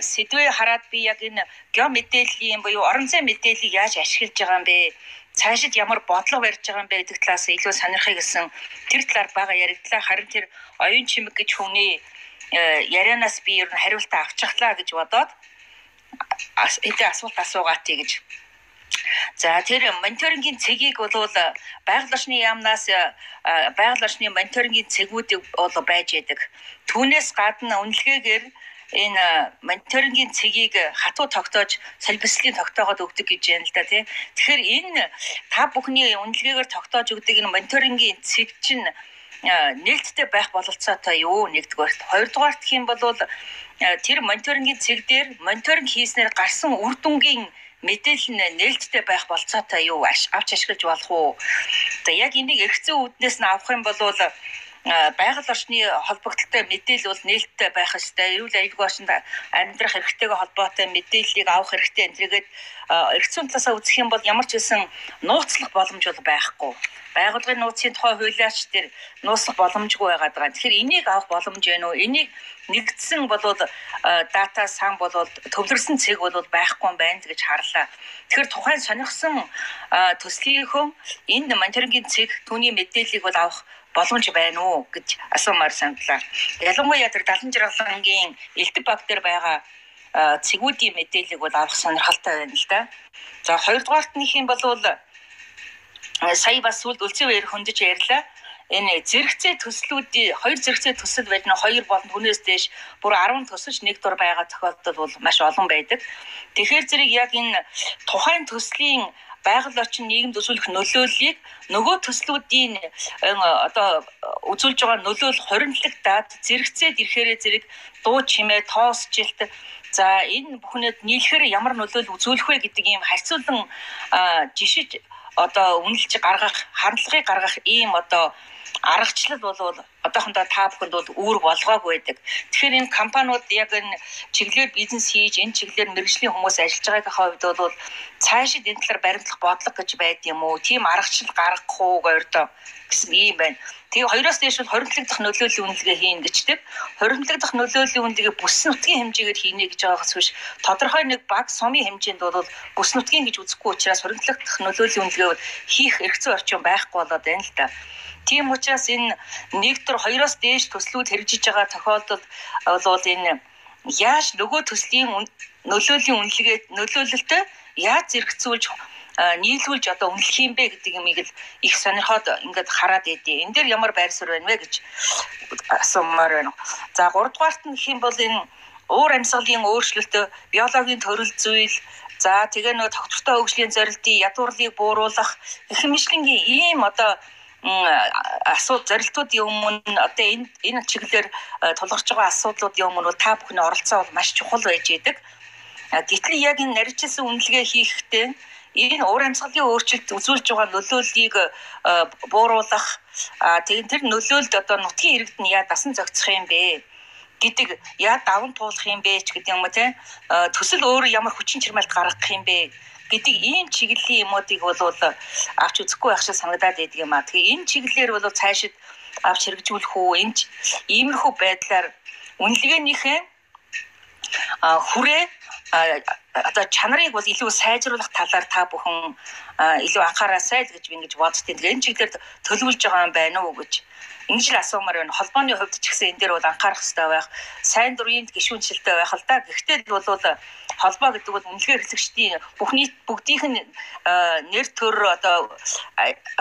сэдвээ хараад би яг энэ гео мэдээллийн буюу орон зай мэдээллийг яаж ашиглаж байгаа юм бэ? цаашид ямар бодлого барьж байгаа юм бэ гэдэг талаас илүү сонирхыг гэсэн тэр талаар бага яригдлаа харин тэр оюун чимэг гэж хүний Э, ярианаас би ер нь хариултаа авчихлаа гэж бодоод хэдэн асуулт асуугаатыг гэж За тэр мониторингийн цэгийг бол байгаль орчны яамнаас э, байгаль орчны мониторингийн цэгүүдийг бол байж яадаг. Түүнээс гадна үнэлгээгээр энэ мониторингийн цэгийг хатуу тогтоож солбислын тогтоогод өгдөг гэж байна л да тий. Тэгэхээр энэ та бүхний үнэлгээгээр тогтоож өгдөг энэ мониторингийн цэг чинь нээлттэй байх бололцоотой юу нэгдүгээрт хоёрдугаарт хэм бол тэр мониторингийн цэг дээр мониторинг хийснээр гарсан үр дүнгийн мэдээлэл нь нээлттэй байх болцоотой юу авч ашиглаж болох уу. За яг энийг эргэцэн үүднээс нь авах юм бол байгаль орчны холбогдлолтой мэдээлэл бол нээлттэй байх ёстой. Эрүүл аюулгүй орчинд амьдрах хэрэгтэйгээ холбоотой мэдээллийг авах хэрэгтэй. Энтэйгээд эргэцэн талаасаа үзэх юм бол ямар ч хэлсэн нууцлах боломж бол байхгүй байгуулгын нууцын тухай хуулиарч тэр нууцлах боломжгүй байгаад байгаа. Тэгэхээр энийг авах боломж байна уу? Энийг нэгдсэн болоод дата сан болоод төвлөрсөн цэг болоод байхгүй юм байна гэж харлаа. Тэгэхээр тухайн сонирхсан төслийнхөө энэ мониторингийн цэг түүний мэдээллийг бол авах боломж байна уу гэж асуумаар сандлаа. Ялангуяа тэр 70 жаргалангийн элдв баг дээр байгаа цэгүүдийн мэдээллийг бол авах сонирхолтой байна л да. За хоёрдугаарт нөх юм бол сая бас сүлд үлцэн баяр хөндөж ярьлаа. Энэ зэрэгцээ төслүүдийн хоёр зэрэгцээ төсөл байна. Хоёр болон хүнээс дээш бүр 10 төсөлч нэг дур байгаа тохиолдол бол маш олон байдаг. Тэгэхээр зэрэг яг энэ тухайн төслийн байгаль орчин нийгэмд үзүүлэх нөлөөллийг нөгөө төслүүдийн одоо үзүүлж байгаа нөлөөлөл хоригдлогдаад зэрэгцээд ирэхээрээ зэрэг дуу чимээ тоосжилт за энэ бүхнэд нийлэхээр ямар нөлөөлөл үзүүлэх вэ гэдэг ийм харьцуулан жишиж одоо үнэлж гаргах хандлагыг гаргах ийм одоо аргачлал бол одоохондоо та бүхэнд бол үүрэг болгоогүй байдаг. Тэгэхээр энэ компаниуд яг энэ чиглэлээр бизнес хийж энэ чиглэлээр мэрэгжлийн хүмүүс ажиллаж байгаагийн хувьд бол цаашид энэ талаар баримтлах бодлого гэж байд юм уу? Тийм аргачлал гаргах уу гойрдоо гэсэн ийм байна. Тэгээ хоёроос дээш бол хоригдлог дах нөлөөллийн үнэлгээ хийн гэждэг. Хоригдлог дах нөлөөллийн үнэлгээ бүс нутгийн хэмжээгээр хийнэ гэж байгаагаас биш тодорхой нэг баг сумын хэмжээнд бол бүс нутгийн гэж үзэхгүй учраас хоригдлог дах нөлөөллийн үнэлгээ хийх эрхцэн орчин байхгүй болоод байна л да. Тийм учраас энэ нэг төр хоёроос дээш төслүүд хэрэгжиж байгаа тохиолдолд бол энэ яаж нөгөө төслийн нөлөөллийн үнэлгээ нөлөөлөлтөй яаж зэрэгцүүлж нийлүүлж одоо үнэлэх юм бэ гэдэг юмыг л их сонирхоод ингээд хараад идэв. Энд дээр ямар байр суурь байна вэ гэж асуумаар байна. За 3 дугаарт нь юм бол энэ уур амьсгалын өөрчлөлт, биологийн төрөл зүйл За тэгээ нөгөө тогтвортой хөгжлийн зорилтын ядуурлыг бууруулах их хэмжлэнгийн ийм одоо асууд зорилтуудын өмнө одоо энэ энэ чиглэлээр тулгарч байгаа асуудлуудын өмнө та бүхний оролцоо бол маш чухал байж идэг. Гэтэл яг энэ нарийнчилсан үнэлгээ хийхдээ энэ уур амьсгалын өөрчлөлт үзүүлж байгаа нөлөөллийг бууруулах тэгээд тэр нөлөөлд одоо нутгийн иргэд нь яа дасан зохицох юм бэ? гэдэг яа даван туулах юм бэ ч гэдэг юм уу те төсөл өөрөө ямар хүчин чармайлт гаргах юм бэ гэдэг ийм чиглэлийн юмуудыг бол авч үзэхгүй байх шиг санагдаад байдаг юм а. Тэгээ энэ чиглэлээр бол цаашид авч хэрэгжүүлэх үү энэ иймэрхүү байдлаар үнэлгээнийхээ хүрээ одоо чанарыг бол илүү сайжруулах талаар та бүхэн илүү анхаарасай л гэж би ингэж боддtiin. Энэ чиглэлээр төлөвлөж байгаа юм байна уу гэж ингэж л асуумаар байна. Холбооны хувьд ч гэсэн энэ дээр бол анхаарах хэрэгтэй байх. Сайн дурын гишүүнчлэлтэй байх л да. Гэхдээ бол холбоо гэдэг бол үнэлгээ хэрэглэгчдийн бүхний бүгдийнх нь нэр төр одоо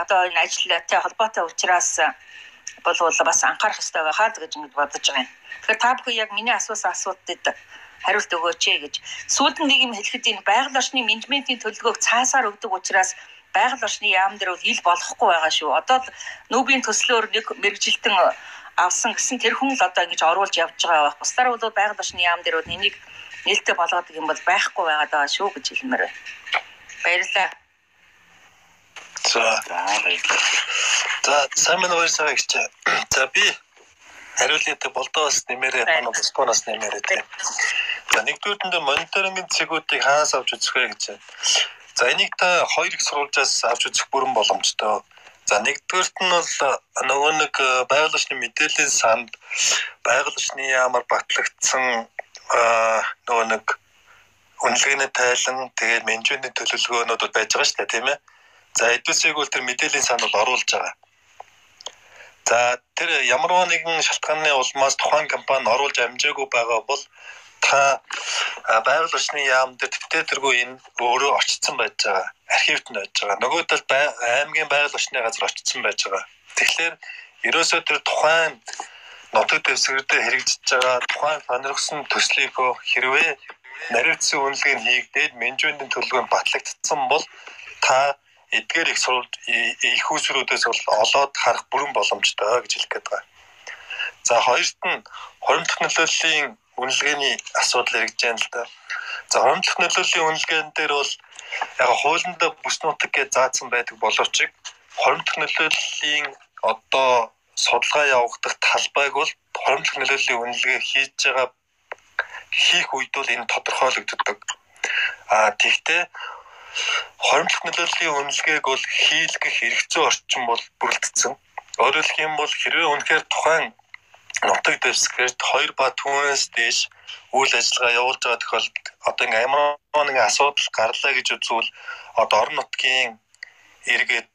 одоо энэ ажиллагатай холбоотой учраас бол бас анхаарах хэрэгтэй байхаа гэж ингэж бодож байгаа юм. Тэгэхээр та бүхэн яг миний асуусан асуултад хариулт өгөөч ээ гэж. Сүүлд нэг юм хэлэхэд энэ байгаль орчны менежментийн төлөвлөгөөг цаасаар өгдөг учраас байгаль орчны яам дээр бол ил болохгүй байгаа шүү. Одоо л нүүбийн төслөөр нэг мэрэгжилтэн авсан гэсэн тэр хүн л одоо ингэж оруулж явж байгаа байх. Бусдаар бол байгаль орчны яам дээр бол энийг нээлттэй болгоод юм бол байхгүй байгаад байгаа шүү гэж хэлмээр байна. Баярлалаа. За. За, сайн мэн уусаа гэж. За би хариултыг болдоос нэмээрээ манай босгоноос нэмээрээ тийм. За нэгдүгээр нь мониторингийн цэгүүдийг хаанаас авч үзэх вэ гэж байна. За энийг та хоёр их сурвалжаас авч үзэх бүрэн боломжтой. За нэгдүгээрт нь бол нөгөө нэг байгаль орчны мэдээллийн санд байгаль орчны ямар батлагдсан нөгөө нэг үнэлгээний тайлан тэгээд менежментийн төлөвлөгөөнүүд байж байгаа шүү дээ тийм ээ. За эдвэсийг бол тэр мэдээллийн санд бол оруулж байгаа. За тэр ямар нэгэн шалтгааны улмаас тухайн компани оруулж амжаагүй байгаа бол та байгаль орчны яам дээр тэмдэгтэргүй энэ өөрөө очсон байж байгаа. Архивт нь байж байгаа. Нөгөө талд аймгийн байгаль орчны газар очсон байж байгаа. Тэгэхээр ерөөсөө тэр тухайн нутаг дэвсгэрдээ хэрэгжиж байгаа тухайн сонирхсан төслийнхөө хэрвээ наривцсан үнэлгээ нь хийгдээд менежментийн төлөвлөгөөнд батлагдсан бол та эдгээр их сурвалж их усруудаас бол олоод харах бүрэн боломжтой гэж хэлэх гээд байгаа. За хоёрт нь хоримтлох нөлөөллийн үнэлгээний асуудал яригдж байна л да. За хоримтлох нөлөөллийн үнэлгээн дээр бол яг хуулинд бүс нутаг гэж заасан байдаг боловч хоримтлох нөлөөллийн одоо судалгаа явагдах талбайг бол хоримтлох нөлөөллийн үнэлгээ хийж байгаа хийх үед бол энэ тодорхойлогддог. А тэгтээ хоримтлох нөлөөллийн үнэлгээг бол хийлгэх хэрэгцээ орчин бол бүрдсэн. Өөрөөр хэлэх юм бол хэрвээ үнэхээр тухайн нутаг дэвсгэрт 2 ба түүнээс дээш үйл ажиллагаа явуулж байгаа тохиолдолд одоо ингээ ямар нэгэн асуудал гарлаа гэж үзвэл одоо орон нутгийн эргээд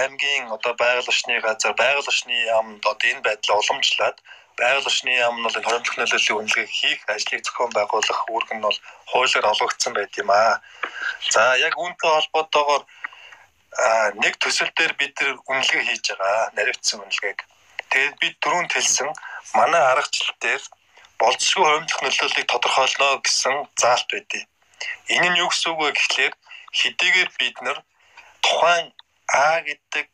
аймгийн одоо байгаль орчны газар байгаль орчны яамд одоо энэ байдлаа уламжлаад байгаль орчны яам нь бол энэ хоримтлох нөлөөллийн үнэлгээ хийх ажлыг зохион байгуулах үүрэг нь бол хуулиар олгогдсон байт юм аа. За яг үүнтэй холбоотойгоор нэг төсөл дээр бид нар үнэлгээ хийж байгаа. Наривцсан үнэлгээг. Тэгээд бид дөрөв хэлсэн манай аргачлал дээр болцсгүй хоримтлох нөлөөллийг тодорхойлно гэсэн заалт байдیں۔ Энэ нь юу гэсэн үг вэ гэхлээр хэдийгээр бид нар тухайн А гэдэг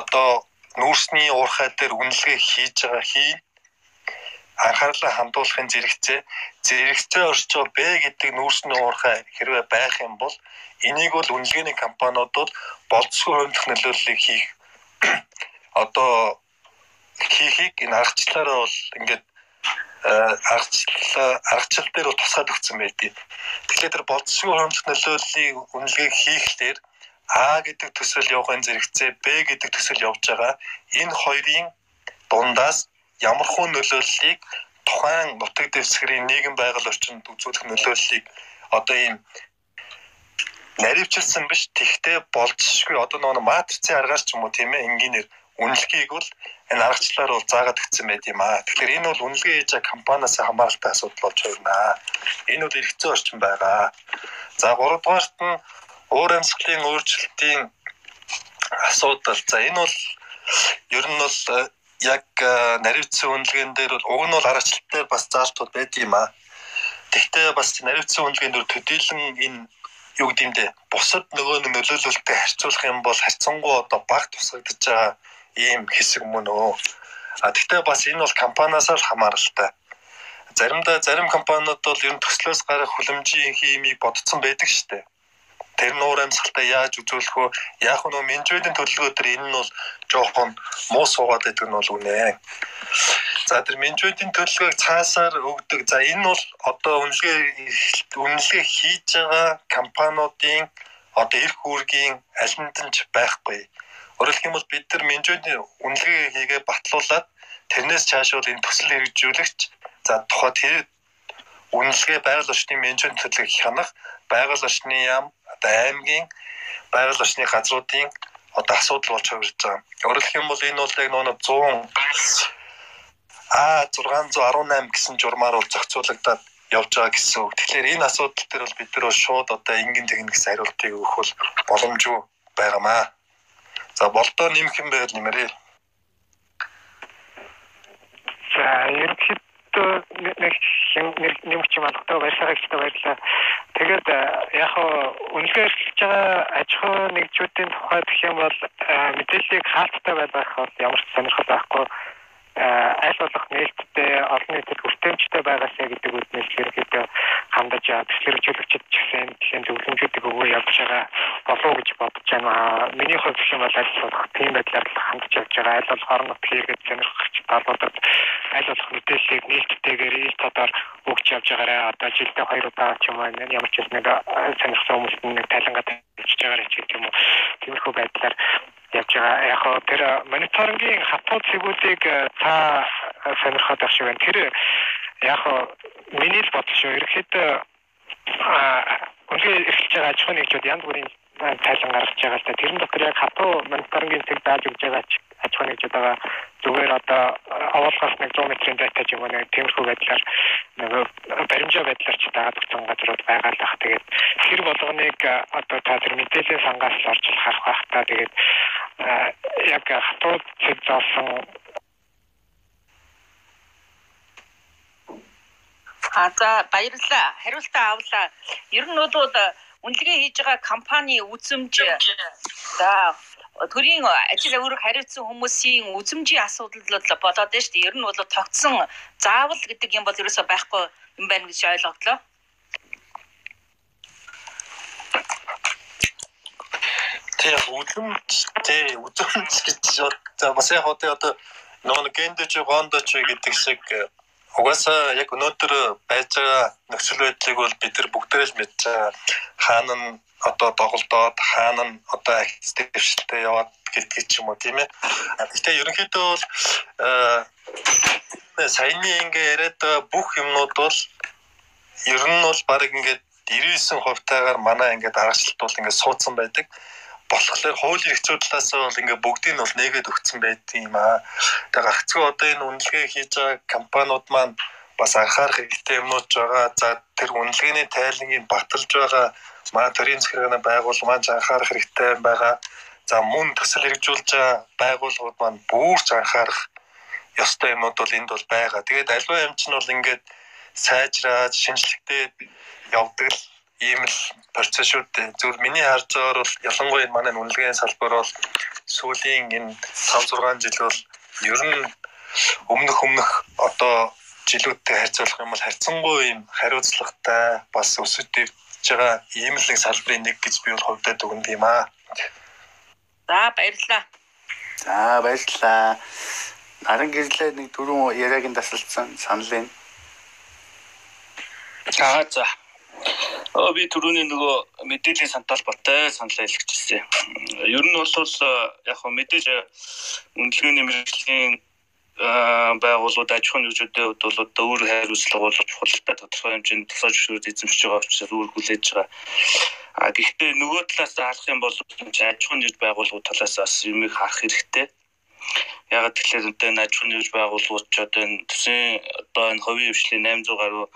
одоо нүүрсний уурхай дээр үнэлгээ хийж байгаа хийн анхаарлаа хандуулахын зэрэгцээ зэрэгцээ байгаа Б гэдэг нүүрсний уурхай хэрвээ байх юм бол энийг бол үнэлгээний компаниудад болцсгүй хоримтлох нөлөөллийг хийх *clears throat* одоо хийхийг энэ аргачлалаараа бол ингээд аргачлал аргачлал дээр бол тусгаад өгсөн байдгийг. Тэгэхээр тэр болцсгүй хөрөмжлөх нөлөөллийг үнэлгээг хийхлээр А гэдэг төсөл явахын зэрэгцээ Б гэдэг төсөл явж байгаа. Энэ хоёрын дундаас ямархуу нөлөөллийг тухайн нутаг дэвсгэрийн нийгэм байгаль орчинд үзүүлэх нөлөөллийг одоо ийм наривчилсан биш тэгтээ болцсохгүй одоо нөгөө матрицын аргаас ч юм уу тийм ээ энгийнээр үнэлгээг бол энэ аргачлалаар бол заагаад өгсөн байт юм аа. Тэгэхээр энэ бол үнэлгээ хийж байгаа компаниас хамааралтай асуудал болж байна. Энэ бол эргэцэн орчин байгаа. За 3 дугаарт нь уур амьсгалын өөрчлөлтийн асуудал. За энэ бол ер нь бол э, яг э, наривцсан үнэлгээнд дээр бол уг нь бол аргачлалтай бас заалтууд байд юм аа. Тэгвэл бас наривцсан үнэлгээнд дээр төдийлөн энэ юу гэдэм дэ бусад нөгөө нэг нөлөөлөлтөй харьцуулах юм бол харьцангуй одоо баг тусгагдж байгаа ийм хэсэг мөн өө. А тэгтээ бас энэ бол компаниасаа л хамааралтай. Заримдаа зарим компаниуд бол ер нь төслөөс гарах хүлэмжийн химийг бодцсон байдаг дээ. Тэр нуур амьсгалтай яаж үзүүлэх вэ? Яг нь менежментийн төлөвлөгөө төр энэ нь бол жоохон муу суугаад байдаг нь бол үнэ. За тэр менежментийн төлөвлөгөөг цаасаар өгдөг. За энэ бол одоо үнэлгээ үнэлгээ хийж байгаа компаниудын одоо эрх үүргийн аль нь ч байхгүй. Өөрөлдөх юм бол бид нар менежментийн үнэлгээ хийгээ батлуулаад тэрнээс цааш бол энэ төсөл хэрэгжүүлэгч за тухай тэр үнэлгээ байгаль орчны менежмент төлөв хянах байгаль орчны яам одоо аймгийн байгаль орчны газруудын одоо асуудал болж хувирж байгаа. Хэлэх юм бол энэ бол яг нөгөө 100 А 618 гэсэн журмаар бол зохицуулагдаад явж байгаа гэсэн үг. Тэгэхээр энэ асуудал дээр бол бид нар шууд одоо энгийн техникс хариултыг өгөх бол боломжгүй байгаамаа. За болдоо нэмэх юм байл нэмэрээ. За ерөнхийдөө нэг нэмч юм алгатай баярлалаа баярлалаа. Тэгээд яг хоо үнэлгээ эрхэлж байгаа аж ахуй нэгжүүдийн тухай гэх юм бол мэдээллийг хаалттай байлгах бол ямар ч сонирхол байхгүй аль болох нээлттэй олон нийтэд хүртээмжтэй байгаасаа гэдэг үднээс ерөнхийдөө хандаж төслөржүүлэгчд ч гэсэн тийм зөвлөмжүүдийг өгөө явж байгаа болов гэж бодож байна. Миний хувьд гэх юм бол аль болох тийм байдлаар хандаж явж байгаа. Аль болох орон нутгийн иргэд сонирхогч талуудад аль болох мэдээллийг нээлттэйгээр ил тодор өгч явж байгаарай. Одоо жилдээ хоёр удаа ч юм уу ямар ч нэг сонирхсан хүмүүст нэг тайлангаа тавьж байгаарай ч гэх юм уу. Тиймэрхүү байдлаар явж байгаа. Яг хоо тэр мониторингийн хатуу цэгүүдийг та сонирхоод байх шиг байна. Тэр яг хоо миний л бодол шүү. Ерөнхийдөө үнэхээр эхэлж байгаа аж ахуй нэгжүүд янз бүрийн тайлан гаргаж байгаа л да. Тэрэн дотор яг хатуу мониторингийн цэг дааж өгж байгаа аж ахуй нэгжүүд байгаа. Зүгээр одоо овоолгоос нэг 100 метрийн зайтай ч юм уу нэг тиймэрхүү байдлаар нэг баримжаа байдлаар ч дагаад өгсөн газрууд байгаа л бах. Тэгээд тэр болгоныг одоо та тэр мэдээлэл сангаас л орж харах бах та. Тэгээд яг хатуу цэг заасан А за баярлалаа. Хариултаа авлаа. Ер нь бол үнэлгээ хийж байгаа компани үзэмж за төрийн ажил үүрэг хариуцсан хүмүүсийн үзэмжийн асуудал бол болоод байна шүү дээ. Ер нь бол тогтсон заавал гэдэг юм бол ерөөсөй байхгүй юм байна гэж ойлголоо. Тэгээ үзэмж тий үзэмж гэж за бас яг одоо нөгөө гендэж гондоч гэдэг шиг Угаасаа яг өнөөдөр байж байгаа нөхцөл байдлыг бол бид нар бүгдээ л мэдж байгаа. Хаана нь одоо доголдоод хаана нь одоо акц дэвшилтэд яваад гэдгийг ч юм уу тийм ээ. Гэхдээ ерөнхийдөө бол саяны ингээ яриад бүх юмнууд бол ер нь бол баг ингээд 99% таагаар манай ингээд аргачлалт бол ингээд суудсан байдаг болохоор хуулийн хэцүү талаас бол ингээ бүгдийг нь бол нээгээд өгсөн байдаг юм аа. Тэгээ гагцгүй одоо энэ үнэлгээ хийж байгаа компаниуд маань бас анхаарах хэрэгтэй юмнууд байгаа. За тэр үнэлгээний тайлангийг баталж байгаа манай төрийн захиргааны байгуул маань анхаарах хэрэгтэй байгаа. За мөн төсөл хэрэгжүүлж байгаа байгууллагууд маань бүрч анхаарах ёстой юмнууд бол энд бол байгаа. Тэгээд аливаа юм чинь бол ингээд сайжраад шинжлэхдээ явдаг л ийм л процесс шүү дээ. Зүгээр миний харж байгаагаар бол ялангуяа манай үнэлгээний салбар бол сүүлийн энэ 5 6 жил бол ер нь өмнөх өмнөх одоо жилүүдтэй харьцуулах юм бол харьцангуй юм хариуцлагатай бас өсөж дэвж байгаа ийм л нэг салбарын нэг гэж би бол хувьдаа дүгнэв юм аа. За баярлалаа. За баярлалаа. Наран гэрлээ нэг дөрөв яриагийн тасалдсан санал байна. За за. Аа би түрүүний нөгөө мэдээллийн санал баттай санал хэлчихсэн. Ер нь бол яг хөө мэдээж үнэлгээний мэрэгжлийн байгууллагууд аж ахуйн хувьд бол одоо өөр хариуцлага бол чухалтай тодорхой хэмжээнд тусгаж зөвшөөрөж эзэмшиж байгаа учраас өөр хүлээж байгаа. А гэхдээ нөгөө талаас харах юм бол аж ахуйн нэгж байгууллагууд талаас бас юмыг харах хэрэгтэй. Яг тэгэхээр одоо аж ахуйн нэгж байгууллагууд ч одоо энэ төсвийн одоо энэ хувийн хвшлийн 800 гаруй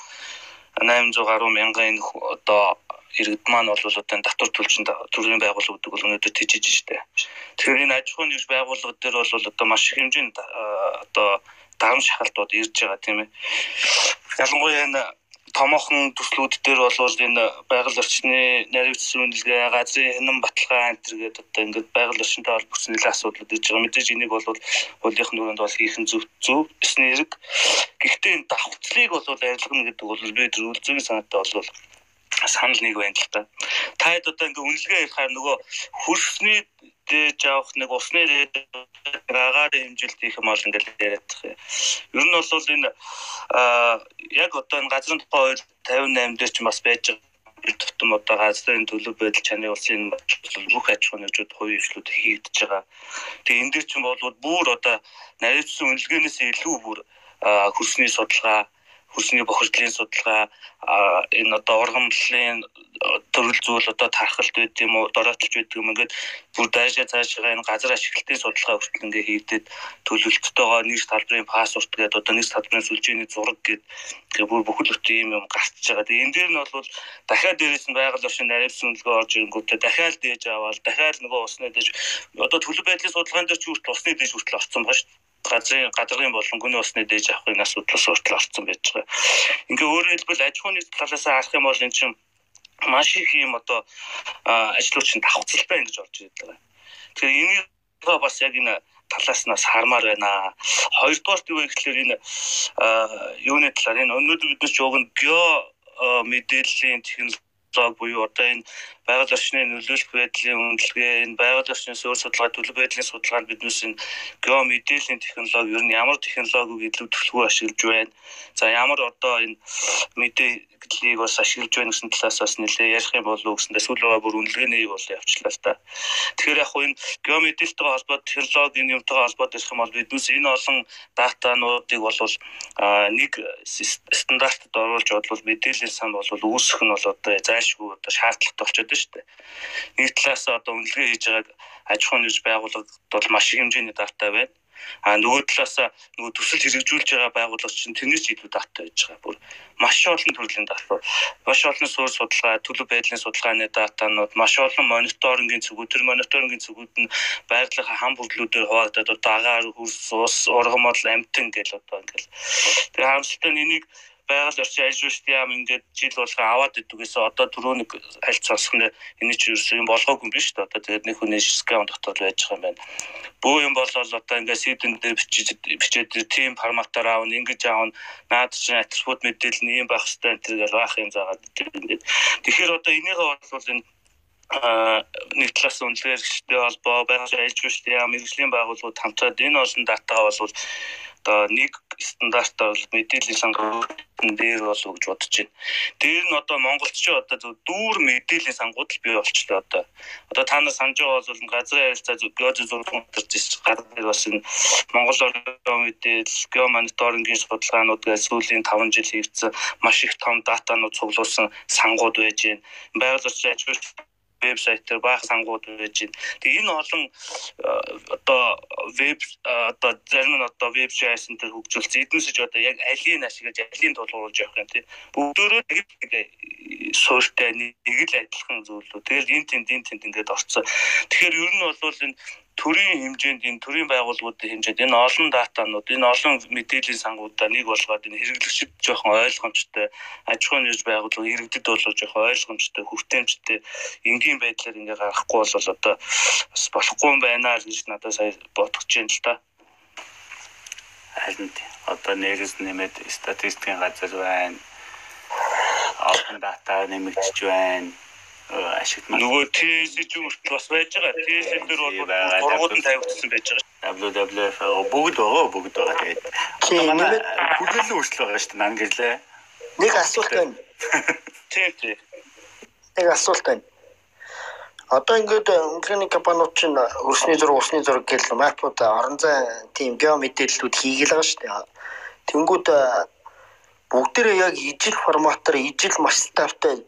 800 гаруй мянган одоо иргэд маань бол одоо татвар төлчин төрлийн байгууллагууд бол өнөөдөр тийжиж штэ. Тэгэхээр энэ аж ахуйн нэгж байгууллага дээр бол одоо маш их хэмжээнд одоо дарам шахалтууд ирж байгаа тийм ээ. Ялангуяа энэ томоохон төслүүд дээр бол энэ байгаль орчны наривчсан үнэлгээ, газрын хянан баталгаа энэ гэдэг одоо ингээд байгаль орчинтой холбогдсон нэлээд асуудлууд ирж байгаа. Мэдээж энийг бол хуулийнх нь дүрэнд бол хийх нь зөв зөв эсний хэрэг. Гэхдээ энэ давхцлыг бол арилгана гэдэг бол би тэр үлзгийн санаатай бол санал нэг байна л та. Та хэд одоо ингээ үнэлгээ ярихаар нөгөө хөрсний дээж авах нэг усны агаар хэмжилт их юм бол ингээл яриад тах. Ер нь бол энэ яг одоо энэ газрын тухай хууль 58 дээр ч бас байж байгаа тутам одоо газрын төлөв байдал чаны улсын бүх аж ахуйн нэгжүүд хувийн хвшлүүд хийгдэж байгаа. Тэгээ энэ дээр чинь бол бүр одоо нарийнсан үнэлгээнээс илүү бүр хөрсний судалгаа хөрсний бохирдлын судалгаа энэ одоо ургамлын төрөл зүйл одоо тархалт байд юм уу дороотолж байдаг юм ингээд бүр дайшаа цаашаа энэ газар ашиглалтын судалгаа хүртэл ингээ хийгдээд төлөвлөлттэйгоо нэг талбарын пассворт гэдэг одоо нэг талбарын сүлжээний зураг гэдэг бүр бүхэл бүтэн юм юм гарч байгаа. Тэгээ энэ дээр нь бол дахиад дээрээс нь байгаль орчин наривсан үнэлгээ орж ирэнгүүтээ дахиад дээж аваад дахиад нөгөө усны дээж одоо төлөв байдлын судалгаан дээр ч хүртэл усны дээж хүртэл орсон байгаа шүү дээ газрын гадрын болон гүн усны дээж авахын асуудлаас хүртэл орсон байж байгаа. Ингээ өөрөөр хэлбэл аж ахуйн талаас харах юм бол эн чинь маш их юм одоо ажлууч нь давхцалтай ингэж орж байгаа. Тэгэхээр энийг бас яг энэ талаас нь хармаар байна. Хоёрдугаар юу гэхээр энэ юуны талаар энэ өнөөдөр бид нар ч нь гео мэдээллийн технологи буюу одоо энэ байгаль орчны нөлөөлөх байдлын үнэлгээ энэ байгаль орчны суурь судалгаа төлөв байдлын судалгаанд биднээс энэ гео мэдээллийн технологи ер нь ямар технологиг илүү төлөвлөгөө ашиглаж байна. За ямар одоо энэ мэдээ мэдлийг бас ашиглаж байна гэсэн талаас бас нэлээ ярих юм болов уу гэсэндээ сүүл байгаа бүр үнэлгээний бол явчлаа л та. Тэгэхээр яг хуу энэ геомэдэлтэйгээ холбоотой технологийн юмтайгаа холбоотой гэх юм бол биднээс энэ олон датануудыг бол нэг стандартад оруулж бодвол мэдээлэл сан бол үүсэх нь бол одоо зайлшгүй одоо шаардлагатай болчиход байна шүү дээ. Нэг талаас одоо үнэлгээ хийж байгаа аж ахуйн нэрж байгууллагад бол маш их хэмжээний дата байна А нөгөө талаас нөгөө төсөл хэрэгжүүлж байгаа байгууллага чинь тэрнээс илүү дата байж байгаа. Бүр маш олон төрлийн дата. Маш олон суурь судалгаа, төлөв байдлын судалгааны датанууд, маш олон мониторингийн зүгүүд, тэр мониторингийн зүгүүд нь байгалийнхаа хам бүрлүүдээр хуваагдаад одоо агаар, хөрс, ус, ургамал, амтэн гэл одоо ингээл. Тэгээ харамсалтай нь энийг байгаль орчин ажиллагчдын яам ингээд жил болгоо аваад идэгээс одоо түрүү нэг аль сонсох нь энэ ч ерөөсөө юм болгоогүй юм биш үү одоо тэгээд нэг хүний скан дотор байж байгаа юм байна. Бөө юм болол одоо ингээд сидэн дээр бичиж бичээд тийм форматаар аавн ингэж аавн наад чинь атрибут мэдээлэл нь юм байх хэвээр энэ гэж байх юм заагаад ингээд. Тэгэхээр одоо энийгээ бол энэ нэг талаас үнэлгээчтэй холбоо байгаль ажиллагчдын яам мэрэгжлийн байгууллагууд хамтраад энэ олон датагаа бол одоо нэг стандартаар бол мэдээллийн сангуудын дээр бол гэж бодож байна. Тэр нь одоо Монголд ч одоо дүүр мэдээллийн сангууд л бий болчихлоо одоо. Одоо та нар санаж байгаа бол газрын харилцаа геозо зургийн төрж гадны бас энэ Монгол орон мэдээлэл геомониторингийн судалгаанууд гэж сүүлийн 5 жил хийгдсэн маш их том датанууд цуглуулсан сангууд байж байна. Байгаль орчин ажил вебсайтаар баах сангууд байж байна. Тэгээ энэ олон одоо веб одоо зарим нь одоо веб JS-ын төр хөгжүүлсэн. Эднээс ч одоо яг алийн ашиглаж алийн тулгуурлаж явах юм тийм. Бүгдөө нэг суурьтай нэг л адилхан зүйлүүд. Тэгэл энэ тэнд энэ тэнд ингээд орцсон. Тэгэхээр ер нь бол энэ төрийн хэмжээнд энэ төрийн байгууллагуудын хэмжээнд энэ олон датанууд энэ олон мэдээллийн сангуудаа нэг болгоод энэ хэрэглэгчд жоохон ойлгомжтой аж ахуйн нэрж байгууллага иргэдэд бол жоохон ойлгомжтой хүртээмжтэй энгийн байдлаар ингээ гаргахгүй бол одоо бас болохгүй юм байна л гэж надад сая бодож байна л та. Харин одоо нэрс нэмээд статистикийн газар байна. Олон дата нэмэгдэж байна ашигт нөгөө TS хүртэл бас байж байгаа. TS дээр бол сургууд нь тавигдсан байж байгаа. WWF бүгд байгаа бүгд байгаа тэгээд. Манай хүлээлэн хүртэл байгаа шүү дээ нан гэрлээ. Нэг асуулт байна. Тийм тийм. Нэг асуулт байна. Одоо ингээд өнгөрний компаниуд чинь өрсний зураг, усны зураг гэл мапууд орон зай тийм гео мэдээллүүд хийгээл байгаа шүү дээ. Тэнгүүд бүгдээрээ яг ижил форматаар ижил масштабтай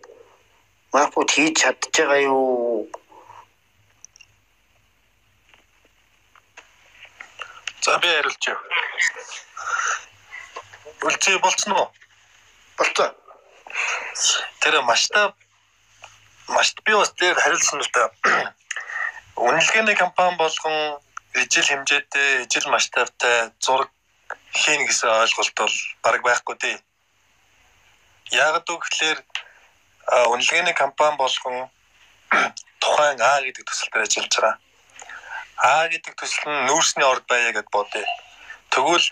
мапууд хийж чадж байгаа юу? За би хариулж яв. Үлцээ болцсон уу? Болцсон. Тэр масштаб масштаб би бас дээр харилцсан л да. *clears throat* Үнэлгээний компани болгон ижил хэмжээтэй, ижил масштабтай зураг хийн гэсэн ойлголт бол баг байхгүй дээ. Яг гэхэлэр үнэлгээний компани болгон *clears throat* тухайн А гэдэг төсөлтөөр ажиллаж байгаа. А гэдэг төсөл нь нүүрсний орд байя гэд бодъё. Тэгвэл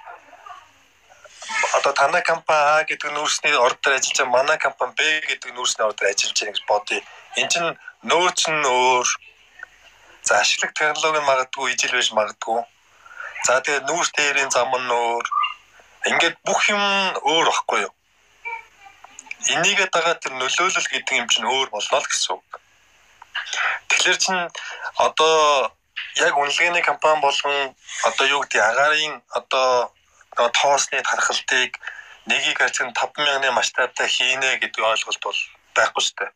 одоо танай компани А гэдэг нүүрсний ордоор ажиллаж байгаа манай компани Б гэдэг нүүрсний ордоор ажиллаж байгаа гэж бодъё. Энд чинь нөөц нь өөр. За ашиглах технологи нь магадгүй ижил байж магадгүй. За тэгээ нүүрс дээрийн зам нь өөр. Ингээд бүх юм өөр баггүй юу? Энийгээ дагаа тэр нөлөөлөл гэдэг юм чинь өөр болно л гэсэн үг. Тэгэхээр чин одоо яг үнэлгээний компани болгон одоо юу гэдэг агарын одоо тоосны тархалтыг нэгийг харьцан 5000-ны масштабтай хийнэ гэдэг ойлголт бол байхгүй шүү дээ.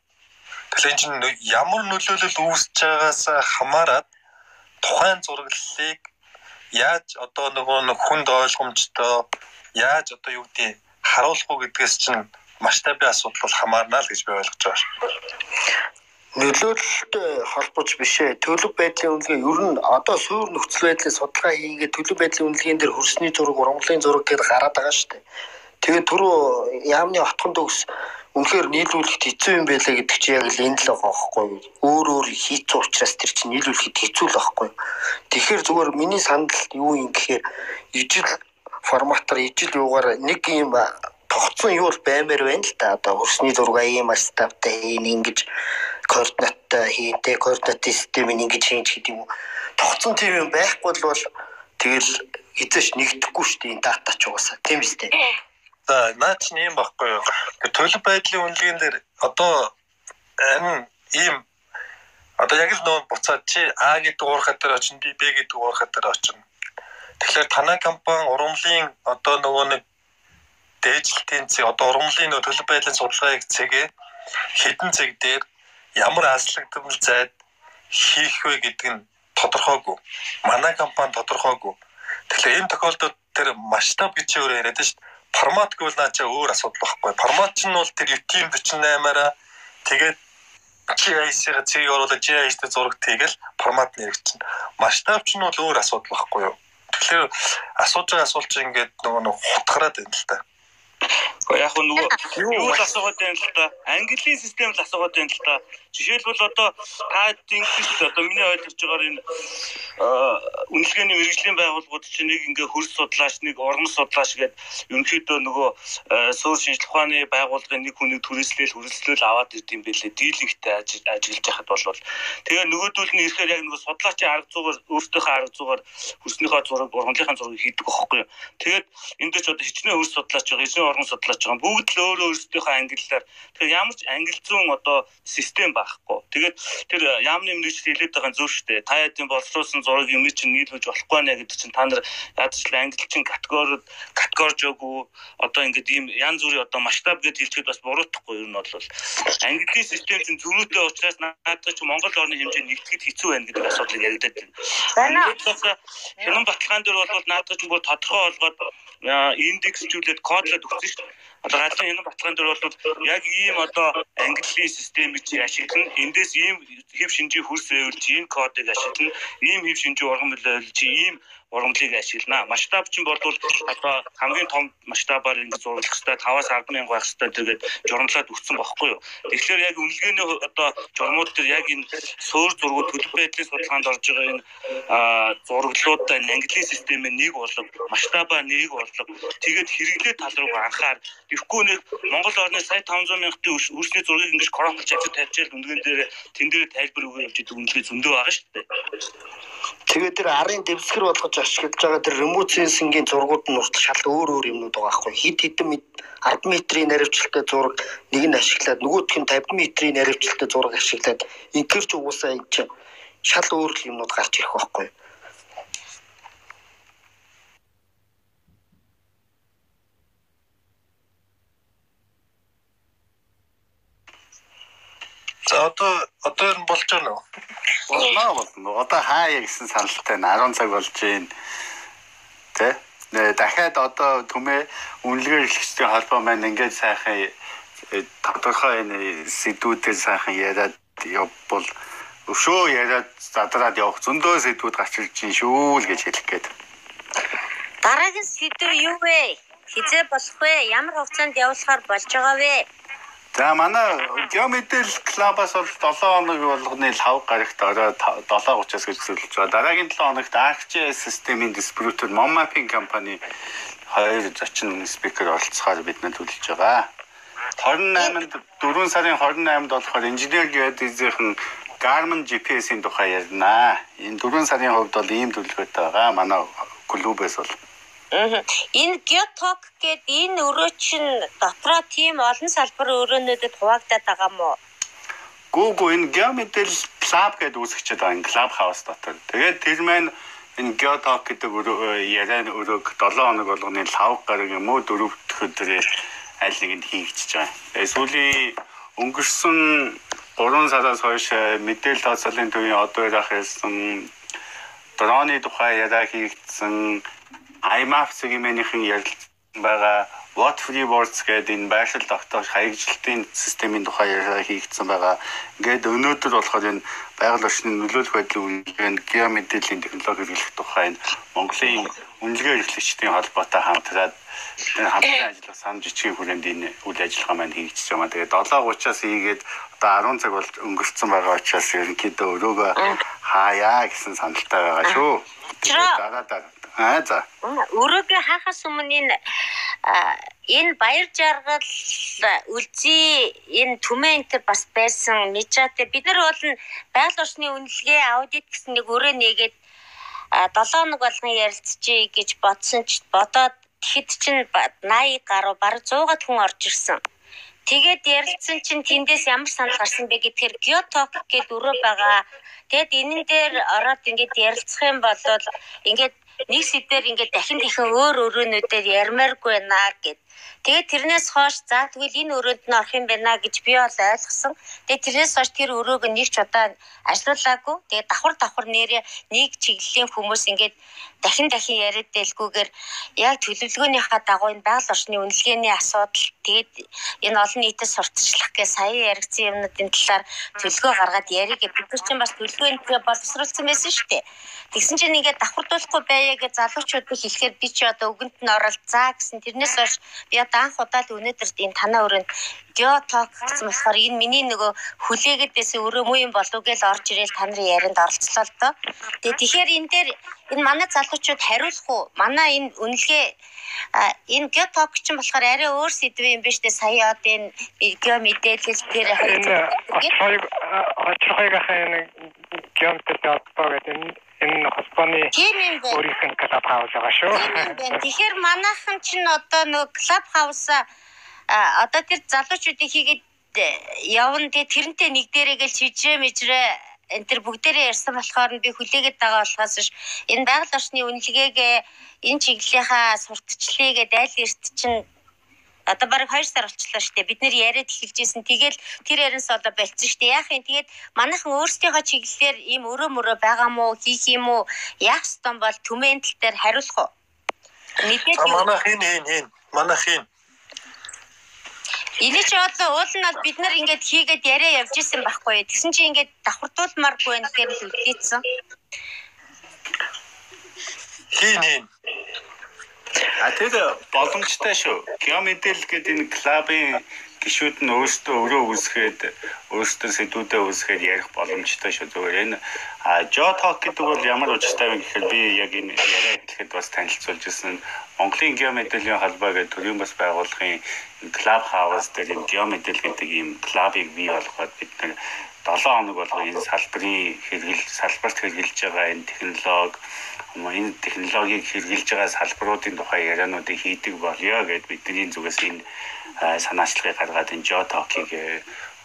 Тэгэхээр энэ чинь ямар нөлөөлөл үүсэж байгаас хамаарат тухайн зураглалыг яаж одоо нөгөө хүнд ойлгомжтой яаж одоо юу гэдэг харуулах уу гэдгээс чинь масштабын асуудал бол хамаарна л гэж би ойлгож байгаа. нөлөөлөлтөй холбож биш ээ. Төлөв байдлын үнэлгээ ер нь одоо суур нөхцөл байдлын судалгаа хийгээд төлөв байдлын үнэлгээнд дэр хөрсний зураг, ургамлын зураг гэдээ гараад байгаа шүү дээ. Тэгээд түрүү яамны отхон төгс үнэхээр нийлүүлэхэд хэцүү юм байлаа гэдэг чи яг л энэ л байгаа байхгүй юу. Өөр өөр хийцүү учраас тэр чинь нийлүүлэхэд хэцүү л байхгүй юу. Тэгэхээр зүгээр миний санал юу юм гэхээр ижил форматаар ижил юугаар нэг юм тогтсон юу л баймаар байна л да. Одоо хөрсний зураг ийм масштабтай хийн ингэж координаттай хийнтэй координат системийг ингэж хийн гэдэг юм. Тогтсон тийм юм байхгүй л бол тэгэл эзэш нэгдэхгүй шүү дээ энэ дата ч угаасаа тийм үстэй. За наад чинь юм баггүй юу. Төлөв байдлын үнэлгээнд дээр одоо энэ ийм одоо яг л нөө буцаад чи А гэдэг уурхат дээр очино би Б гэдэг уурхат дээр очино. Тэгэхээр танай компани ургамлын одоо нөгөө нэг дээжлтийн цэг одоо ургамлын нөгөө төлөв байдлын судалгааг цэгээ хэдэн цэг дээр ямар аслагдмал зайд хийх вэ гэдэг нь тодорхойгүй. Манай компани тодорхойгүй. Тэгэхээр энэ тохиолдолд тэр масштаб гэж өөр яриад шүү дээ. Формат гэвэл наачаа өөр асуудал байхгүй. Формат ч нь бол тэр UTM 48-аараа тэгээд GIS-ийг цэг оруулаад GIS-тэй зураг тэгэл формат нэрэгчин. Масштаб ч нь бол өөр асуудал байхгүй юу. Тэгэхээр асууж байгаа асуулт чинь ингээд нөгөө нэг хутгараад байна л та. Яг нөгөө юу л асуугаад байна л та. Английн систем л асуугаад байна л та. Жишээлбэл одоо та ингэж одоо миний ойлгож байгаагаар энэ үнэлгээний мэрэгжлийн байгууллагууд чинь нэг ингээ хөрс судлаач, нэг ургам судлаач гэдэг ерөнхийдөө нөгөө суур шинжилх ухааны байгууллагын нэг хүнийг түрээслээл хүрэлцлэл аваад ирд юм бэлээ. Дийлэнхтэй ажиллаж яхад болвол тэгээ нөгөөдөл нь ирэхээр яг нөгөө судлаачийн арга зүйгээр өөртөөхөө арга зүйгээр хөрснийхөө зураг, ургамлынхаа зургийг хийдэг байхгүй. Тэгээд энэ дэч одоо хичнээн хөрс судлаач байгаа, хичнээн ургам судлаач байгаа. Бүгд л өөрөө өөрсдийнхөө ангиллаар тэгэхээр ямар ч ангил зүүн одоо систем ба байхгүй. Тэгээд тэр яамны мэрэгч хэлээд байгаа шүү дээ. Та ядын боловсруулсан зураг юм чинь нийлүүлж болохгүй нэ гэдэг чинь та нар ядаж л ангилчин категори категорижоогүй одоо ингээд ийм янз бүрийн одоо масштаб гэж хэлчихэд бас буруутахгүй нь бол английн систем чинь зөрүүтэй учраас наадах чи Монгол орны хэмжээнд нэгтгэхэд хэцүү байна гэдэг асуудлыг яригадад байна. Хянан баталгаан дээр бол наадах чи бүр тодорхой болгоод индексжүүлээд кодлоод өгсөн шүү дээ. Одоо галын хянан баталгаан дээр бол яг ийм одоо английн системийг чи ашиглана. Эндээс ийм хэв шинжийн хөрс чи энэ кодыг ашиглана. Ийм хэв шинжийн ургам чи ийм ургамлыг ашиглана. Масштаб чинь бол одоо хамгийн том масштабаар ингэ зурлах хэрэгтэй 5-аас 10 мянга байх хэрэгтэй тэгээд журмлаад өгсөн бохоггүй юу. Тэгэхээр яг үнэлгээний одоо журмууд дээр яг энэ суур зургууд төлөв байдлын судалгаанд орж байгаа энэ зураглуудаа английн системээ нэг болов масштабаа нэг болов тэгээд хэрэглээ тал руу анхаар Тэгэхгүй нэг Монгол орны сая 500 мянгатын үрсний зургийг ингэж кроплж ажиж тавьчихэл үндгэн дээр тэн дээр тайлбар өгөө явж идэг үнэлгээ зөндөө байгаа шүү дээ. Тэгээд тэр арын дэвсгэр болгож ашиглаж байгаа тэр sensing-ийн зургууд нь урт шал өөр өөр юмнууд байгаа байхгүй хит хитэн 10 метрийн наривчлалтай зураг нэг нь ашиглаад нөгөөх нь 50 метрийн наривчлалтай зураг ашиглаад инкерч угаасаа энэ чинь шал өөр юмнууд гарч ирэх байхгүй За одоо одоо ер нь болж байна уу? Болно болно. Одоо хаяа гэсэн саналтай 10 цаг болж байна. Тэ? дахиад одоо түмээ үнэлгээ эрхлэгчдийн холбоо маань ингээд сайхан э, тодорхой энэ сэдвүүдээр сайхан яриад явбал өшөө яриад задраад явах зөндөө сэдвүүд гарч ирж чинь шүү л гэж хэлэх гээд. Дараагийн сэдв юу вэ? Хизээ болох вэ? Ямар хугацаанд явуулахаар болж байгаа вэ? За манай геометрик клабаас бол 7 хоног болгоны лав гарагт орой 7:30-аас гэж зөвлөж байгаа. Дараагийн 7 хоногт ArcGIS системийн дистрибьютор Mommapping компани хоёр зочин спикер оролцохоор биднээ төлөж байгаа. 28-нд 4 сарын 28-нд болохоор инженер геодезийн Garmin GPS-ийн тухай ярина. Энэ 4 сарын хувьд бол ийм төлөвлөгөөтэй байгаа. Манай клубээс бол Энэ геоток гээд энэ өрөө чинь дотроо тийм олон салбар өрөөнүүдэд хуваагдаад байгаа мó. Гүүгүү энэ геометрик клаб гэдэг үүсгчээд байгаа энэ клаб хаус дотор. Тэгээд тэр маань энэ геоток гэдэг ярианы өрөөг 7 хоног болгоны 5 гараг юм уу 4 дэх өдрөө аль нэгэнд хийгдэж байгаа. Тэгээ сүүлийн өнгөрсөн 3 сараас хойш мэдээлэл тооцоолын төвийн одоо ярих хэлсэн дроны тухай яриа хийгдсэн IMAF цэгийн ярилцсан байгаа What Free Words гэдэг энэ байшил тогтоох хаягжилтын системийн тухай яриа хийгдсэн байгаа. Ингээд өнөөдөр болохоор энэ байгаль орчны нөлөөлөх байдлын үнэлгээнд геомэдэлийн технологи хэрэглэх тухай энэ Монголын үнэлгээ эрхлэгчдийн холбоотой хамтраад энэ хамтран ажиллах сан жижигхэн хүрээнд энэ үйл ажиллагаа маань хийгдэж байгаа. Тэгээд 7:30-аас хийгээд одоо 10 цаг бол өнгөрцөн байгаа учраас ерөнхийдөө өрөөгөө хаяа гэсэн саналтай байгаа шүү. Тэгээд дараа дараа Аа за. Өрөөгөө хаахаас өмнө энэ энэ баяр жаргал үлзий энэ түмэн энэ бас байсан мижаатай бид нар бол байгаль орчны үнэлгээ аудит гэсэн нэг өрөө нэгээд 7 хоног болгон ярилцчихъя гэж бодсон ч бодоод тэгэхэд чинь 80 гаруй бараг 100-аад хүн орж ирсэн. Тэгээд ярилцсан чинь тэндээс ямар санал гарсан бэ гэхээр геоток гэдэг өрөө байгаа. Тэгэд энэн дээр ороод ингээд ярилцах юм бол ингээд нэг сэдвэр ингээд дахин дахин өөр өрөөнүүдээр ярмааргүй байна гэд. Тэгээд тэрнээс хойш за тэгвэл энэ өрөөнд нь орох юм байна гэж би бол ойлгосон. Тэгээд тэрнээс хойш тэр өрөөг нэг ч удаа ажиллуулаагүй. Тэгээд давхар давхар нэрээ нэг чиглэлийн хүмүүс ингээд дахин дахин яриад дэлгүүгээр яг төлөвлөгөөнийхаа дагуу энэ байгаль орчны үнэлгээний асуудал тэгээд энэ олон нийтэд сурталчлах гэ сая яригдсан юмнуудын талаар төлөвлөгөө гаргаад яриг гэ бид чинь бас төлөвлөгөөнд боловсруулсан байсан шүү дээ. Тэгсэн чинь ингээд давхардуулахгүй байя гэж залуучууд хэлэхээр би чи одоо өгөнд нь орол заа гэсэн тэрнээс хойш би одоо анх удаа л өнөөдөр энэ танаа өрөөнд геоток гэсэн болохоор энэ миний нөгөө хүлээгээд байсан өрөө муу юм болов гэж орж ирээл та нарын ярианд оролцлоо л доо. Тэгээ тэгэхээр энэ дээр энэ манай залуучууд хариулах уу? Манай энэ үнэлгээ энэ геоток чинь болохоор арай өөр сэдв юм биш үү? Сая одоо энэ гео мэдээлэл дээр хоёрыг хоёрыг ахын геомтэй одоо гэдэг энэ холбооны өөрийнх нь клуб хаус байгаа шүү. Тэгэхээр манайхан чинь одоо нөгөө клуб хаусаа одоо тэр залуучуудыг хийгээд э, явна. Тэгээ тэрнтэй нэг дээрээ л чижрээ мэжрээ энэ төр бүгдээрээ ярьсан болохоор би хүлээгээд байгаа болохоос ш энэ байгаль орчны үнэлгээгээ энэ чиглэлийнхаа сурталчлалыг аль эрт чинь одоо бараг 2 сар болчихлоо шүү дээ. Бид нэр яриад эхэлжсэн. Тэгэл тэр ярианс одоо болцсон шүү дээ. Яах юм тэгээд манайхан өөрсдийнхөө чиглэлээр ийм өрөө мөрөө байгаа мó хийх юм уу? Яах стон бол түмэн тал дээр хариулах уу? Мэдээж манайх энэ энэ энэ манайх энэ Эний чи одоо уул нь бол бид нар ингээд хийгээд яриа явж исэн байхгүй. Тэгсэн чи ингээд давхардуулмааргүй дээр л үлдээсэн. Хийн хийн. А тэгээ боломжтой шүү. Геомедэл гэдэг энэ клубын гишүүд нь өөрсдөө өрөө үүсгээд өөрсдөө сэдвүүдээ үүсгээд ярих боломжтой шүү. Зүгээр энэ Jottalk гэдэг бол ямар учиртай вэ гэхээр би яг энэ яриа хэлэхэд бас танилцуулж ирсэн Монголын геомедэлийн холбоо гэдэг төрийн бас байгууллагын клуб хаус дээр энэ геомедэл гэдэг ийм клубыг бий болгоод бид нар 7 хоног болгоо энэ салбарын хэрэгэл салбарт хэрэгжилж байгаа энэ технологи энэ технологиг хэрэгжилж байгаа салбаруудын тухай яриануудыг хийдэг болёо гэд бидний зүгээс энэ санаачлагыг гаргаад энэ Jottalk-ыг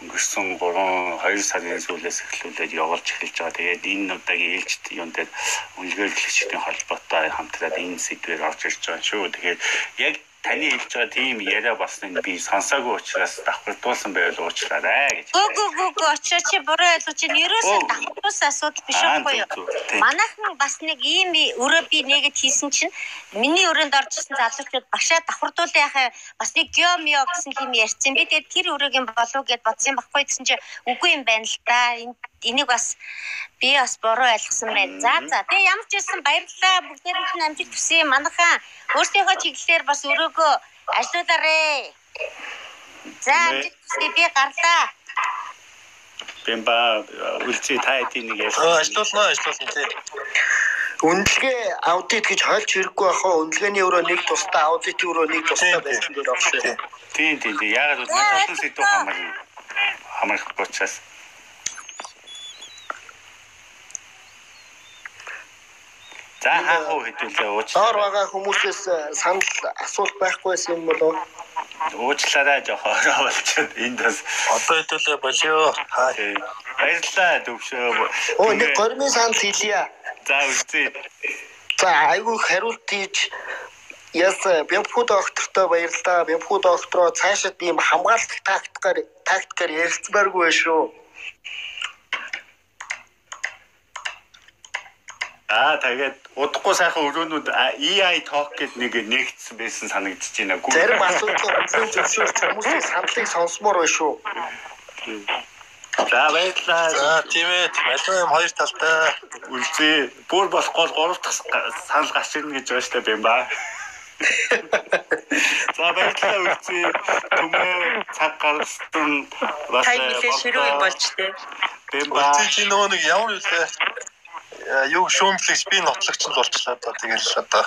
өнгөрсөн 3 2 сарын сүүлээс эхлүүлээд явуулж эхэлж байгаа. Тэгээд энэ удаагийн ээлжид юм дээр үнэлгээрлэгчдийн холбоотой хамтраад энэ сэдвээр орж ирж байгаа шүү. Тэгээд яг таны хэлж байгаа тийм яриа болсныг би сонсоогүй учраас давхардуулсан байвал уучлаарай гэж. Үгүй үгүй үгүй очоо чи буруу ойлгож чинь ерөөсөө давхардуулсан асуудал биш байхгүй юу? Манайхан бас нэг ийм өрөө би нэгэд хийсэн чинь миний өрөөнд орж ирсэн залуучууд багшаа давхардуулаа яхаа бас нэг геомио гэсэн юм ярьсан. Би тэгээд тэр өрөөгийн болов гэд бодсон байхгүй гэсэн чи үгүй юм байна л да. Энийг бас би бас буруу ойлгосон байна. За за. Тэгээ ямар ч байсан баярлалаа. Бүгдээрээ нь амжилт хүсье. Манайхаа өөрсдийнхөө чиглэлээр бас өрөөгөө ажиллуулаарэ. За амжилт хүсье. Би гарлаа. Бэмба үлцээ та хэдийн нэг ярьсан. Ажиллуулнаа, ажиллуулна тий. Үнэлгээ аудит гэж хойлж хэрэггүй бахаа үнэлгээний өрөө нэг тусдаа аудитын өрөө нэг тусдаа байсан дээр орсон. Тийм тийм тийм. Яг л олон сэдв хамаарна. Хамаарахгүй учраас За хаахуу хэдүүлээ уучлаа. Доор байгаа хүмүүсээс э, санал асуулт байхгүйсэн юм болов уу? Уучлаарай жоохон ороо болчиход энд бас одоо хэдүүлээ болио. Хаа. Баярлалаа төвшөө. Оо нэг гормын санал хийлье. За үзье. За айгүй хариулт хийж Яс Бямпу доктортой баярлалаа. Бямпу доктороо цаашид ийм хамгаалалт тактикаар тактикаар ярилцмааргүй шүү. Аа тэгээд удахгүй сайхан өрөөнүүд EI talk гэдэг нэг нэгдсэн байсан санагдаж байна. Зарим асуудал зөв зөвшөөрч хүмүүсийн саналыг сонсомоор байна шүү. За баярлалаа. За тийм ээ. Малын юм хоёр талтай. Үлзээ. Бүр болохгүй гурав дахь санал гарч ирнэ гэж байгаа штэ юм ба. *laughs* За баярлалаа үлзээ. Түмээ цаг гаргасан бас Тай нэлээ ширүү болж тээ. Бэм ба. Үлзээ чи нөгөө нэг ямар үлээ? Юу шүүмжлэгч би нотлогч нь болчлаа одоо тэгэл одоо.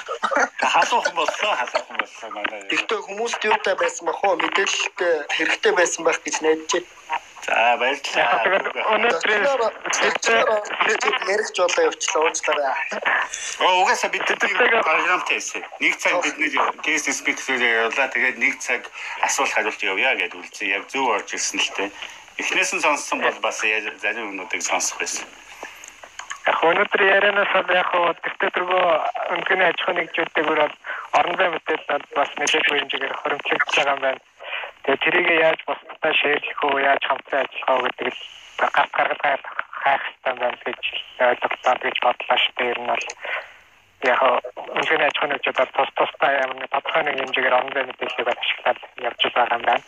Халуухан боллоо, халуухан боллоо манай. Тэгтээ хүмүүст юутай байсан бах уу? Мэдээлэлт хэрэгтэй байсан байх гэж найдаж. За баярлалаа. Өнөөдөр ярих жолоо явчлаа уучлаарай. Оо угаасаа бид тэднийг програмтай хийсэн. Нэг цаг бидний guest speaker явуулаа. Тэгээд нэг цаг асуулт хариулт явъя гэдээ үлдсэн. Яг зөв орж ирсэн л дээ. Эхнээс нь сонссон бол бас зарим юмнуудыг сонсох байсан. Яг өнөөдөр ярианаас яг өдөртөө тэргөө өнөөний аж ахуйн нэгжүүдтэйгээр бол орон зай мэдээлэл бас нэлээд хэмжээгээр хөрөнгөлөгдөж байгаа юм байна. Тэгээ тэрийг яаж бусдад шеэрлэх үү, яаж хамтран ажиллах уу гэдэг л гарт гаргалгаа хайх хэрэгтэй байна гэж ойлголоо гэж бодлоо шүү дээ. Ер нь бол яг өнөөний аж ахуйн нэгжүүд бол тус тустай ямар нэг тодорхой нэг хэмжээгээр орон зай мэдээллийг ашиглаад явж байгаа юм байна.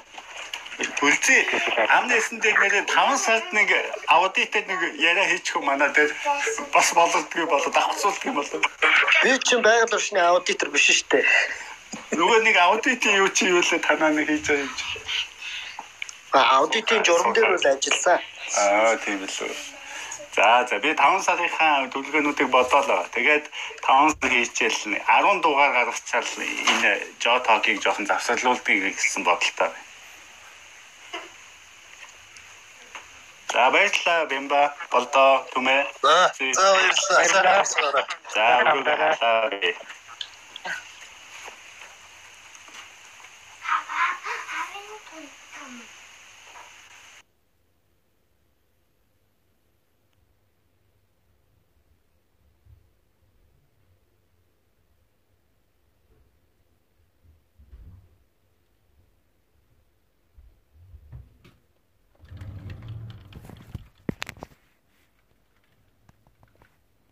Үлзий амнэсэн дээр нэр 5 сард нэг аудитэд нэг яриа хийчих юм манай дээр бас болдгоо болоо давхцуулдаг юм болоо. Би чинь байгаль орчны аудитор биш шүү дээ. Нөгөө нэг аудитын юу чи юу л танаа нэг хийж байгаа юм чи. Аудитын журам дээр үл ажилласан. Аа тийм л үү. За за би 5 сарынхаа төлөвлөгөөнүүдийг бодоолоо. Тэгээд 5 сар хийчихэл 10 дугаар гаргацаал энэ жо токийг жоохон завсарлуулдгийг гэсэн бодолтой байна. За баярлалаа Бэмба болдоо түмээ. За за баярлалаа. За баярлалаа.